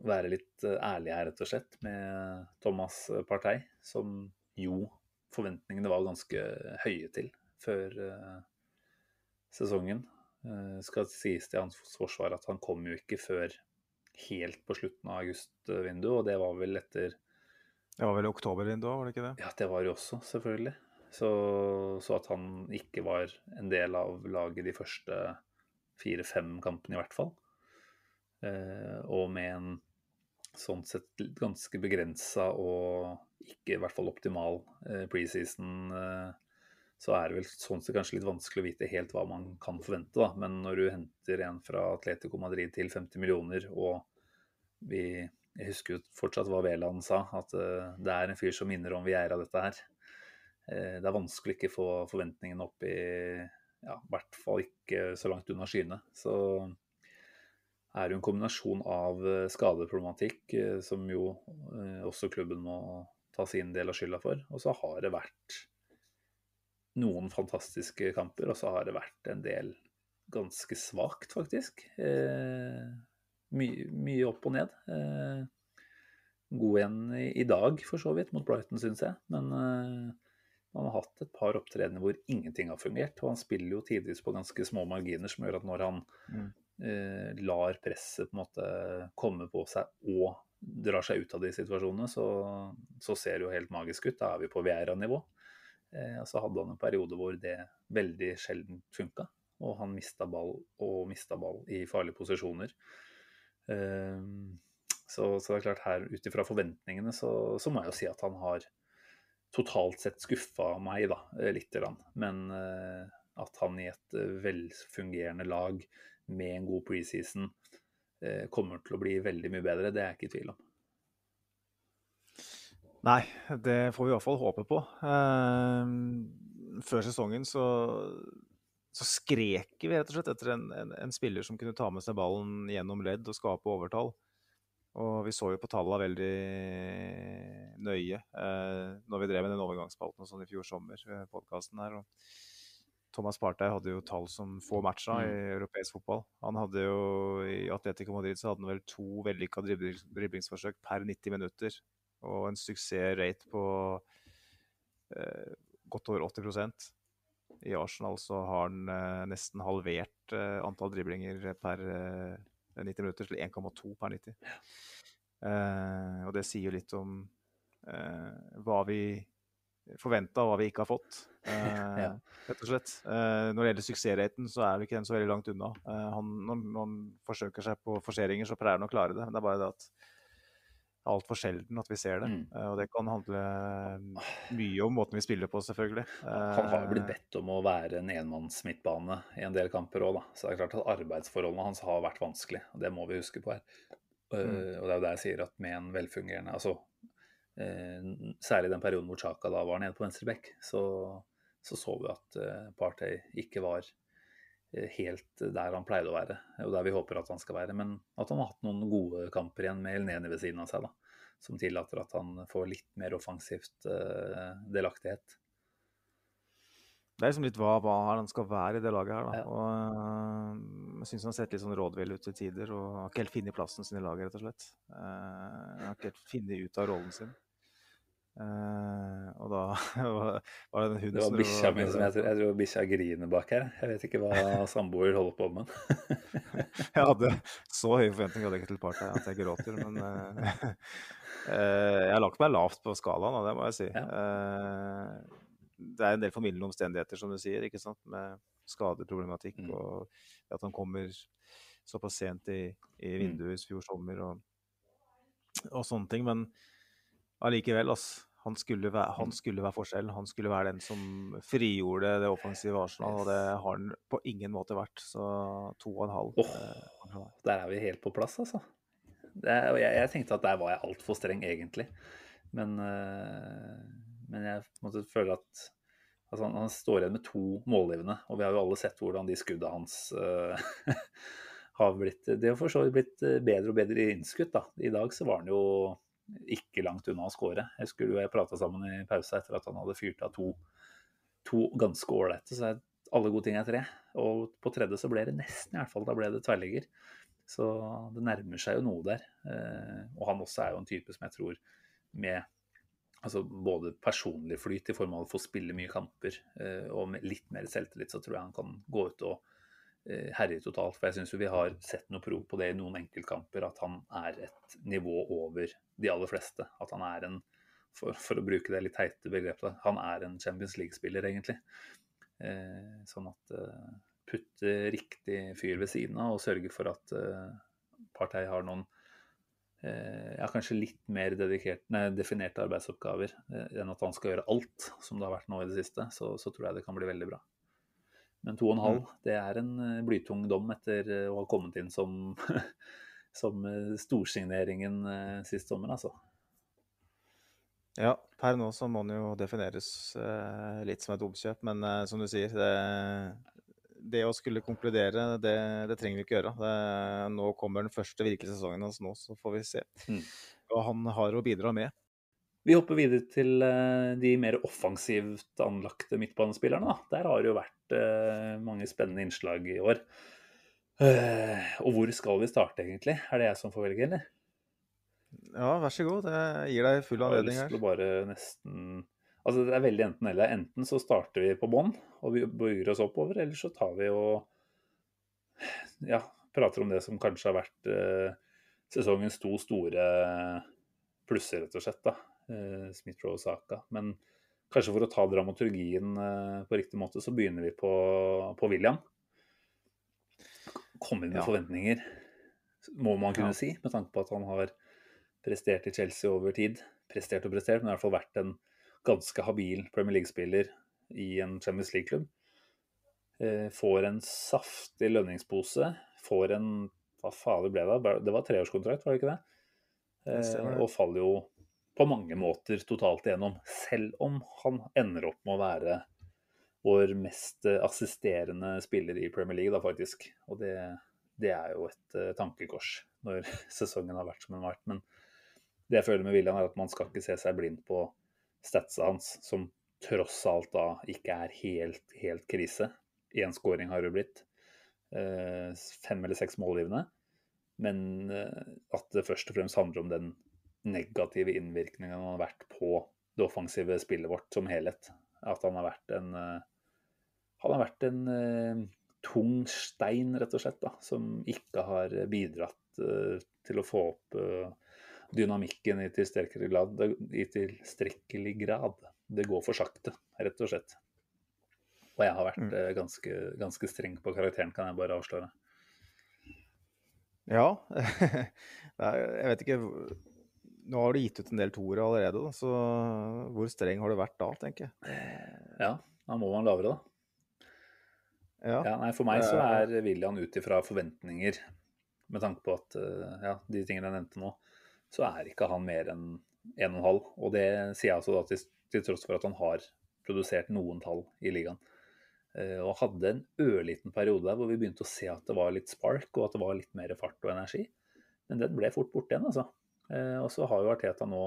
være litt uh, ærlige her, rett og slett, med Thomas Partei, som jo forventningene var ganske høye til før uh, sesongen. skal sies til hans forsvar at han kom jo ikke før helt på slutten av august-vinduet, og det var vel etter Det var vel oktober-vinduet, var det ikke det? Ja, det var det også, selvfølgelig. Så, så, at han ikke var en del av laget de første fire-fem kampene i hvert fall. Eh, og med en sånn sett ganske begrensa og ikke i hvert fall optimal eh, preseason, eh, så er det vel sånn sett kanskje litt vanskelig å vite helt hva man kan forvente. da. Men når du henter en fra Atletico Madrid til 50 millioner, og vi jeg husker jo fortsatt hva Veland sa, at det er en fyr som minner om vi eier av dette her. Det er vanskelig å ikke få forventningene opp i ja, i hvert fall ikke så langt unna skyene. Så er det en kombinasjon av eh, skadeproblematikk, eh, som jo eh, også klubben må ta sin del av skylda for. Og så har det vært noen fantastiske kamper, og så har det vært en del ganske svakt, faktisk. Eh, mye, mye, opp og ned. Eh, god igjen i, i, dag, for så vidt, mot Brighton, syns jeg. Men eh, han har hatt et par opptredener hvor ingenting har fungert. Og han spiller jo tidvis på ganske små marginer, som gjør at når han mm. eh, lar presset på en måte komme på seg og drar seg ut av de situasjonene, så, så ser det jo helt magisk ut. Da er vi på Vieira-nivå. Eh, så hadde han en periode hvor det veldig sjelden funka. Og han mista ball og mista ball i farlige posisjoner. Eh, så, så, det er klart her, ut ifra forventningene, så, så må jeg jo si at han har totalt sett skuffa meg, da, eh, lite grann. Men uh, at han i et uh, velfungerende lag med en god preseason kommer til å bli veldig mye bedre, det er jeg ikke i tvil om. Nei, det får vi i hvert fall håpe på. Uh, før sesongen så, så skrek vi rett og slett etter en, en, en, spiller som kunne ta med seg ballen gjennom ledd og skape overtall. Og vi så jo på tallene veldig nøye eh, når vi drev med den overgangsspalten og sånn i fjor sommer. Eh, podcasten her. Og Thomas Partey hadde jo tall som få matcher i mm. europeisk fotball. Han hadde jo I Atletico Madrid så hadde han vel to vellykka driblingsforsøk per 90 minutter. Og en suksessrate på eh, godt over 80% I Arsenal så har han eh, nesten halvert eh, antall driblinger per 90 eh, minutter til 1,2 per 90. Eh, og det sier jo litt om uh, hva vi forventa og hva vi ikke har fått. ja. Rett og slett. når det gjelder suksessraten, så er vi ikke den så veldig langt unna. han, når, når han forsøker seg på forseringer, så pleier han å klare det. Men det er bare det at altfor sjelden at vi ser det. Mm. Uh, og det kan handle mye om måten vi spiller på, selvfølgelig. Han har blitt eh, bedt om å være en enmannsmidtbane i en del kamper òg, da. Så det er klart at arbeidsforholdene hans har vært vanskelig, og det må vi huske på her. Mm. Og det er jo der jeg sier at med en velfungerende altså Særlig den perioden hvor Chaka da var nede på venstre bekk, så, så, så vi at Partey ikke var helt der han pleide å være, og der vi håper at han skal være. Men at han har hatt noen gode kamper igjen med Elneni ved siden av seg, da, som tillater at han får litt mer offensivt uh, delaktighet. Det er liksom litt hva, hva han skal være i det laget her. da. Ja. Og, uh, jeg syns han har sett litt sånn rådvill ut til tider og har ikke helt funnet plassen sin i laget, rett og slett. Uh, har ikke helt funnet ut av rollen sin. Uh, og da var det den hunden Det var bikkja mi som jeg tror, jeg tror bikkja griner bak her. Jeg vet ikke hva samboer holder på med. jeg hadde så høye forventninger hadde jeg ikke til Party at jeg gråter, men uh, uh, Jeg har lagt meg lavt på skalaen, det må jeg si. Ja. det er en del formildende omstendigheter, som du sier, ikke sant? med skadeproblematikk mm. og at han kommer såpass sent i, i mm. vinduet i fjor sommer og, og sånne ting. Men allikevel, altså han skulle, være, han mm. skulle være forskjellen. Han skulle være den som frigjorde det offensive Arsenal, og det har han på ingen måte vært. Så to og en halv. Oh, der er vi helt på plass, altså. Er, jeg, jeg, tenkte at der var jeg altfor streng, egentlig. Men, uh, men jeg måtte føle at altså, han, han, står igjen med to målgivende, og vi har jo alle sett hvordan de skuddene hans uh, har blitt Det har for så vidt blitt eh, bedre og bedre innskutt. da. I dag så var han jo ikke langt unna å skåre. Jeg skulle jo jeg prata sammen i pausa etter at han hadde fyrt av to, to ganske ålreite. Så alle gode ting er tre. Og på tredje så ble det nesten, i hvert fall. Da ble det tverrligger. Så det nærmer seg jo noe der. Eh, og han også er jo en type som jeg tror med altså både personlig flyt i form av å få spille mye kamper eh, og med litt mer selvtillit, så tror jeg han kan gå ut og herje totalt. For jeg syns vi har sett noe prov på det i noen enkeltkamper, at han er et nivå over de aller fleste. At han er en, for, for å bruke det litt teite begrepet, han er en Champions League-spiller, egentlig. Eh, sånn at eh, putte riktig fyr ved siden av og sørge for at eh, Partei har noen eh, ja, kanskje litt mer dedikert, nei, definerte arbeidsoppgaver eh, enn at han skal gjøre alt, som det har vært nå i det siste, så, så tror jeg det kan bli veldig bra. Men to og en halv, mm. det er en eh, blytung dom etter eh, å ha kommet inn som, som eh, storsigneringen sist sommer, altså. Ja, per nå så må den jo defineres litt som et omkjøp, men som du sier det, det, å skulle konkludere, det, det trenger vi ikke gjøre. Det, nå kommer den første virkelige sesongen hans nå, så får vi se mm. hva han har å bidra med. Vi hopper videre til eh, de mer offensivt anlagte midtbanespillerne. Da. Der har det jo vært eh, mange spennende innslag i år. Eh, og hvor skal vi starte, egentlig? Er det jeg som får velge, eller? Ja, vær så god. Det gir deg full anledning her. Jeg har lyst til å bare nesten Altså, det er veldig enten-eller. Enten så starter vi på bånn og vi bøyer oss oppover, eller så tar vi og ja, prater om det som kanskje har vært eh, sesongens to store plusser, rett og slett. da eh, Smith-Roe-saka. Men kanskje for å ta dramaturgien eh, på riktig måte, så begynner vi på, på William. kommer inn med ja. forventninger, må man kunne ja. si, med tanke på at han har prestert i Chelsea over tid. Prestert og prestert, men i hvert fall vært en ganske habil Premier League-spiller i en Champions League-klubb. Eh, får en saftig lønningspose. Får en Hva fader ble det? Det var treårskontrakt, var det ikke det? Eh, og faller jo på mange måter totalt igjennom. Selv om han ender opp med å være vår mest eh, assisterende spiller i Premier League, da faktisk. Og det, det er jo et uh, tankekors når sesongen har vært som den har vært. Men det jeg føler med William, er at man skal ikke se seg blind på statsa hans, som tross alt da ikke er helt, helt krise. Én scoring har det blitt. Uh, fem eller seks målgivende. Men uh, at det først og fremst handler om den negative innvirkningen han har vært på det offensive spillet vårt som helhet. At han har vært en uh, Han har vært en tung stein, rett og slett, da, som ikke har bidratt uh, til å få opp uh, dynamikken i tilstrekkelig, grad, i tilstrekkelig grad. Det går for sakte, rett og slett. Og jeg har vært uh, ganske, ganske, streng på karakteren, kan jeg bare avsløre. Ja. jeg vet ikke Nå har du gitt ut en del toere allerede, da, så hvor streng har du vært da, tenker jeg? Ja, da må man lavere, da. Ja. ja. nei, for meg så eh. er William ut ifra forventninger, med tanke på at eh, ja, de tingene jeg nevnte nå, så er ikke han mer enn 1,5. Og det sier jeg altså da til, til, tross for at han har produsert noen tall i ligaen. Uh, og hadde en ørliten periode der hvor vi begynte å se at det var litt spark, og at det var litt mer fart og energi. Men den ble fort borte igjen, altså. Uh, og så har jo Arteta nå,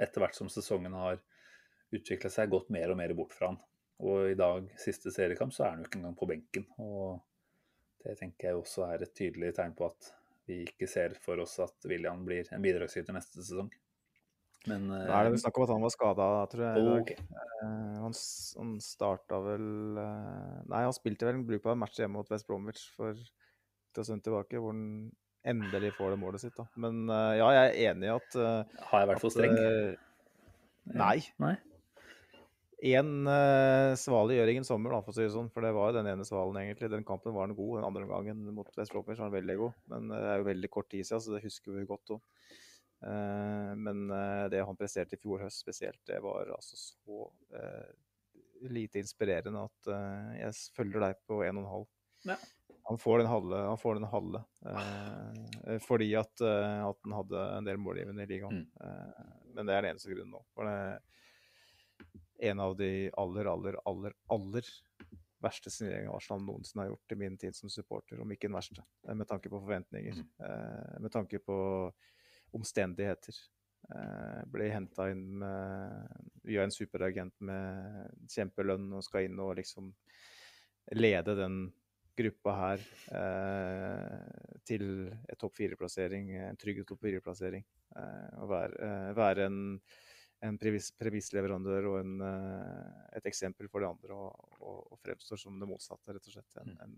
etter hvert som sesongen har utvikla seg, gått mer og mer bort fra han. Og i dag, siste seriekamp, så er han jo ikke engang på benken. Og det tenker jeg også er et tydelig tegn på at vi ikke ser for oss at William blir en bidragsyter neste sesong. Men Da er det eh, snakk om at han var skada, tror jeg. Okay. Uh, han, han starta vel Nei, han spilte vel en brukbar match hjemme mot West Bromwich for en stund tilbake, hvor han endelig får det målet sitt. da. Men uh, ja, jeg er enig i at Har jeg vært for streng? nei. nei én uh, svale gjør ingen sommer, da, for å si det sånn. For det var jo den ene svalen, egentlig. Den kampen var den god. Den andre gangen mot West Bromwich var den veldig god. Men det er jo veldig kort tid siden, så det husker vi godt òg. Uh, eh, men uh, det han presterte i fjor høst spesielt, det var altså så lite inspirerende at jeg følger deg på 1,5. Ja. Han får den halve, får den halve fordi at, at, han hadde en del målgivende i ligaen. Mm. men det er den eneste grunnen nå. For det, er en av de aller, aller, aller, aller verste signeringene Arsenal noensinne har gjort i min tid som supporter, om ikke den verste. Eh, med tanke på forventninger, mm. eh, med tanke på omstendigheter. Eh, ble henta inn med, via en superagent med kjempelønn og skal inn og liksom lede den gruppa her eh, til en topp fire-plassering, en trygg topp fire-plassering. Eh, være, eh, være en en premissleverandør og en, eh, et eksempel for de andre, og, og, og, fremstår som det motsatte, rett og slett. En, mm. en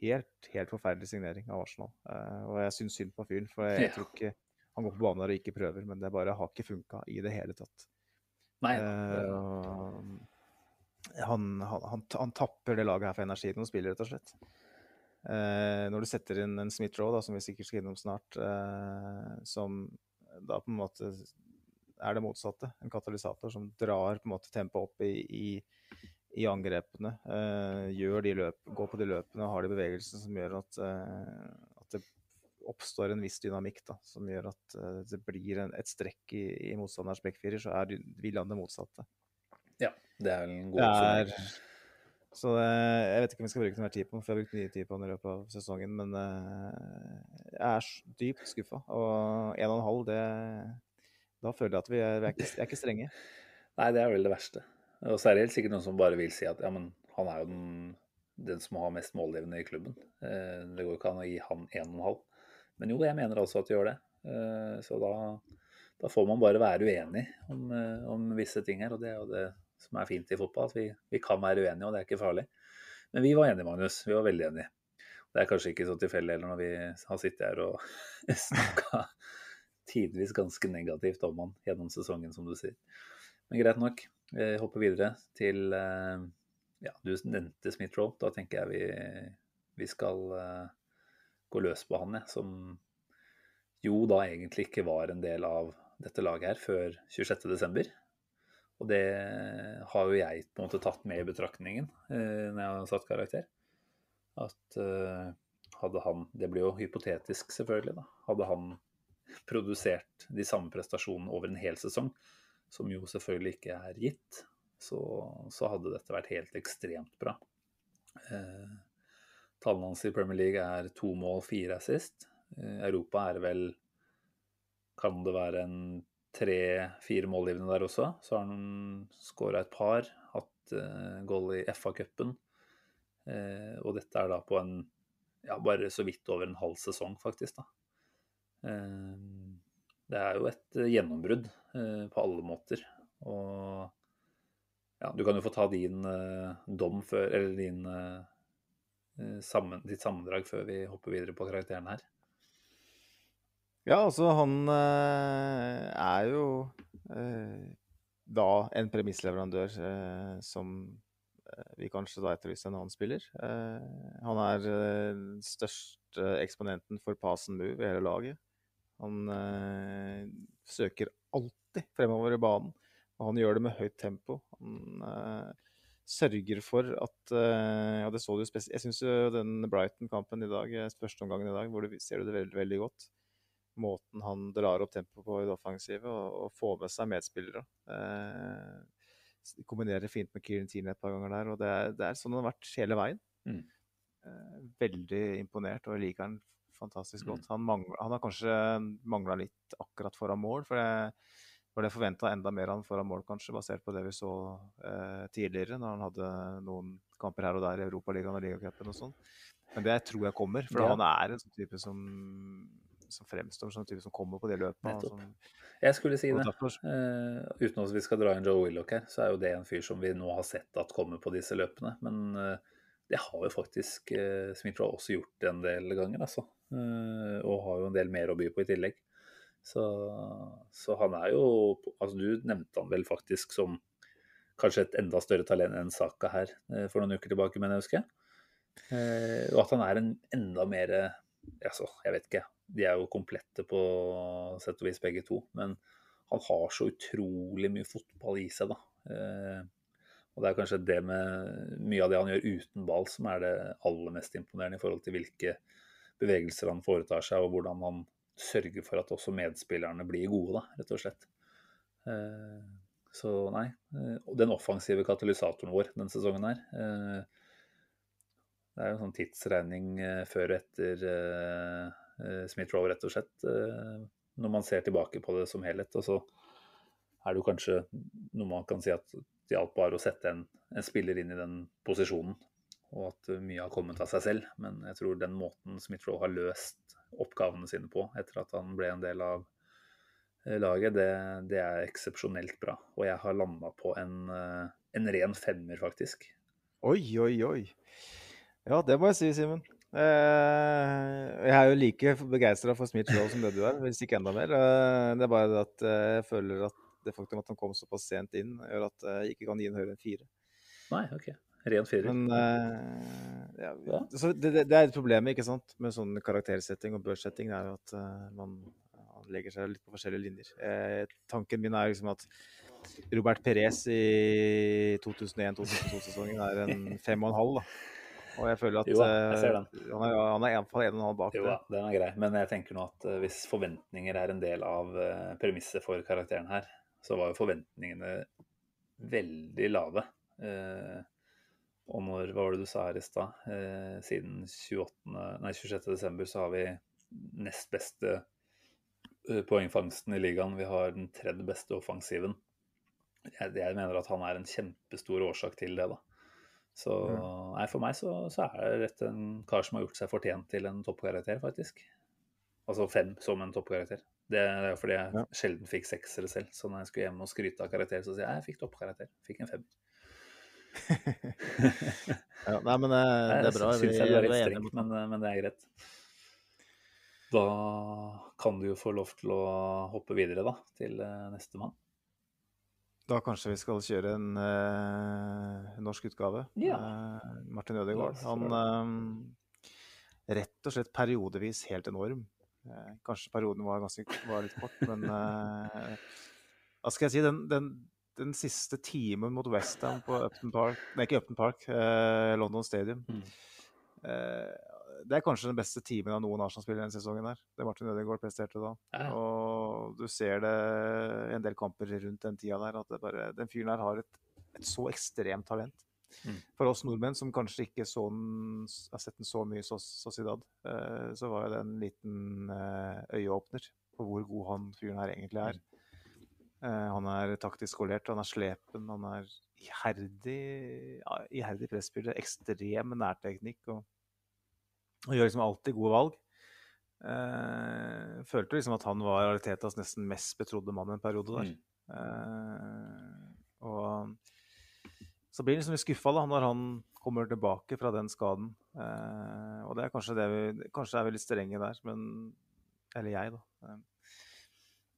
helt, helt forferdelig signering av Arsenal. Uh, og jeg syns synd på fyren, for jeg, jeg, tror ikke han går på banen og ikke prøver, men det bare har ikke funka i det hele tatt. Nei. Uh, han, han, han, han, tapper det laget her for energi når han spiller, rett og slett. Eh, når du setter inn en Smith-Roe, som vi sikkert skal innom snart, som da på en måte er det motsatte. En katalysator som drar på en måte tempoet opp i, i, i angrepene. eh, gjør de løp, går på de løpene og har de bevegelsene som gjør at, uh, at, det oppstår en viss dynamikk. Da, som gjør at uh, det blir en, et strekk i, i motstanderens backfirer, så er William det motsatte. Ja, det er vel en god oppsummering. Så jeg vet ikke om vi skal bruke mer tid på for jeg har brukt mye tid på den i løpet av sesongen. Men jeg er dypt skuffa. Og 1,5, det da føler jeg at vi er, vi er, ikke, er ikke, strenge. Nei, det er vel det verste. Og så er det helt sikkert noen som bare vil si at ja, men han er jo den, den som har mest målgivende i klubben. Eh, det går ikke an å gi han 1,5. Men jo, jeg mener altså at det gjør det. Eh, så da, da, får man bare være uenig om, eh, om, visse ting her. Og det er jo det som er fint i fotball, at vi, vi kan være uenige, og det er ikke farlig. Men vi var enige, Magnus. Vi var veldig enige. Det er kanskje ikke så tilfeldig heller når vi har sittet her og snakka tidvis ganske negativt om han gjennom sesongen, som du sier. Men greit nok. Vi hopper videre til eh, Ja, du nevnte Smith-Roe. Da tenker jeg vi, vi skal uh, gå løs på han. Som jo da egentlig ikke var en del av dette laget her før 26.12. Og det har jo jeg på en måte tatt med i betraktningen eh, når jeg har satt karakter. At eh, hadde han Det blir jo hypotetisk, selvfølgelig, da. Hadde han produsert de samme prestasjonene over en hel sesong, som jo selvfølgelig ikke er gitt, så, så hadde dette vært helt ekstremt bra. Eh, Tallene hans i Premier League er to mål, fire assist. Europa er vel Kan det være en tre-fire målgivende der også? Så har han skåra et par, hatt uh, goal i FA-cupen. Uh, og dette er da på en ja, bare så vidt over en halv sesong, faktisk. da. Uh, det er jo et eh, gjennombrudd eh, på alle måter. Og ja, du kan jo få ta din dom før Eller din, sammen, ditt sammendrag før vi hopper videre på karakteren her. Ja, altså han er jo da en premissleverandør som vi kanskje da etterlyser en annen spiller. han er den største eksponenten for pass and move i hele laget. Han eh, søker alltid fremover i banen, og han gjør det med høyt tempo. Han eh, sørger for at eh, Ja, det så du spesielt Jeg syns den Brighton-kampen i dag, eh, første omgangen i dag, hvor du ser du det veldig, veldig godt. Måten han drar opp tempoet på i det offensive, og, og får med seg medspillere. Eh, kombinerer fint med Kieran Tierney et par ganger der. og Det er, det er sånn han har vært hele veien. Mm. Eh, veldig imponert, og jeg liker han fantastisk godt. Mm. Han, mangler, han har kanskje mangla litt akkurat foran mål. for det var det forventa enda mer han foran mål, kanskje, basert på det vi så eh, tidligere, når han hadde noen kamper her og der i Europaligaen og ligacupen og sånn. Men det tror jeg kommer, for ja. han er en sånn type som, som fremstår som en type som kommer på de løpene. Som, jeg skulle si det. Uh, uten at vi skal dra inn Joe Willoch her, så er jo det en fyr som vi nå har sett at kommer på disse løpene. Men uh, det har jo faktisk uh, Smith-Roe også gjort en del ganger, altså. Uh, og har jo en del mer å by på i tillegg. Så, så, han er jo altså Du nevnte han vel faktisk som kanskje et enda større talent enn Saka her eh, for noen uker tilbake, mener jeg husker. Eh, og at han er en enda mer altså, Jeg vet ikke. De er jo komplette på sett og vis begge to. Men han har så utrolig mye fotball i seg, da. Og det er kanskje det med mye av det han gjør uten ball, som er det aller mest imponerende i forhold til hvilke bevegelser han foretar seg, og hvordan han sørger for at også medspillerne blir gode, da, rett og slett. Eh, så nei. Eh, den offensive katalysatoren vår denne sesongen her eh, Det er jo en sånn tidsregning før og etter Smith-Roe, rett og slett. Når man ser tilbake på det som helhet. Og så er det jo kanskje noe man kan si at det hjalp bare å sette en, en spiller inn i den posisjonen og at mye har kommet av seg selv. Men jeg tror den måten Smith-Roe har løst oppgavene sine på etter at han ble en del av eh, laget, det, det er eksepsjonelt bra. Og jeg har landa på en, eh, en, ren femmer, faktisk. Oi, oi, oi. Ja, det må jeg si, Simen. Eh, jeg er jo like begeistra for Smith-Roe som det du er, hvis ikke enda mer. det er bare at jeg føler at det faktum at han kom såpass sent inn, gjør at jeg ikke kan gi en høyere enn fire. Nei, ok. Ren firer. Men ja, ja. Det, det, det, er et problem ikke sant? med sånn karaktersetting og børssetting. er jo at man, man, legger seg litt på forskjellige linjer. Eh, tanken min er liksom at Robert Perez i 2001-2002-sesongen er en fem og en halv. da. Og jeg føler at jo, jeg. Uh, han er, han er iallfall en og en halv bak. Jo, det. den er grei. Men jeg tenker nå at uh, hvis forventninger er en del av uh, premisset for karakteren her, så var jo forventningene veldig lave. Og når, hva var det du sa her i stad, eh, siden 26.12. så har vi nest beste eh, poengfangsten i ligaen. Vi har den tredje beste offensiven. Jeg, jeg, mener at han er en kjempestor årsak til det, da. Så nei, for meg så, så er det rett en kar som har gjort seg fortjent til en toppkarakter, faktisk. Altså fem som en toppkarakter. Det er jo fordi jeg ja. sjelden fikk seksere selv. Så når jeg skulle hjem og skryte av karakter, så sier jeg jeg fikk toppkarakter. Fikk en femmer. ja, nei, men eh, det, det er bra. Jeg syns jeg du er litt streng, men, eh, men, det er greit. Da kan du jo få lov til å hoppe videre, da, til eh, nestemann. Da kanskje vi skal kjøre en uh, norsk utgave. Ja. Uh, Martin Ødegaard. Han uh, rett og slett periodevis helt enorm. kanskje perioden var, ganske, var litt kort, men hva skal jeg si? Den, den, den siste timen mot Westham på Upton Park Nei, ikke Upton Park, London Stadium. Mm. Det er kanskje den beste timen av noen Arsenal-spiller denne sesongen. her, Det Martin Ødegaard presterte da. Ja. Og du ser det i en del kamper rundt den tida der, at bare, den fyren her har et et så ekstremt talent. Mm. For oss nordmenn som kanskje ikke så den, har sett den så mye i Sociedad, eh, så var det en liten eh, øyeåpner på hvor god han fyren her egentlig er. Eh, han er taktisk skolert, han er slepen, han er iherdig, ja, iherdig presspiller. Ekstrem nærteknikk og, og gjør liksom alltid gode valg. Uh, følte liksom at han var Aritetas nesten mest betrodde mann en periode der. Mm. Uh, og så blir han liksom litt skuffa når han kommer tilbake fra den skaden. Uh, og det er kanskje det vi Kanskje er vi litt strenge der, men Eller jeg, da.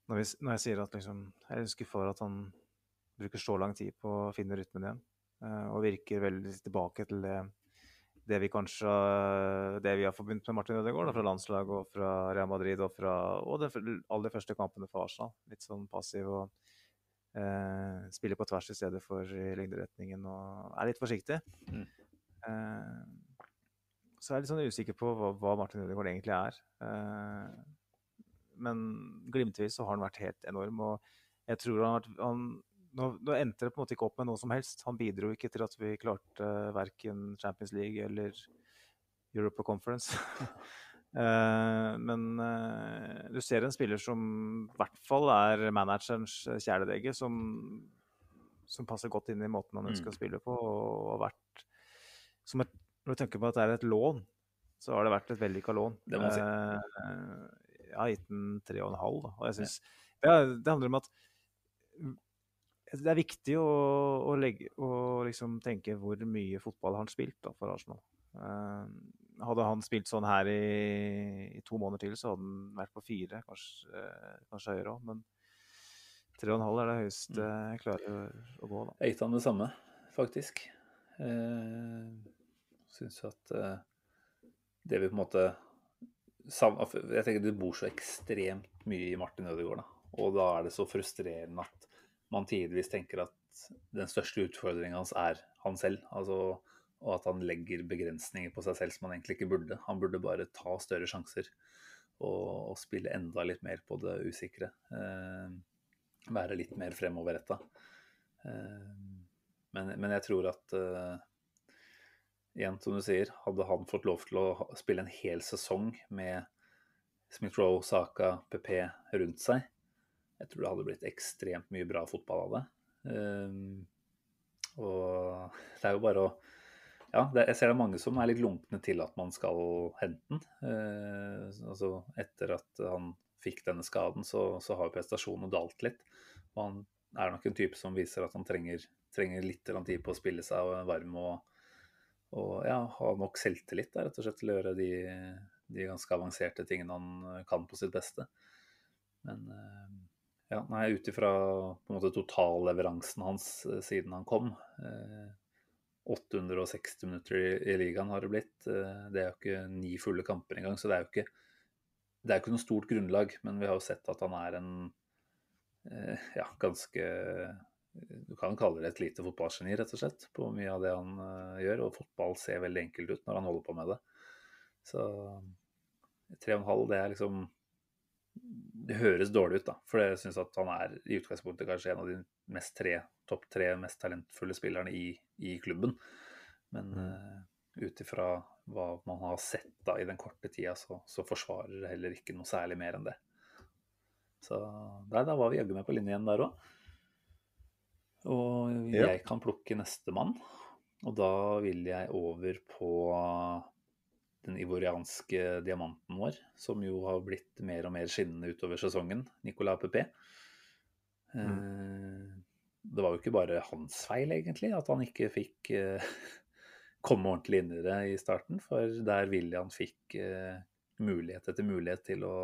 Når, vi, når, jeg sier at liksom, jeg er skuffa over at han bruker så lang tid på å finne rytmen igjen. Og virker veldig tilbake til det, det vi kanskje det vi har forbundet med Martin Ødegaard fra landslaget og fra Real Madrid og fra og de aller første kampene for Arsenal. Litt sånn passiv og eh, spiller på tvers i stedet for i lengderetningen og er litt forsiktig. Mm. Eh, så jeg er litt sånn usikker på hva, hva Martin Ødegaard egentlig er. Eh, men glimtvis så har han vært helt enorm. Og jeg tror han har vært han, nå, nå, endte det på en måte ikke opp med noe som helst. Han bidro ikke til at vi klarte uh, verken Champions League eller Europa Conference. uh, men uh, du ser en spiller som i hvert fall er managerens kjæledegge, som, som, passer godt inn i måten han ønsker mm. å spille på. og har vært som et, Når du tenker på at det er et lån, så har det vært et vellykka lån. Det må si. Jeg har gitt den tre og en halv. Da. Og jeg synes, det, det, handler om at det er viktig å, å, legge, å liksom tenke hvor mye fotball han spilt da, for Arsenal. Uh, hadde han spilt sånn her i, i, to måneder til, så hadde han vært på fire, kanskje, uh, kanskje høyere òg. Men tre og en halv er det høyeste mm. jeg klarer å, å gå. da. Jeg gitt han det samme, faktisk. Uh, Syns at uh, det vi på en måte jeg tenker Det bor så ekstremt mye i Martin Ødegaard. Da. Og da er det så frustrerende at man tidvis tenker at den største utfordringen hans er han selv. Altså, og at han legger begrensninger på seg selv som han egentlig ikke burde. Han burde bare ta større sjanser og, og spille enda litt mer på det usikre. Eh, være litt mer fremoverretta. Eh, men, men, jeg tror at eh, igjen, som du sier, hadde han fått lov til å spille en hel sesong med Smith-Roe, Saka, PP rundt seg, jeg tror det hadde blitt ekstremt mye bra fotball av det. Um, og det er jo bare å Ja, det, jeg ser det er mange som er litt lunkne til at man skal hente den. Uh, altså etter at han fikk denne skaden, så, så har prestasjonen dalt litt. Og han er nok en type som viser at han trenger, trenger litt tid på å spille seg og varm og, og ja, ha nok selvtillit der, rett og slett til å gjøre de, de ganske avanserte tingene han kan på sitt beste. Men uh, ja, nei, Ut ifra totalleveransen hans eh, siden han kom. Eh, 860 minutter i, i, ligaen har det blitt. Eh, det er jo ikke ni fulle kamper engang, så det er jo ikke det er ikke noe stort grunnlag. Men vi har jo sett at han er en eh, ja, ganske Du kan kalle det et lite fotballgeni, rett og slett, på mye av det han eh, gjør. Og fotball ser veldig enkelt ut når han holder på med det. Så 3,5 det er liksom det høres dårlig ut, da. For jeg syns at han er i utgangspunktet kanskje en av de mest tre, topp tre mest talentfulle spillerne i, i klubben. Men uh, ut ifra hva man har sett da i den korte tida, så, så forsvarer det heller ikke noe særlig mer enn det. Så nei, da var vi jaggu med på linje igjen der òg. Og jeg kan plukke nestemann. Og da vil jeg over på den ivorianske diamanten vår, som jo har blitt mer og mer skinnende utover sesongen, Nicolas Pepe. Mm. Eh, det var jo ikke bare hans feil, egentlig, at han ikke fikk eh, komme ordentlig inn i det i starten. For der William fikk eh, mulighet etter mulighet til å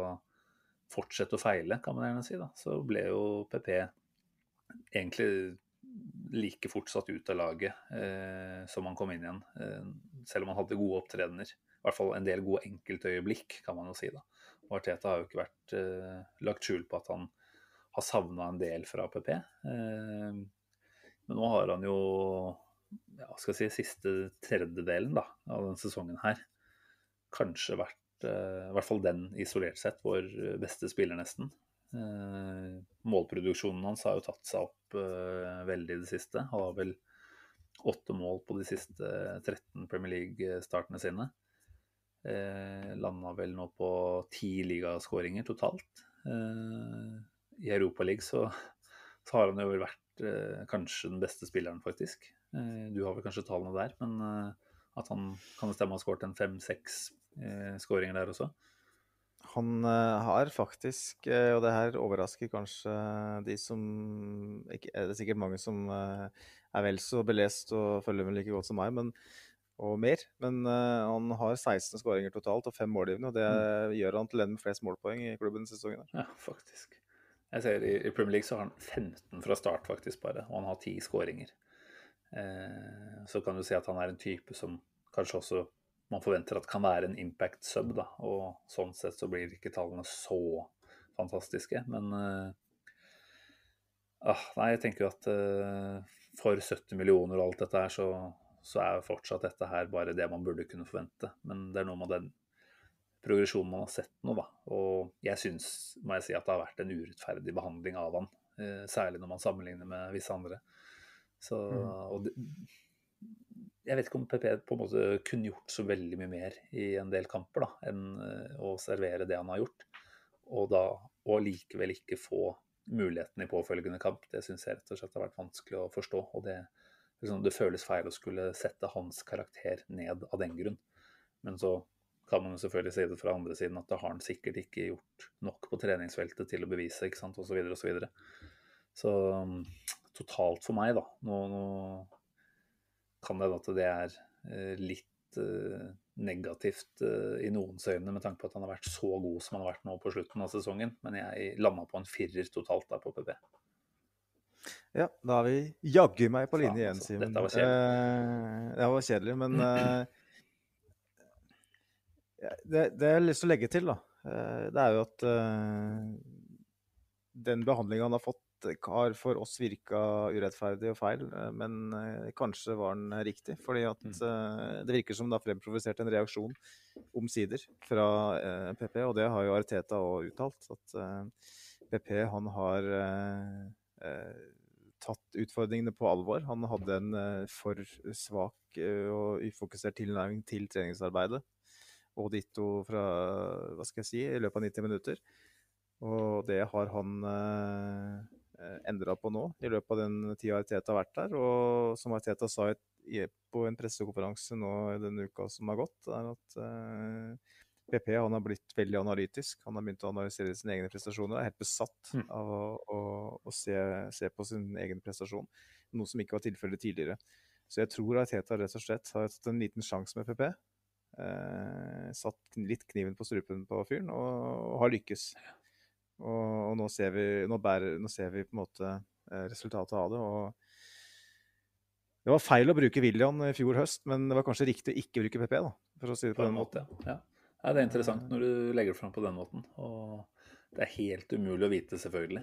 fortsette å feile, kan man gjerne si, da, så ble jo PP egentlig like fort satt ut av laget eh, som han kom inn igjen. Eh, selv om han hadde gode opptredener i hvert fall en del gode enkeltøyeblikk, kan man jo si. da. Og Arteta har jo ikke vært eh, lagt skjul på at han har savna en del fra APP. Eh, men nå har han jo ja, skal si, siste tredjedelen da, av denne sesongen her kanskje vært, eh, i hvert fall den isolert sett, vår beste spiller, nesten. Eh, målproduksjonen hans har jo tatt seg opp eh, veldig i det siste. Han har vel åtte mål på de siste 13 Premier League-startene sine. Eh, Landa vel nå på ti ligaskåringer totalt. Eh, I Europaligaen så, så har han jo vært eh, kanskje den beste spilleren, faktisk. Eh, du har vel kanskje tallene der, men eh, at han kan det stemme har skåret en fem-seks eh, skåringer der også? Han eh, har faktisk, og det her overrasker kanskje de som ikke, Det er sikkert mange som er vel så belest og følger med like godt som meg, men, og mer. Men eh, han har 16 skåringer totalt og fem målgivende, og det gjør han til den med flest målpoeng i klubben sesongen. Ja, faktisk. Jeg ser i, i Premier League så har han 15 fra start faktisk bare, og han har 10 skåringer. Eh, så kan du si at han er en type som kanskje også man forventer at kan være en impact sub, da. Og sånn sett så blir ikke tallene så fantastiske. Men eh, ah, Nei, jeg tenker jo at eh, for 70 millioner og alt dette her, så, så er fortsatt dette her bare det man burde kunne forvente. Men det er noe med den progresjonen man har sett nå, da. Og jeg syns, må jeg si, at det har vært en urettferdig behandling av han. Eh, særlig når man sammenligner med visse andre. Så, og det, jeg vet ikke om PP på en måte kunne gjort så veldig mye mer i en del kamper da, enn eh, å servere det han har gjort. Og da og likevel ikke få muligheten i påfølgende kamp, det syns jeg rett og slett har vært vanskelig å forstå. Og det, liksom, det føles feil å skulle sette hans karakter ned av den grunn. Men så kan man jo selvfølgelig si det fra andre siden at det har han sikkert ikke gjort nok på treningsfeltet til å bevise, ikke sant, osv. osv. Så, videre, og så, så um, totalt for meg, da nå, nå kan det hende at det er eh, litt uh, negativt uh, i noens øyne med tanke på at han har vært så god som han har vært nå på slutten av sesongen. Men jeg landa på en firer totalt der på PB. Ja, da er vi jaggu meg på linje igjen, altså, Simen. dette var kjedelig. Eh, det var kjedelig, men eh, det, det jeg har lyst til å legge til, da, eh, det er jo at eh, den behandlinga han har fått, har for oss virka urettferdig og feil, eh, men eh, kanskje var den riktig. Fordi at Mm. eh, det virker som det har fremprovosert en reaksjon omsider fra eh, PP, og det har jo Arteta òg uttalt. At eh, PP han har eh, eh, tatt utfordringene på alvor. Han hadde en eh, for svak eh, og ufokusert tilnærming til treningsarbeidet. Og ditto fra, hva skal jeg si, i løpet av 90 minutter. Og det har han eh, endra på nå, i løpet av den tida Arteta har vært der. Og som Arteta sa på en pressekonferanse nå i denne uka som har gått, er at eh, PP han har blitt veldig analytisk. Han har begynt å analysere sine egne prestasjoner. Er helt besatt Mm. av å, å, å se, se på sin egen prestasjon, noe som ikke var tilfellet tidligere. Så jeg tror Arteta rett og slett har tatt en liten sjanse med PP. Eh, satt litt kniven på strupen på fyren, og, og har lykkes. Og, og nå, ser vi, nå, bærer, nå ser vi på en måte eh, resultatet av det. og det var feil å bruke William i fjor høst, men det var kanskje riktig å ikke bruke PP. da, for å si det På en måte, ja. Ja. Det er interessant når du legger det fram på den måten. Og det er helt umulig å vite, selvfølgelig.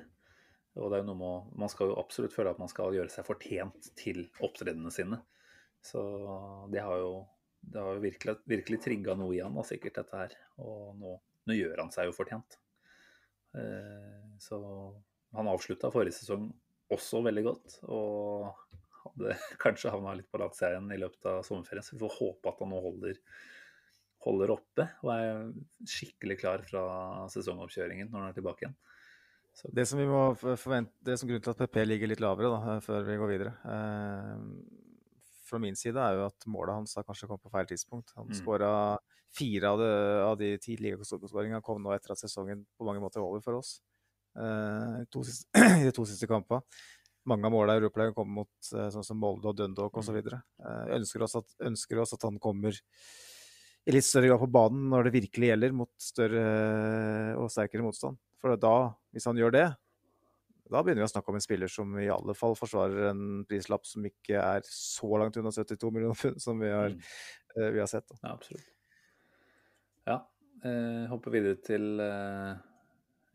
Og det er jo noe med, å- Man skal jo absolutt føle at man skal gjøre seg fortjent til opptredenene sine. Så det har jo, det har jo virkelig, virkelig trigga noe i han, da, sikkert, dette her. Og nå, nå gjør han seg jo fortjent. Eh, så han avslutta forrige sesong også veldig godt. Og hadde kanskje havna litt på latsiden i løpet av sommerferien. Så vi får håpe at han nå holder, holder oppe og er skikkelig klar fra sesongoppkjøringen når han er tilbake igjen. Så, Det som vi må forvente, det som grunnen til at PP ligger litt lavere da, før vi går videre, eh, fra min side er jo at målet hans har kanskje kommet på feil tidspunkt. Han Mm. skåra fire av, det, av de ti ligaskåringene kom nå etter at sesongen på mange måter er over for oss. Eh, to siste, I de to siste kampene. Mange av målene i Europaligaen kommer mot eh, sånn som Molde og Dundalk osv. Mm. Jeg ønsker oss, at, ønsker oss at han kommer i litt større grad på banen når det virkelig gjelder, mot større og sterkere motstand. For da, hvis han gjør det, da begynner vi å snakke om en spiller som i alle fall forsvarer en prislapp som ikke er så langt unna 72 millioner pund som vi har, Mm. eh, vi har sett. Da. Ja, absolutt. Ja, eh, hopper videre til eh,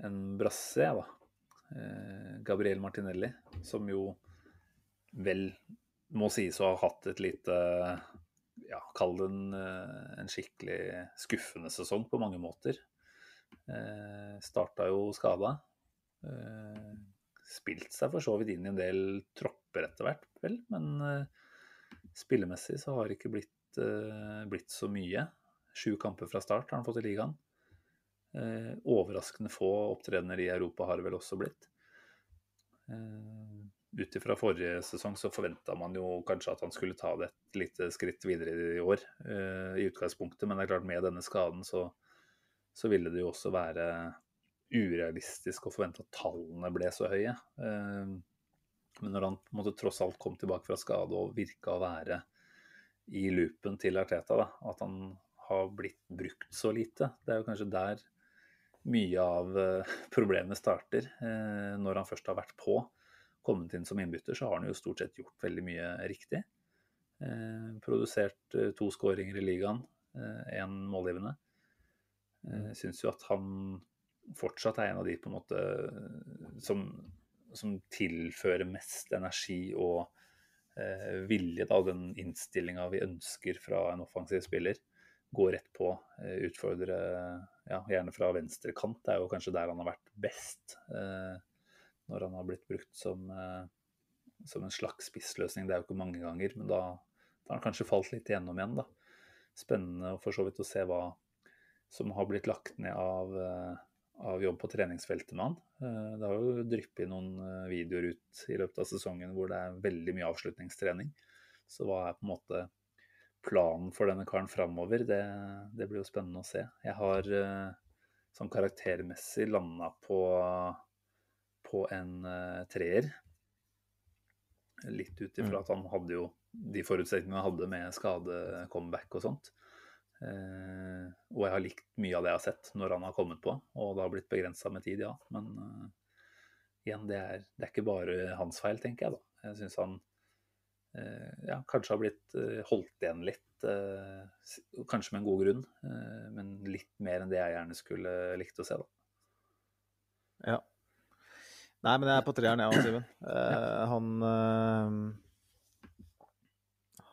en brasse, jeg, da. Eh, Gabriel Martinelli, som jo vel må sies å ha hatt et lite ja, Kall det en, eh, en skikkelig skuffende sesong på mange måter. Eh, Starta jo skada. Eh, spilt seg for så vidt inn i en del tropper etter hvert, vel. Men eh, spillemessig så har det ikke blitt, eh, blitt så mye. Sju kamper fra start har han fått i ligaen. Eh, overraskende få opptredener i Europa har det vel også blitt. Eh, Ut ifra forrige sesong så forventa man jo kanskje at han skulle ta det et lite skritt videre i år, eh, i utgangspunktet. Men det er klart med denne skaden så, så ville det jo også være urealistisk å forvente at tallene ble så høye. Eh, Men når han måte tross alt kom tilbake fra skade og virka å være i loopen til Arteta, da, at han har blitt brukt så lite, det er jo kanskje der mye av eh, problemet starter. Når han først har vært på, kommet inn som innbytter, så har han jo stort sett gjort veldig mye riktig. Eh, Produsert eh, to skåringer i ligaen, én målgivende. Eh, syns jo at han fortsatt er en av de på en måte som, som tilfører mest energi og eh, vilje, da, den innstillinga vi ønsker fra en offensiv spiller. Gå rett på, eh, utfordre ja, gjerne fra venstre kant. Det er jo kanskje der han har vært best. Eh, når han har blitt brukt som, eh, som en slags spissløsning. Det er jo ikke mange ganger, men da, da har han kanskje falt litt igjennom igjen. da. Spennende for så vidt å se hva som har blitt lagt ned av, eh, av jobb på treningsfeltet med han. Eh, Det har jo dryppet noen videoer ut i løpet av sesongen hvor det er veldig mye avslutningstrening. Så hva er på en måte planen for denne karen framover? Det, det blir jo spennende å se. Jeg har sånn karaktermessig landa på, på en eh, treer. Litt ut ifra Mm. at han hadde jo de forutsetningene han hadde med skade, comeback og sånt. Eh, og jeg har likt mye av det jeg har sett når han har kommet på, og det har blitt begrensa med tid, ja. Men eh, igjen, det er, det er ikke bare hans feil, tenker jeg da. Jeg syns han eh, ja, kanskje har blitt eh, holdt igjen litt, eh, kanskje med en god grunn, men litt mer enn det jeg gjerne skulle likt å se, da. Ja. Nei, men jeg er på treeren, jeg òg, Simen. Eh, han eh,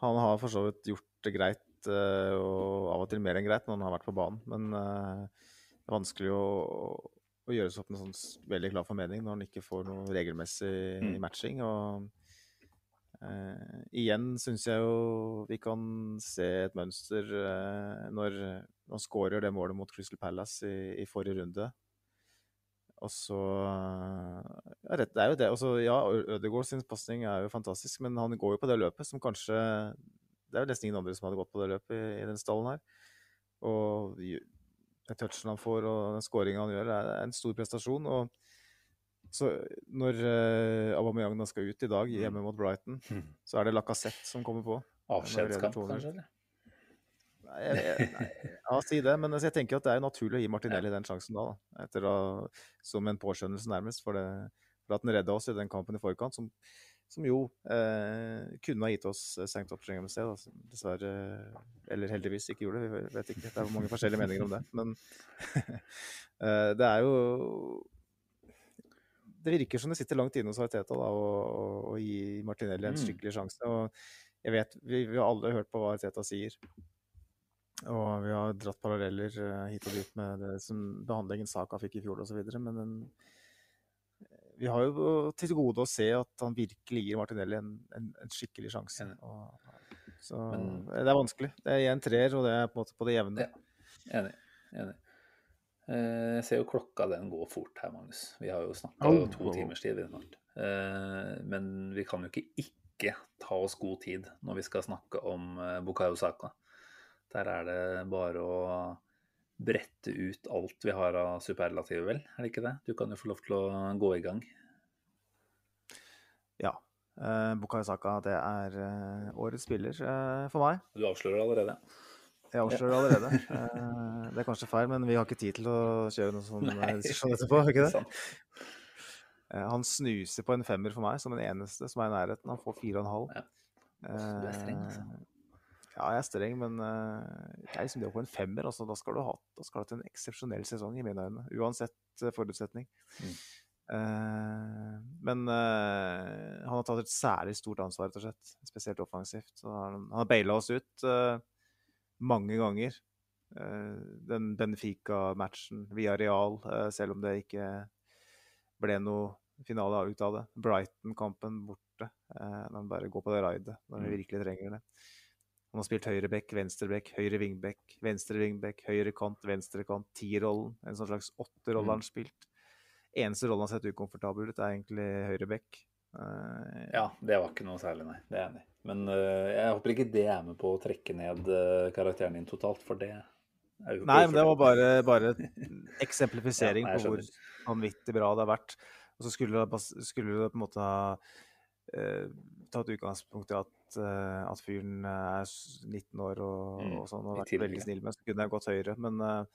Han har for så vidt gjort det greit, eh, og av og til mer enn greit, når han har vært på banen. Men eh, det er vanskelig å, å gjøre seg opp en sånn veldig klar formening når han ikke får noe regelmessig Mm. matching. Og eh, igjen syns jeg jo vi kan se et mønster eh, når han skårer det målet mot Crystal Palace i, i forrige runde. Og så ja, rett, Det er jo det. Også, ja, Ødegaard sin pasning er jo fantastisk, men han går jo på det løpet som kanskje Det er jo nesten ingen andre som hadde gått på det løpet i, i den stallen her. Og den touchen han får og den skåringa han gjør, er en stor prestasjon. og så når uh, Aubameyang da skal ut i dag hjemme mot Brighton, så er det Lacassette som kommer på. Avskjedskamp, kanskje? eller? Jeg, nei, ja, si det, men altså, jeg tenker at det er naturlig å gi Martinelli den sjansen da, da etter som en påskjønnelse nærmest, for, det, for at han redda oss i den kampen i forkant, som, som jo eh, kunne ha gitt oss St. Oppstring sted, da, dessverre, eller heldigvis ikke gjorde det, vi vet ikke, det er mange forskjellige meninger om det, men eh, det er jo det virker som det sitter langt inne hos Arteta da, å, å, å gi Martinelli en Mm. skikkelig sjanse. og jeg vet, vi, vi har alle hørt på hva Ariteta sier. Og vi har dratt paralleller eh, hit og dit med det som behandlingen Saka fikk i fjor osv. Men den, vi har jo til gode å se at han virkelig gir Martinelli en, en, en skikkelig sjanse. Og, så Men- det er vanskelig. Det er en treer, og det er på en måte på det jevne. Ja. Enig. enig. Eh, Jeg ser jo klokka den går fort her, Magnus. Vi har jo snakka Oh. to timers tid. Eh, Men vi kan jo ikke ikke ta oss god tid når vi skal snakke om eh, Bukayo Saka. Der er det bare å brette ut alt vi har av superlativer, vel? Er det ikke det? Du kan jo få lov til å gå i gang. Ja. Uh, Bukayo Saka, det er eh, årets spiller eh, for meg. Du avslører allerede. Jeg avslører allerede. Eh, det er kanskje feil, men vi har ikke tid til å kjøre noen sånn eh, diskusjon etterpå. ikke det? Sant. Eh, Han snuser på en femmer for meg, som den eneste som er i nærheten. Han får fire og en halv. Ja. Du er streng, altså. Eh, Ja, jeg er streng, men eh, det er liksom det å få en femmer. Altså, da skal du ha da skal du ha hatt en eksepsjonell sesong, i mine øyne. Uansett eh, forutsetning. Mm. Uh, men uh, han har tatt et særlig stort ansvar, rett og slett. Spesielt offensivt. Så han, han har baila oss ut uh, mange ganger. Eh, den Benfica-matchen via Real, eh, selv om det ikke ble noe finale ut av det. Brighton-kampen borte. Eh, når han bare går på det raidet når vi Mm. virkelig trenger det. Han har spilt høyre venstreback, høyre vingbekk, venstre vingbekk, høyre kant, venstre kant, ti-rollen. En sånn slags åtterolle mm. han har spilt. Eneste rollen han har sett ukomfortabel ut, er egentlig høyre bekk. Eh, Ja, det var ikke noe særlig, nei. Det er jeg enig i. Men uh, jeg håper ikke det er med på å trekke ned uh, karakteren din totalt, for det er jo ikke Nei, men det var bare, bare eksemplifisering Ja, nei, på hvor vanvittig bra det har vært. Og så skulle det, skulle det på en måte ha tatt utgangspunkt i at, eh, at fyren er 19 år og, Mm, og sånn, og vært veldig snill med, så kunne jeg gått høyere. Men uh,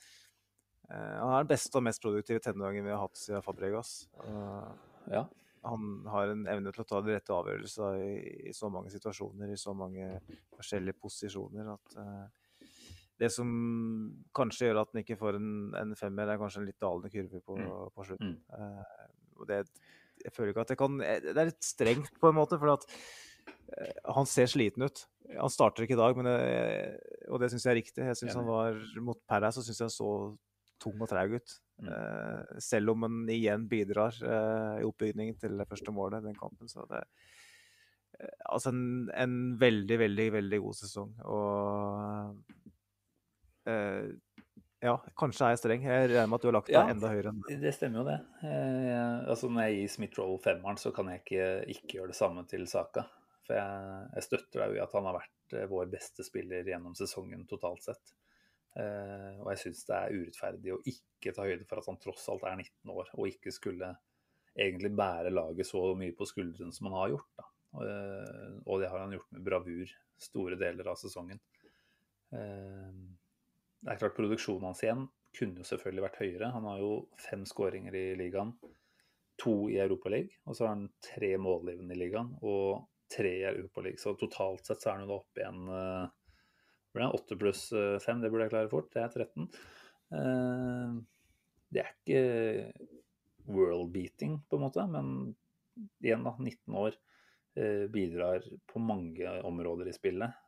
eh, han er den beste og mest produktive tenåringen vi har hatt siden Fabregas. Uh, Ja. han har en evne til å ta de rette avgjørelser i, i så mange situasjoner, i så mange forskjellige posisjoner, at uh, det som kanskje gjør at han ikke får en, en femmer, er kanskje en litt dalende kurve på, Mm. på slutten. Mm. Eh, og det, jeg føler ikke at jeg kan eh, Det er litt strengt på en måte, for at eh, han ser sliten ut. Han starter ikke i dag, men det, og det syns jeg er riktig. Jeg synes han var Mot Perez så syns jeg han så tung og treig ut. Mm. Eh, selv om han igjen bidrar eh, i oppbygningen til det første målet den kampen. Så det eh, Altså en, en veldig, veldig, veldig god sesong. Og eh, ja, kanskje er jeg streng. Jeg regner med at du har lagt deg Ja. enda høyere enn det. Det stemmer jo det. Jeg, altså Når jeg gir Smith-Roll femmeren, så kan jeg ikke, ikke gjøre det samme til Saka. For jeg, jeg støtter deg jo i at han har vært eh, vår beste spiller gjennom sesongen totalt sett. Uh, og jeg syns det er urettferdig å ikke ta høyde for at han tross alt er 19 år, og ikke skulle egentlig bære laget så mye på skuldrene som han har gjort. Eh, og det har han gjort med bravur store deler av sesongen. Eh, det er klart Produksjonen hans igjen kunne jo selvfølgelig vært høyere. Han har jo fem skåringer i ligaen, to i Europaligaen, og så har han tre målgivende i ligaen og tre i Europaligaen. Så totalt sett så er han jo da oppe igjen eh, blir det åtte pluss eh, fem, det burde jeg klare fort. Det er 13. Eh, det er ikke world-beating, på en måte, men igjen, da, 19 år. eh, Bidrar på mange områder i spillet.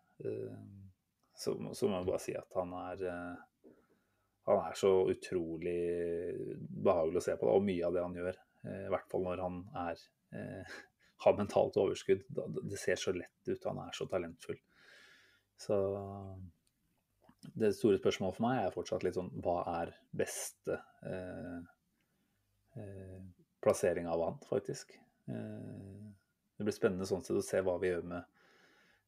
Så, så må jeg bare si at han er eh, han er så utrolig behagelig å se på, og mye av det han gjør. eh, I hvert fall når han er, eh, har mentalt overskudd. Det ser så lett ut. Han er så talentfull. Så det store spørsmålet for meg er fortsatt litt sånn Hva er beste eh, eh, plassering av han, faktisk? Eh, det blir spennende sånn sett å se hva vi gjør med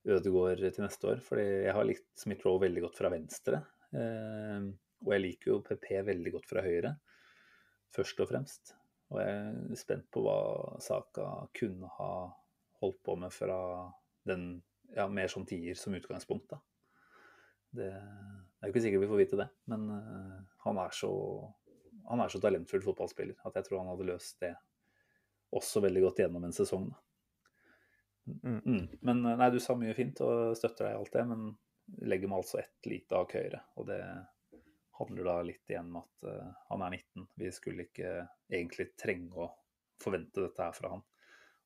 Ødegaard til neste år. fordi jeg har likt Smith-Roe veldig godt fra venstre. Eh, og jeg liker jo PP veldig godt fra høyre, først og fremst. Og jeg er spent på hva Saka kunne ha holdt på med fra den ja, mer som tier som utgangspunkt. da. Det, det er jo ikke sikkert vi får vite det, men eh, han, er så, han er så talentfull fotballspiller at jeg tror han hadde løst det også veldig godt gjennom en sesong. da. Mm. Mm. Men eh, nei, du sa mye fint og støtter deg i alt det, men legger meg altså ett lite hakk høyere. Og det handler da litt igjen om at uh, han er 19. Vi skulle ikke egentlig trenge å forvente dette her fra han.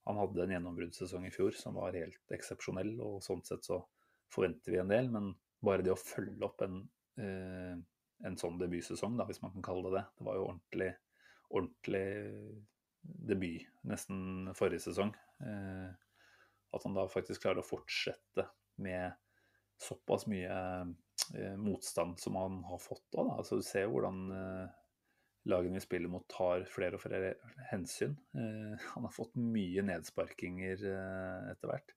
Han hadde en gjennombruddssesong i fjor som var helt eksepsjonell, og sånn sett så forventer vi en del. Men bare det å følge opp en, uh, en sånn debutsesong, da, hvis man kan kalle det det, det var jo ordentlig, ordentlig debut nesten forrige sesong. Eh, at han da faktisk klarer å fortsette med såpass mye eh, motstand som han har fått da. da. Altså, du ser hvordan eh, lagene vi spiller mot tar flere og flere hensyn. Eh, han har fått mye nedsparkinger eh, etter hvert.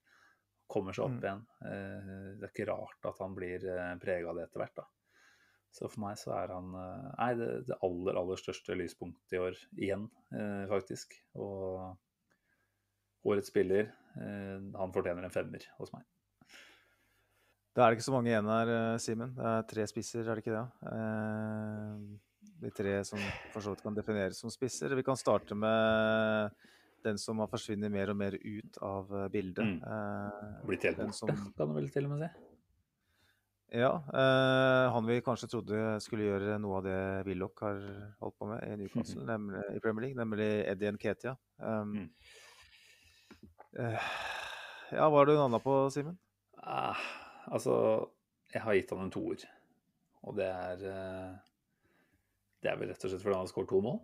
Kommer seg opp Mm. igjen. Det er ikke rart at han blir eh, prega av det etter hvert. da. Så for meg så er han nei, det, det aller, aller største lyspunktet i år igjen, eh, faktisk. Og årets spiller, han fortjener en femmer hos meg. Da er det ikke så mange igjen her, eh, Simen. Det er tre spisser, er det ikke det? Eh, de tre som for så vidt kan defineres som spisser. Vi kan starte med den som har forsvunnet mer og mer ut av eh, bildet. Mm. Eh, Blitt helt borte, som- kan du vel til og med si. Ja, eh, han vi kanskje trodde skulle gjøre noe av det Willoch har holdt på med i Newcastle, nemlig, i Premier League, nemlig Eddie Nketia. Um, Mm. Eh, ja, hva har du navna på, Simen? Ah, altså, jeg har gitt han en toer. Og det er eh, Det er vel rett og slett fordi han har skåret to mål.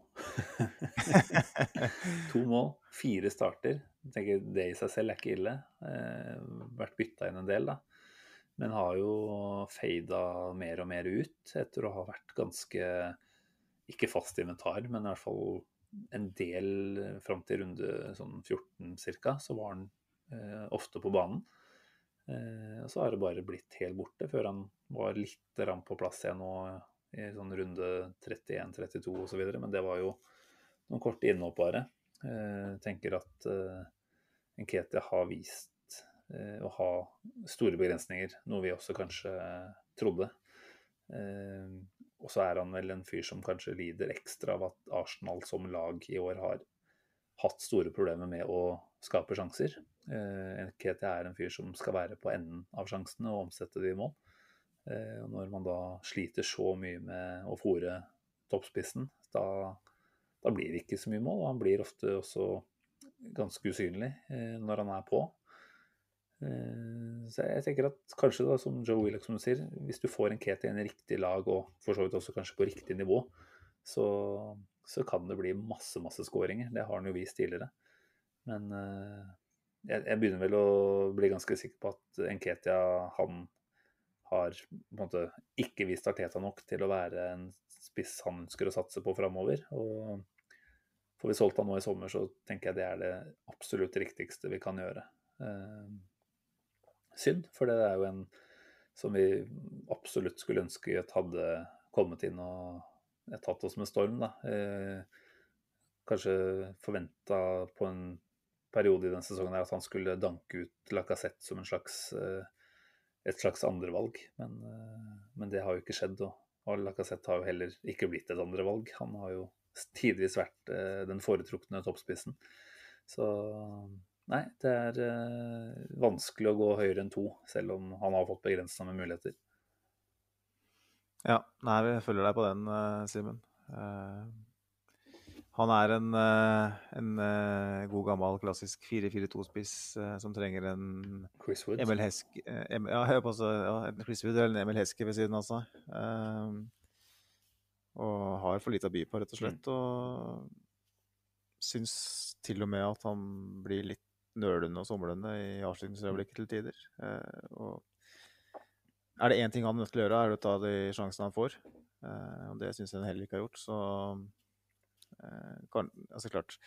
to mål, fire starter. Jeg tenker Det i seg selv er ikke ille. Eh, vært bytta inn en del, da. Men har jo fada mer og mer ut etter å ha vært ganske Ikke fast inventar, men i hvert fall en del fram til runde sånn 14 ca. Så var han eh, ofte på banen. Eh, og så har det bare blitt helt borte, før han var litt på plass igjen nå i sånn runde 31, 32 osv. Men det var jo noen korte innhopp bare. Eh, tenker at eh, Nketia har vist eh, å ha store begrensninger, noe vi også kanskje trodde. Eh, og så er han vel en fyr som kanskje lider ekstra av at Arsenal som lag i år har hatt store problemer med å skape sjanser. Eh, Nketia er en fyr som skal være på enden av sjansene og omsette de i mål. Eh, når man da sliter så mye med å fòre toppspissen, da, da, blir det ikke så mye mål. Og han blir ofte også ganske usynlig eh, når han er på. Så jeg tenker at kanskje, da, som Joe Willoch sier, hvis du får en Keti i en riktig lag, og for så vidt også kanskje på riktig nivå, så, så kan det bli masse, masse skåringer. Det har han jo vist tidligere. Men jeg, jeg, begynner vel å bli ganske sikker på at Nketia han har på en måte ikke vist Arteta nok til å være en spiss han ønsker å satse på framover. Og får vi solgt han nå i sommer, så tenker jeg det er det absolutt riktigste vi kan gjøre. Synd, for det er jo en som vi absolutt skulle ønske at hadde kommet inn og tatt oss med storm. da. Eh, kanskje forventa på en periode i den sesongen at han skulle danke ut Lacassette som en slags eh, et slags andrevalg. Men, eh, men det har jo ikke skjedd. Og, og Lacassette har jo heller ikke blitt et andrevalg. Han har jo tidvis vært eh, den foretrukne toppspissen. Så nei, det er eh, vanskelig å gå høyere enn to, selv om han har fått begrensa med muligheter. Ja, nei, vi følger deg på den, Simen. Han er en, uh, en, uh, god, gammel, klassisk 4-4-2-spiss eh, som trenger en Chris Wood. Emil Heske ja, jeg på, ja, Chris Wood eller en Emil Heske ved siden av seg. Um, og har for lite å by på, rett og slett. Mm. Og syns til og med at han blir litt nølende og somlende i avslutningsøyeblikket til tider. Uh, og er det én ting han er nødt til å gjøre, er det å ta de sjansene han får. Uh, og det syns jeg han heller ikke har gjort. Så Eh, kan, altså klart,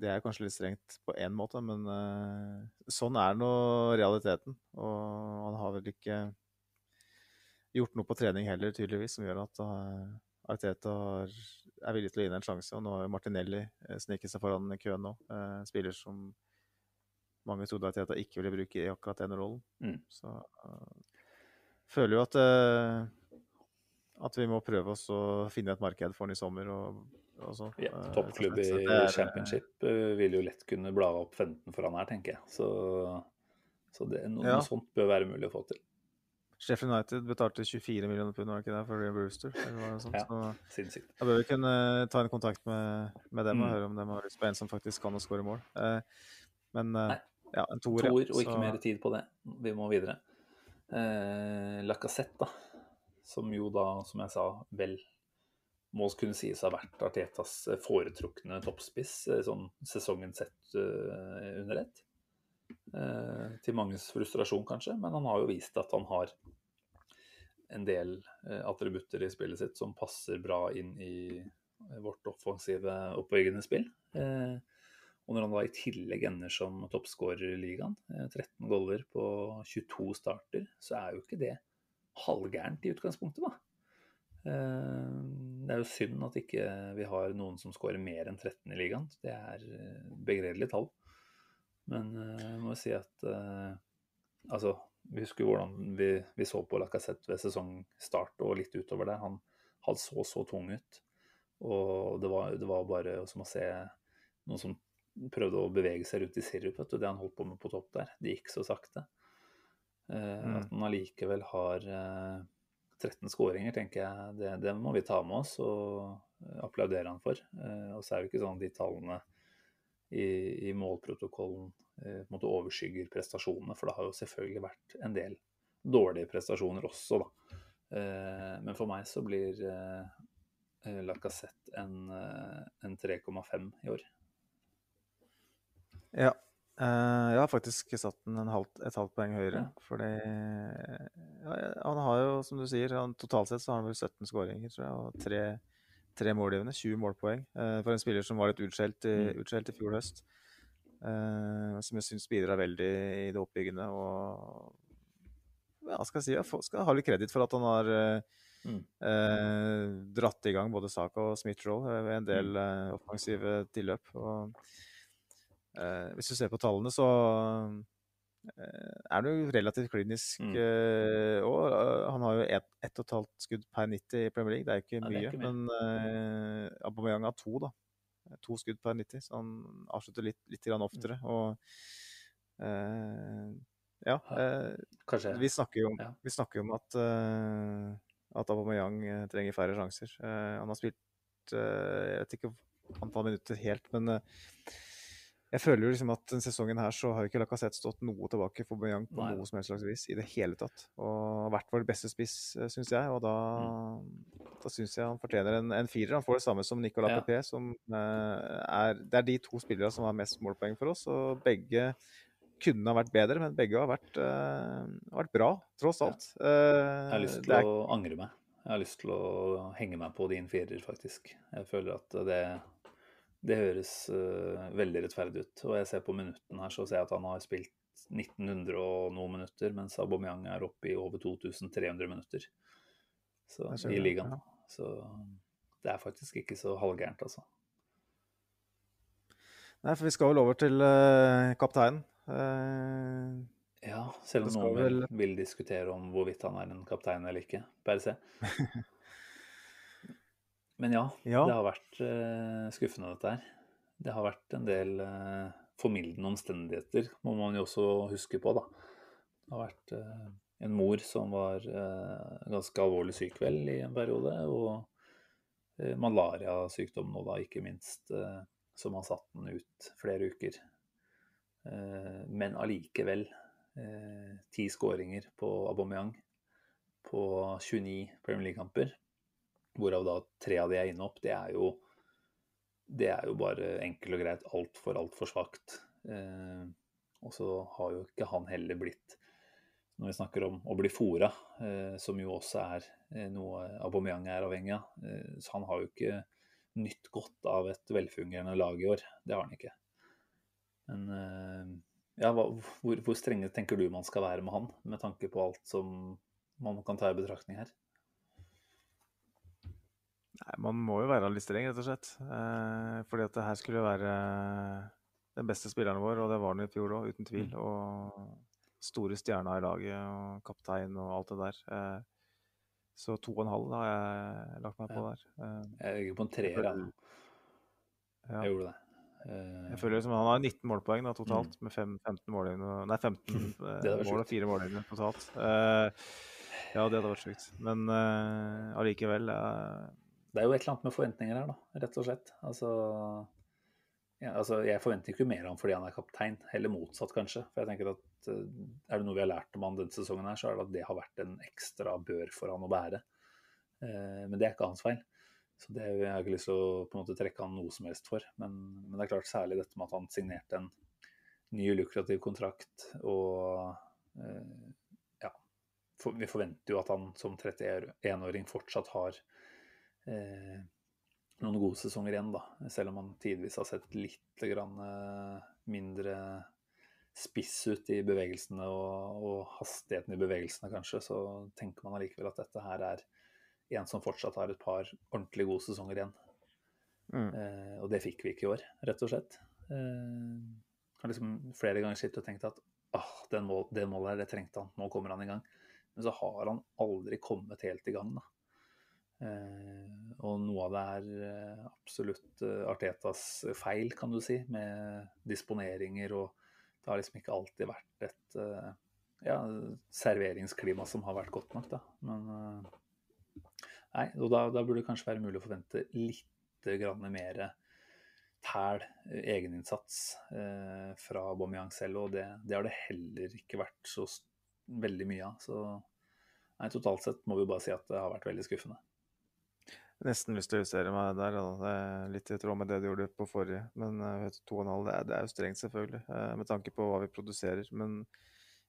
det er kanskje litt strengt på én måte, men sånn er nå realiteten. Og han har vel ikke gjort noe på trening heller, tydeligvis, som gjør at Arteta er villig til å gi ham en sjanse. Og nå har Martinelli sneket seg foran køen nå. Spiller som mange trodde Arteta ikke ville bruke i akkurat den rollen. Mm. Så føler jo at at vi må prøve oss å finne et marked for den i sommer. og Altså, ja, eh, Toppklubb i championship uh, vil jo lett kunne bla opp 15 foran her, tenker jeg. Så, så det, noe, ja. noe, sånt bør være mulig å få til. Sheffield United betalte 24 millioner pund, var ikke det, for Ray Brewster? Sånt, ja, så. Da bør vi kunne ta en kontakt med, med dem og mm. høre om de har lyst på en som faktisk kan å skåre mål. Eh, men uh, ja, en toer, ja. og ikke mer tid på det. Vi må videre. Eh, Lacassette, da. Som jo da, som jeg sa, vel må kunne sies å ha vært Artetas eh, foretrukne toppspiss eh, sånn sesongen sett uh, under ett. Eh, til manges frustrasjon, kanskje, men han har jo vist at han har en del eh, attributter i spillet sitt som passer bra inn i vårt offensive, oppbyggende spill. Og når han da i tillegg ender som toppskårer i ligaen, 13 goller på 22 starter, så er jo ikke det halvgærent i utgangspunktet, da. Eh, det er jo synd at ikke vi har noen som skårer mer enn 13 i ligaen. Det er eh, begredelige tall. Men eh, jeg må si at altså, vi husker hvordan vi, vi så på Lacassette ved sesongstart og litt utover der. Han hadde så så tung ut. Og det var, det var bare som å se noen som prøvde å bevege seg rundt i sirup, vet du, det han holdt på med på topp der. Det gikk så sakte. Mm. At han allikevel har 13 skåringer, tenker jeg, det, det, må vi ta med oss og eh, applaudere han for. Uh, og så er det ikke sånn de tallene i, i målprotokollen eh, måtte overskygger prestasjonene, for det har jo selvfølgelig vært en del dårlige prestasjoner også, da. Men for meg så blir uh, Lacassette en, uh, en 3,5 i år. Ja. Uh, jeg har faktisk satt den halvt, et halvt poeng høyere. Ja. Fordi ja, han har jo, som du sier, han, totalt sett så har han vel 17 skåringer, tror jeg, og tre, tre målgivende. 20 målpoeng. for en spiller som var litt utskjelt i, Mm. utskjelt i fjor høst. som jeg syns bidrar veldig i det oppbyggende. Og ja, skal jeg si, jeg skal ha litt kreditt for at han har eh, Mm. eh, dratt i gang både Saka og Smith-Roll ved en del eh, offensive tilløp. Og, eh, hvis du ser på tallene, så eh, er det jo relativt klinisk. Mm. eh, og eh, han har jo ett et og et halvt skudd per 90 i Premier League. Det er ikke mye, Ja, ikke mye. men uh, Aubameyang har to, da. To skudd per 90, så han avslutter litt, litt grann oftere. Og uh, ja. Uh, vi snakker jo om, Ja. vi snakker jo om at, uh, at Aubameyang eh, trenger færre sjanser. Eh, han har spilt eh, Jeg vet ikke antall minutter helt, men eh, jeg føler jo liksom at denne sesongen her så har ikke Lacassette stått noe tilbake for Aubameyang på Nei. noe som helst slags vis i det hele tatt. Og vært vår beste spiss, syns jeg, og da, da syns jeg han fortjener en, en firer. Han får det samme som Nicolas Ja. Pepe, som eh, er Det er de to spillerne som har mest målpoeng for oss, og begge kunne ha vært bedre, men begge har vært, eh, vært bra, tross alt. Ja. Jeg har lyst til er- å angre meg. Jeg har lyst til å henge meg på din firer, faktisk. Jeg føler at det, det høres uh, veldig rettferdig ut. Og jeg ser på minuttene her, så ser jeg at han har spilt 1900 og noen minutter, mens Aubameyang er oppe i over 2300 minutter så, i ligaen. ja. Så det er faktisk ikke så halvgærent, altså. Nei, for vi skal vel over til uh, kapteinen. Uh, Ja, selv om noen vil, vel- vil diskutere om hvorvidt han er en kaptein eller ikke, per se. Men ja, Ja. det har vært eh, skuffende dette her. Det har vært en del eh, formildende omstendigheter, må man jo også huske på, da. Det har vært eh, en mor som var ganske alvorlig syk vel i en periode, og malariasykdom nå da, ikke minst, som har satt den ut flere uker. Men allikevel ti skåringer på Aubameyang på 29 Premier League-kamper, hvorav da tre av de er inne opp. Det er jo, det er jo bare enkelt og greit altfor, altfor svakt. Eh, og så har jo ikke han heller blitt når vi snakker om å bli fora, eh, som jo også er eh, noe Aubameyang er avhengig av. Eh, så han har jo ikke nytt godt av et velfungerende lag i år. Det har han ikke. Men eh, ja, hva, hvor, hvor strenge tenker du man skal være med han, med tanke på alt som man kan ta i betraktning her? Nei, man må jo være litt streng, rett og slett. Eh, fordi at det her skulle være den beste spilleren vår, og det var han i fjor òg, uten tvil. Og store stjerna i laget, og kaptein og alt det der. Eh, så to og en halv har jeg lagt meg på der. Eh, Jeg ligger på en treer, føler- ja. Jeg gjorde det. Eh, Jeg føler liksom Han har 19 målpoeng da, totalt, med fem, 15 målgivende Nei, 15 Mm. Det hadde eh, mål og sjukt. fire målgivende totalt. Uh, ja, det hadde vært sjukt. Men allikevel eh, Det er jo et eller annet med forventninger her, da, rett og slett. Altså, ja, altså Jeg forventer ikke mer av ham fordi han er kaptein, heller motsatt, kanskje. For jeg tenker at eh, er det noe vi har lært om han denne sesongen, her, så er det at det har vært en ekstra bør for han å bære. Eh, men det er ikke hans feil. Så det jeg har ikke lyst til å på en måte trekke han noe som helst for. Men, men det er klart særlig dette med at han signerte en ny lukrativ kontrakt og eh, ja, for, vi forventer jo at han som 31-åring fortsatt har eh, noen gode sesonger igjen, da. Selv om han tidvis har sett litt grann, eh, mindre spiss ut i bevegelsene og, og hastigheten i bevegelsene, kanskje, så tenker man allikevel at dette her er en som fortsatt har et par ordentlig gode sesonger igjen. mm. Eh, og det fikk vi ikke i år, rett og slett. Eh, har liksom flere ganger sittet og tenkt at ah, den mål, det målet her, det trengte han, nå kommer han i gang. Men så har han aldri kommet helt i gang, da. Eh, og noe av det er eh, absolutt eh, Artetas feil, kan du si, med disponeringer og det har liksom ikke alltid vært et ja, serveringsklima som har vært godt nok, da. Men Nei, og da, da burde det kanskje være mulig å forvente litt grann mer tæl egeninnsats eh, fra Aubameyang selv, og det, det har det heller ikke vært så veldig mye av. Så nei, totalt sett må vi bare si at det har vært veldig skuffende. Nesten lyst til å justere meg der. Da. Det litt i tråd med det du gjorde på forrige. Men uh, 2,5 det, er- det er jo strengt, selvfølgelig, uh, med tanke på hva vi produserer. Men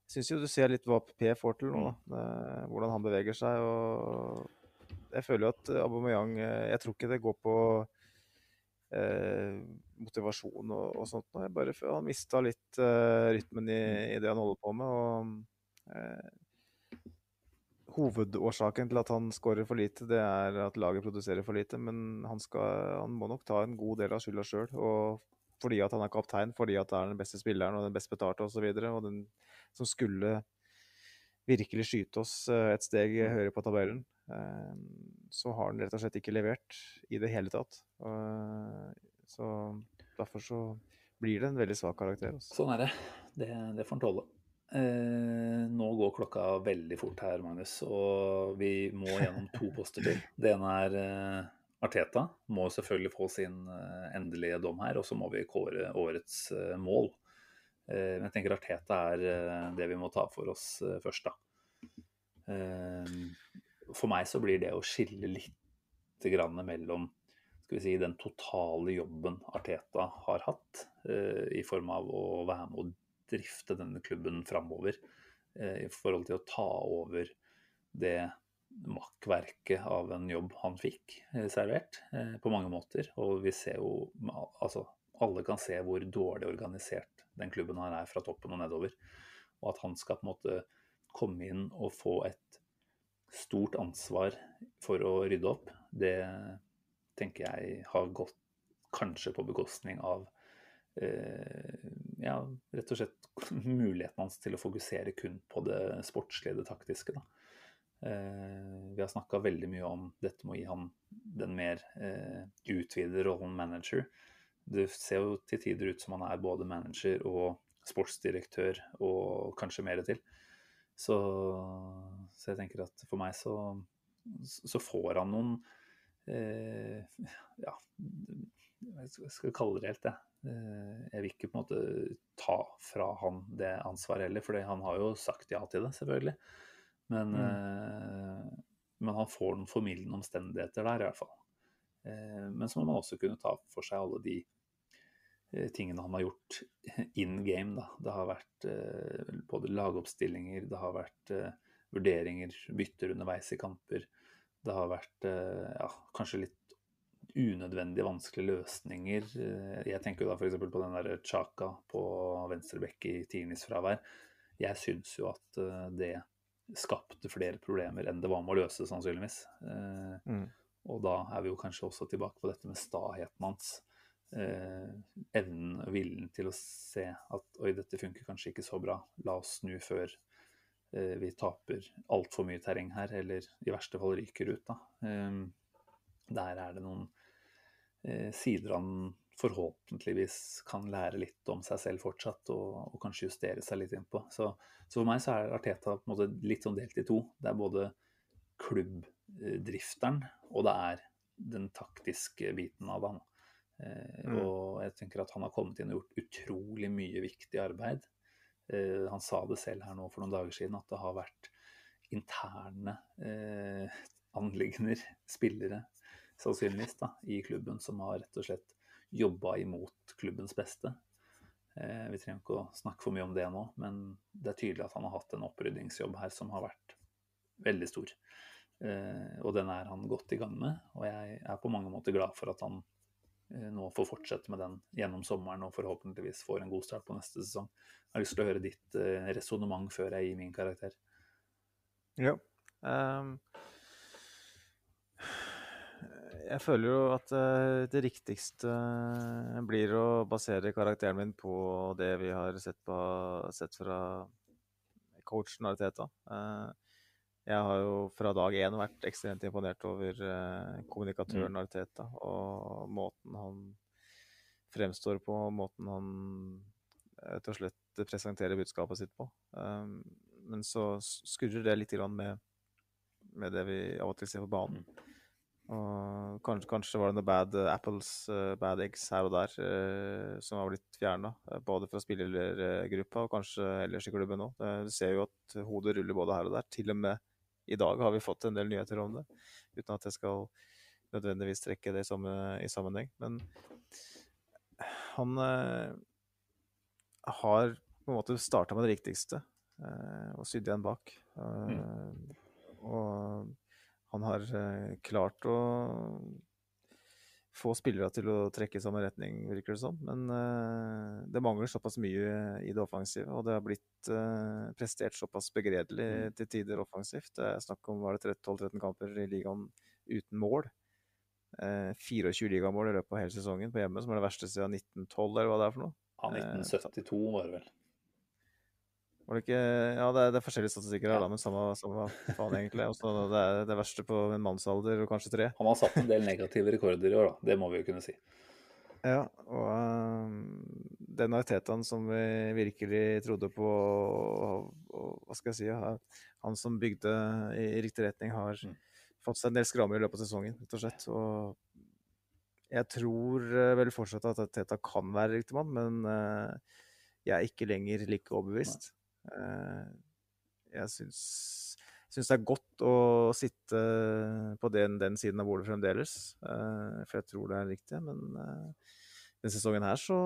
jeg syns jo du ser litt hva P får til nå, da. Uh, hvordan han beveger seg. og Jeg føler jo at Aubameyang Jeg tror ikke det går på eh, motivasjon og, og sånt. nå. Jeg bare Han mista litt eh, rytmen i, i det han holder på med. og uh, Hovedårsaken til at han skårer for lite, det er at laget produserer for lite. Men han, skal, han må nok ta en god del av skylda sjøl. Fordi at han er kaptein, fordi at det er den beste spilleren og den best betalte osv. Og, så og den som skulle virkelig skyte oss eh, et steg høyere på tabellen. eh, Så har han rett og slett ikke levert i det hele tatt. Så derfor så blir det en veldig svak karakter. Også. Sånn er det. Det, det får han tåle. Eh, nå går klokka veldig fort her, Magnus, og vi må gjennom to poster til. Det ene er eh, Arteta. Må selvfølgelig få sin eh, endelige dom her, og så må vi kåre årets eh, mål. Eh, men jeg tenker Arteta er eh, det vi må ta for oss først, da. For meg så blir det å skille litt grann mellom skal vi si, den totale jobben Arteta har hatt, eh, i form av å være med å drifte denne klubben framover, eh, i forhold til å ta over det makkverket av en jobb han fikk eh, servert, eh, på mange måter. Og vi ser jo Altså, alle kan se hvor dårlig organisert den klubben her er fra toppen og nedover. Og at han skal på en måte komme inn og få et stort ansvar for å rydde opp, det tenker jeg har gått kanskje på bekostning av ja, rett og slett muligheten hans til å fokusere kun på det sportslige, det taktiske. Da. Eh, vi har snakka veldig mye om dette med å gi han den mer eh, utvidede rollen manager. Det ser jo til tider ut som han er både manager og sportsdirektør og kanskje mer til. Så, så jeg tenker at for meg så, så får han noen eh, Ja, jeg skal kalle det helt det. Eh, jeg vil ikke på en måte ta fra han det ansvaret heller, for han har jo sagt ja til det, selvfølgelig. Men, Mm. eh, men han får noen formildende omstendigheter der, i hvert fall. Eh, men så må man også kunne ta for seg alle de tingene han har gjort in game. Da. Det har vært eh, både lagoppstillinger, det har vært eh, vurderinger, bytter underveis i kamper. Det har vært eh, ja, kanskje litt unødvendig vanskelige løsninger. Eh, Jeg tenker jo da f.eks. på den der Chaka på venstrebekk i Tinis fravær. Jeg syns jo at eh, det skapte flere problemer enn det var med å løse, sannsynligvis. Eh, Mm. Og da er vi jo kanskje også tilbake på dette med staheten hans. Eh, evnen og viljen til å se at oi, dette funker kanskje ikke så bra. La oss snu før eh, vi taper altfor mye terreng her, eller i verste fall ryker ut. da. Eh, der er det noen sider han forhåpentligvis kan lære litt om seg selv fortsatt, og, og kanskje justere seg litt innpå. Så, så for meg så er Arteta på en måte litt sånn delt i to. Det er både klubbdrifteren, og det er den taktiske biten av han. Eh, Mm. Og jeg tenker at han har kommet inn og gjort utrolig mye viktig arbeid. Eh, han sa det selv her nå for noen dager siden, at det har vært interne eh, anliggender, spillere, sannsynligvis, da, i klubben som har rett og slett jobba imot klubbens beste. Eh, vi trenger ikke å snakke for mye om det nå, men det er tydelig at han har hatt en oppryddingsjobb her som har vært veldig stor. Eh, og den er han godt i gang med, og jeg er på mange måter glad for at han eh, nå får fortsette med den gjennom sommeren og forhåpentligvis får en god start på neste sesong. Jeg har lyst til å høre ditt eh, resonnement før jeg gir min karakter. Ja. Ehm, jeg føler jo at eh, det riktigste blir å basere karakteren min på det vi har sett, på, sett fra coachen Arteta. Eh, jeg har jo fra dag én vært ekstremt imponert over eh, kommunikatøren Arteta og måten han fremstår på, måten han rett og slett presenterer budskapet sitt på. Men så skurrer det litt grann med, med det vi av og til ser på banen. Og kanskje, kanskje var det noen bad eh, apples, eh, bad eggs her og der, eh, som har blitt fjerna. både fra spillergruppa og kanskje ellers i klubben òg. Du ser jo at hodet ruller både her og der. Til og med i dag har vi fått en del nyheter om det, uten at jeg skal nødvendigvis trekke det i, sammenheng. Men han har på en måte starta med det viktigste eh, og sydd igjen bak. Mm. og han har eh, klart å få spillere til å trekke i samme retning, virker det som. Men uh, det mangler såpass mye i det offensive, og det har blitt uh, prestert såpass begredelig mm. til tider offensivt. Det er snakk om var det 12-13 kamper i ligaen uten mål. Uh, 24 ligamål i løpet av hele sesongen på hjemme, som er det verste siden 1912, eller hva det er for noe. Ja, 1972 var det vel. Var det ikke Ja, det er, det er forskjellige statistikker her, da, men samme, samme faen, egentlig. Også det er det verste på en mannsalder og kanskje tre. Han har satt en del negative rekorder i år, da. Det må vi jo kunne si. Ja, og um, den Artetaen som vi virkelig trodde på, og, og, hva skal jeg si, han som bygde i, i riktig retning, har mm. fått seg en del skrammer i løpet av sesongen, rett og slett. Og jeg tror uh, vel fortsatt at Arteta kan være riktig mann, men uh, jeg er ikke lenger like overbevist. Eh, jeg syns, syns, det er godt å sitte på den, den siden av bordet fremdeles, eh, for jeg tror det er riktig. Men eh, denne sesongen her så,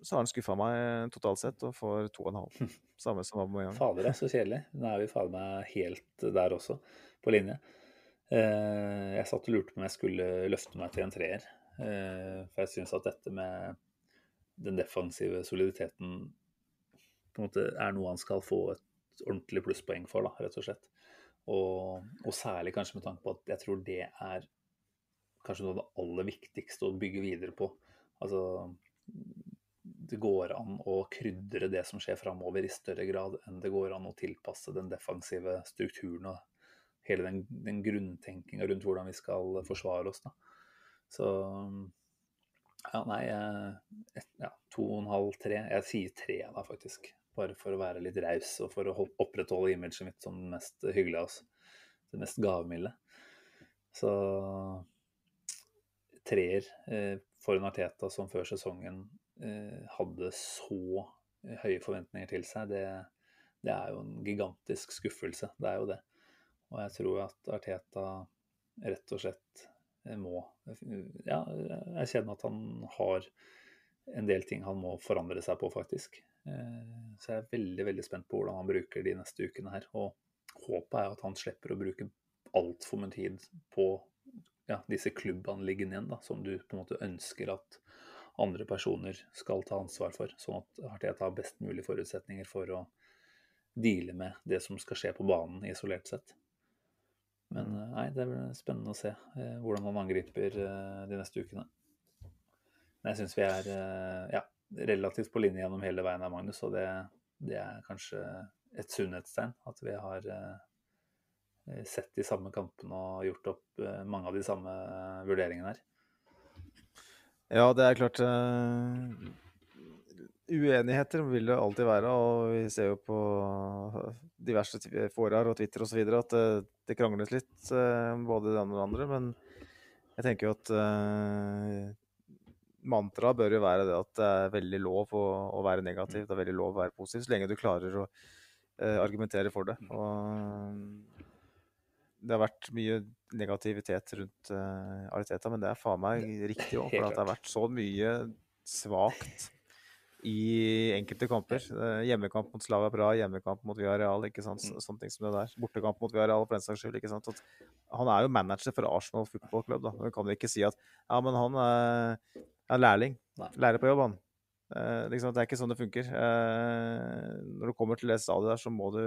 så har han skuffa meg totalt sett og får to og en halv. Samme som Aubameyang. Fader, det er så kjedelig. Nå er vi fader meg helt der også, på linje. Jeg satt og lurte på om jeg skulle løfte meg til en treer. For jeg syns at dette med den defensive soliditeten på en måte er noe han skal få et ordentlig plusspoeng for, da, rett og slett. Og, og, særlig kanskje med tanke på at jeg tror det er kanskje noe av det aller viktigste å bygge videre på. Altså det går an å krydre det som skjer framover i større grad enn det går an å tilpasse den defensive strukturen og hele den, den grunntenkinga rundt hvordan vi skal forsvare oss. Da. Så ja, nei et, ja, To og en halv, tre. Jeg sier tre, da, faktisk. Bare for å være litt raus og for å opprettholde imaget mitt som det mest hyggelige av. Det mest gavmilde. Så treer eh, for en Arteta som før sesongen eh, hadde så høye forventninger til seg, det, det, er jo en gigantisk skuffelse. Det er jo det. Og jeg tror at Arteta rett og slett må ja, erkjenne at han har en del ting han må forandre seg på, faktisk. Eh, så jeg er veldig veldig spent på hvordan han bruker de neste ukene her. Og håpet er at han slipper å bruke altfor mye tid på ja, disse klubbanliggende igjen, da, som du på en måte ønsker at andre personer skal ta ansvar for. Sånn at Arteta har best mulig forutsetninger for å deale med det som skal skje på banen isolert sett. Men mm. eh, nei, det blir spennende å se eh, hvordan han angriper de neste ukene. Men jeg syns vi er ja, relativt på linje gjennom hele veien av Magnus, og det, det er kanskje et sunnhetstegn. At vi har eh, sett de samme kampene og gjort opp eh, mange av de samme vurderingene her. Ja, det er klart uh, Uenigheter vil det alltid være, og vi ser jo på diverse foraer og Twitter osv. at det, krangles litt, både det ene og det andre. Men jeg tenker jo at mantraet bør jo være det at det er veldig lov å, å, være negativ. Det er veldig lov å være positiv, så lenge du klarer å uh, argumentere for det. Mm. Og det har vært mye negativitet rundt uh, Ariteta, men det er faen meg riktig òg. For det har vært så mye svakt i enkelte kamper. Eh, hjemmekamp mot Slavia Bra, hjemmekamp mot Villarreal, ikke sant? Mm. sånne ting som det der. Bortekamp mot Villarreal for den saks skyld. ikke sant? At han er jo manager for Arsenal Football Club. da. Man kan jo ikke si at ja, men han er, er lærling. Nei. Lærer på jobb, han. Eh, liksom, det er ikke sånn det funker. Eh, når du kommer til det stadiet der, så må, du,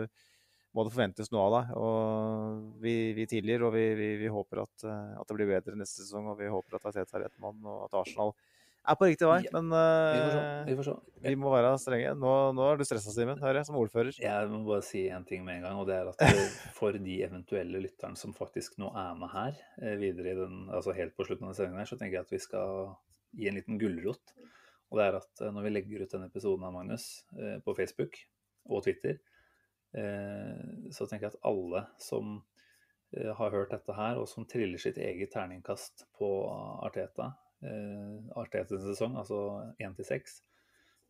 må det forventes noe av deg. Og vi, vi tilgir, og vi, vi, vi håper at, eh, at, det blir bedre neste sesong. Og vi håper at Arteta er rett mann, og at Arsenal er på riktig vei, ja. men eh, vi, får se. Vi, får se. vi, må være strenge. Nå, nå er du stressa, Simen, hører jeg, som ordfører. Jeg må bare si en ting med en gang, og det er at eh, for de eventuelle lytterne som faktisk nå er med her, eh, videre i den, altså helt på slutten av sendingen her, så tenker jeg at vi skal gi en liten gulrot. Og det er at når vi legger ut denne episoden av Magnus på Facebook og Twitter, så tenker jeg at alle som har hørt dette her, og som triller sitt eget terningkast på Arteta, Arteta-sesong, altså 1 til 6,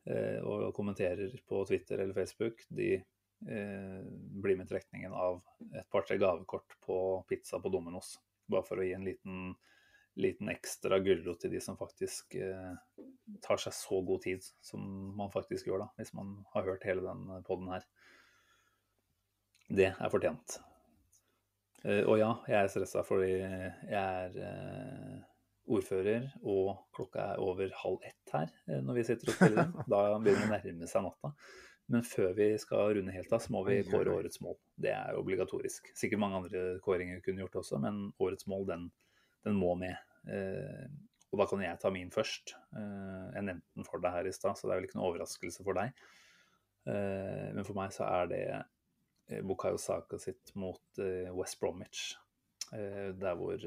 eh, og kommenterer på Twitter eller Facebook, de eh, blir med trekningen av et par-tre gavekort på pizza på Domino's Bare for å gi en liten, liten ekstra gulrot til de som faktisk eh, tar seg så god tid som man faktisk gjør, da, hvis man har hørt hele den poden her. Det er fortjent. Eh, og ja, jeg er stressa fordi jeg er eh, ordfører, og klokka er over halv ett her eh, når vi sitter og spiller. Da begynner det å nærme seg natta. Men før vi skal runde helt av, så må vi kåre årets mål. Det er obligatorisk. Sikkert mange andre kåringer kunne gjort også, men årets mål, den, den må med. Eh, og da kan jeg ta min først. Eh, jeg nevnte den for deg her i stad, så det er vel ikke noe overraskelse for deg. Eh, men for meg så er det Bukayo Saka sitt mot West Bromwich. Der hvor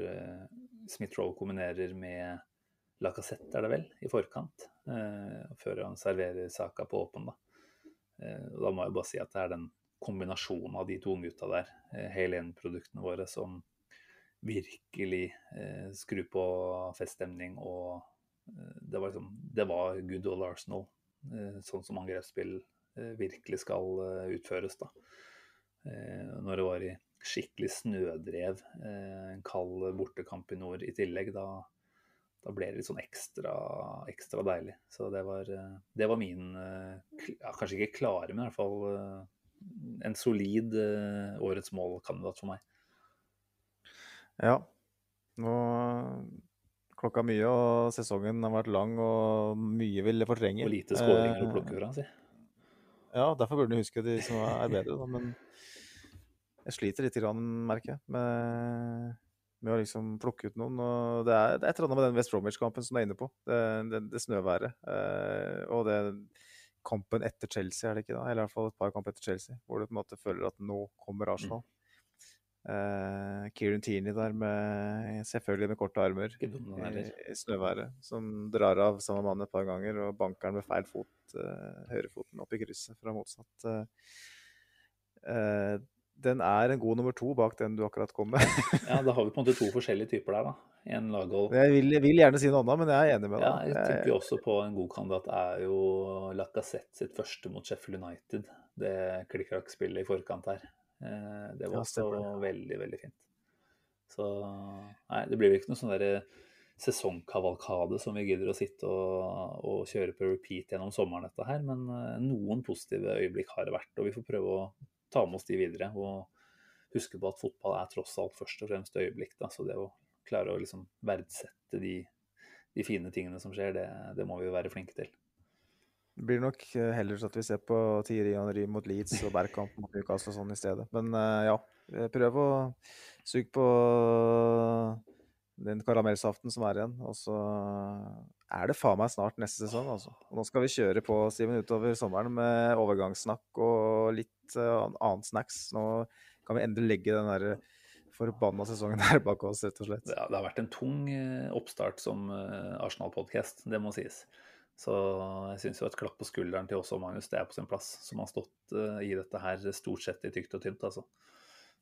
Smith-Roe kombinerer med Lacassette, er det vel, i forkant. før han serverer Saka på åpen, da. Og da må jeg bare si at det er den kombinasjonen av de to unggutta der, Hale N-produktene våre, som virkelig eh, skru på feststemning. Og eh, det var liksom Det var good old Arsenal, eh, sånn som angrepsspill eh, virkelig skal eh, utføres, da. Eh, når det var i skikkelig snødrev, en kald bortekamp i nord i tillegg, da, da ble det litt sånn ekstra, ekstra deilig. Så det var, det var min ja, Kanskje ikke klare, men i hvert fall en solid årets målkandidat for meg. Ja. Nå klokka mye, og sesongen har vært lang, og mye vil fortrenge. Og lite skåringer å Eh, plukke fra, si. Ja, derfor burde du huske de som er bedre, da. Men jeg sliter litt, merker jeg, med, med å liksom plukke ut noen. Og det er, det er et eller annet med den West Bromwich-kampen som du er inne på. Det, det, det snøværet. Eh, og det kampen etter Chelsea, er det ikke da? Eller i hvert fall et par kamper etter Chelsea, hvor du på en måte føler at nå kommer Arsenal. Eh, Kieran Tierney der med selvfølgelig med korte armer i, i snøværet, som drar av samme mann et par ganger, og banker den med feil fot, uh, høyrefoten, opp i krysset fra motsatt. Uh, den er en god nummer to bak den du akkurat kom med. Ja, da har vi på en måte to forskjellige typer der, da. En laghold. jeg, vil, jeg vil gjerne si noe annet, men jeg er enig med Ja, deg. jeg tenker jo også på en god kandidat er jo Lacassette sitt første mot Sheffield United. Det klikk-klakk-spillet i forkant her. Eh, Det var også ja, veldig, veldig fint. Så nei, det blir jo ikke noe sånn derre sesongkavalkade som vi gidder å sitte og, og kjøre på repeat gjennom sommeren, dette her. Men eh, noen positive øyeblikk har det vært, og vi får prøve å ta med oss de videre. Og huske på at fotball er tross alt først og fremst øyeblikk. Da. Så det å klare å liksom verdsette de, de fine tingene som skjer, det, det må vi jo være flinke til. Det blir nok eh, heller så at vi ser på Thierry Henry mot Leeds og Bergkamp mot Newcastle og sånn i stedet. Men eh, ja, eh, prøv å suge på den karamellsaften som er igjen. Og så er det faen meg snart neste sesong, altså. Og nå skal vi kjøre på Steven, utover sommeren med overgangssnakk og litt uh, annet snacks. Nå kan vi endelig legge den der forbanna sesongen her bak oss, rett og slett. Har- det har vært en tung oppstart som Arsenal-podkast, det må sies. Så jeg syns jo et klapp på skulderen til oss og Magnus, det er på sin plass. Som har stått eh, i dette her stort sett i tykt og tynt, altså.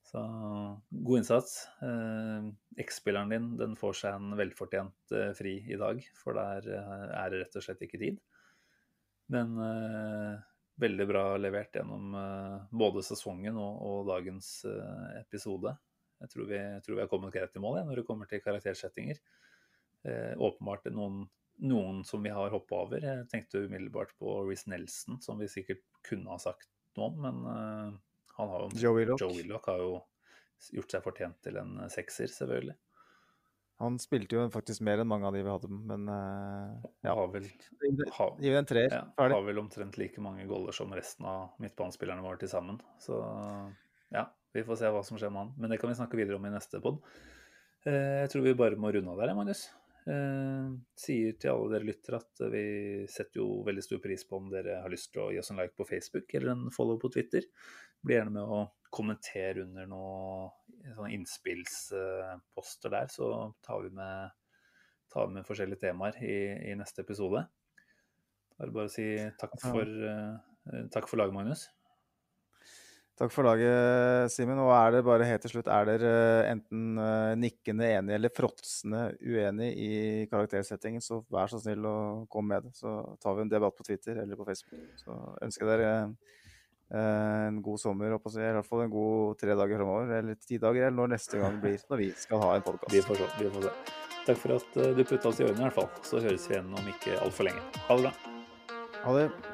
Så god innsats. Eh, X-spilleren din den får seg en velfortjent eh, fri i dag, for der er det rett og slett ikke tid. Men veldig bra levert gjennom både sesongen og, og dagens episode. Jeg tror vi, tror vi har kommet greit i mål jeg, når det kommer til karaktersettinger. Åpenbart noen, noen som vi har hoppa over. Jeg tenkte umiddelbart på Reece Nelson, som vi sikkert kunne ha sagt noe om, men eh, han har jo Joe Willoch. Joe Willoch har jo gjort seg fortjent til en sekser, selvfølgelig. Han spilte jo faktisk mer enn mange av de vi hadde, men uh, Ja. Har vel, Gi har, det en treer. ja, har vel omtrent like mange goller som resten av midtbanespillerne våre til sammen. Så ja, vi får se hva som skjer med han. Men det kan vi snakke videre om i neste pod. Jeg tror vi bare må runde av der, Magnus. Eh, sier til alle dere lyttere at vi setter jo veldig stor pris på om dere har lyst til å gi oss en like på Facebook eller en follow på Twitter. Bli gjerne med å kommentere under noen innspillsposter der, så tar vi med, tar med forskjellige temaer i, i neste episode. Da er det bare å si takk for, eh, takk for laget, Magnus. Takk for laget, Simen. Og er det bare helt til slutt, er dere eh, enten eh, nikkende enig eller fråtsende uenig i karaktersettingen, så vær så snill å komme med det. Så tar vi en debatt på Twitter eller på Facebook. Så ønsker jeg dere eh, en god sommer, jeg. I hvert fall en god tre dager framover. Eller ti dager, eller når neste gang blir når vi skal ha en Vi får se. Vi får se. Takk for at du putta oss i ørene, i hvert fall. Så høres vi igjen om ikke altfor lenge. Ha det bra. Ha det.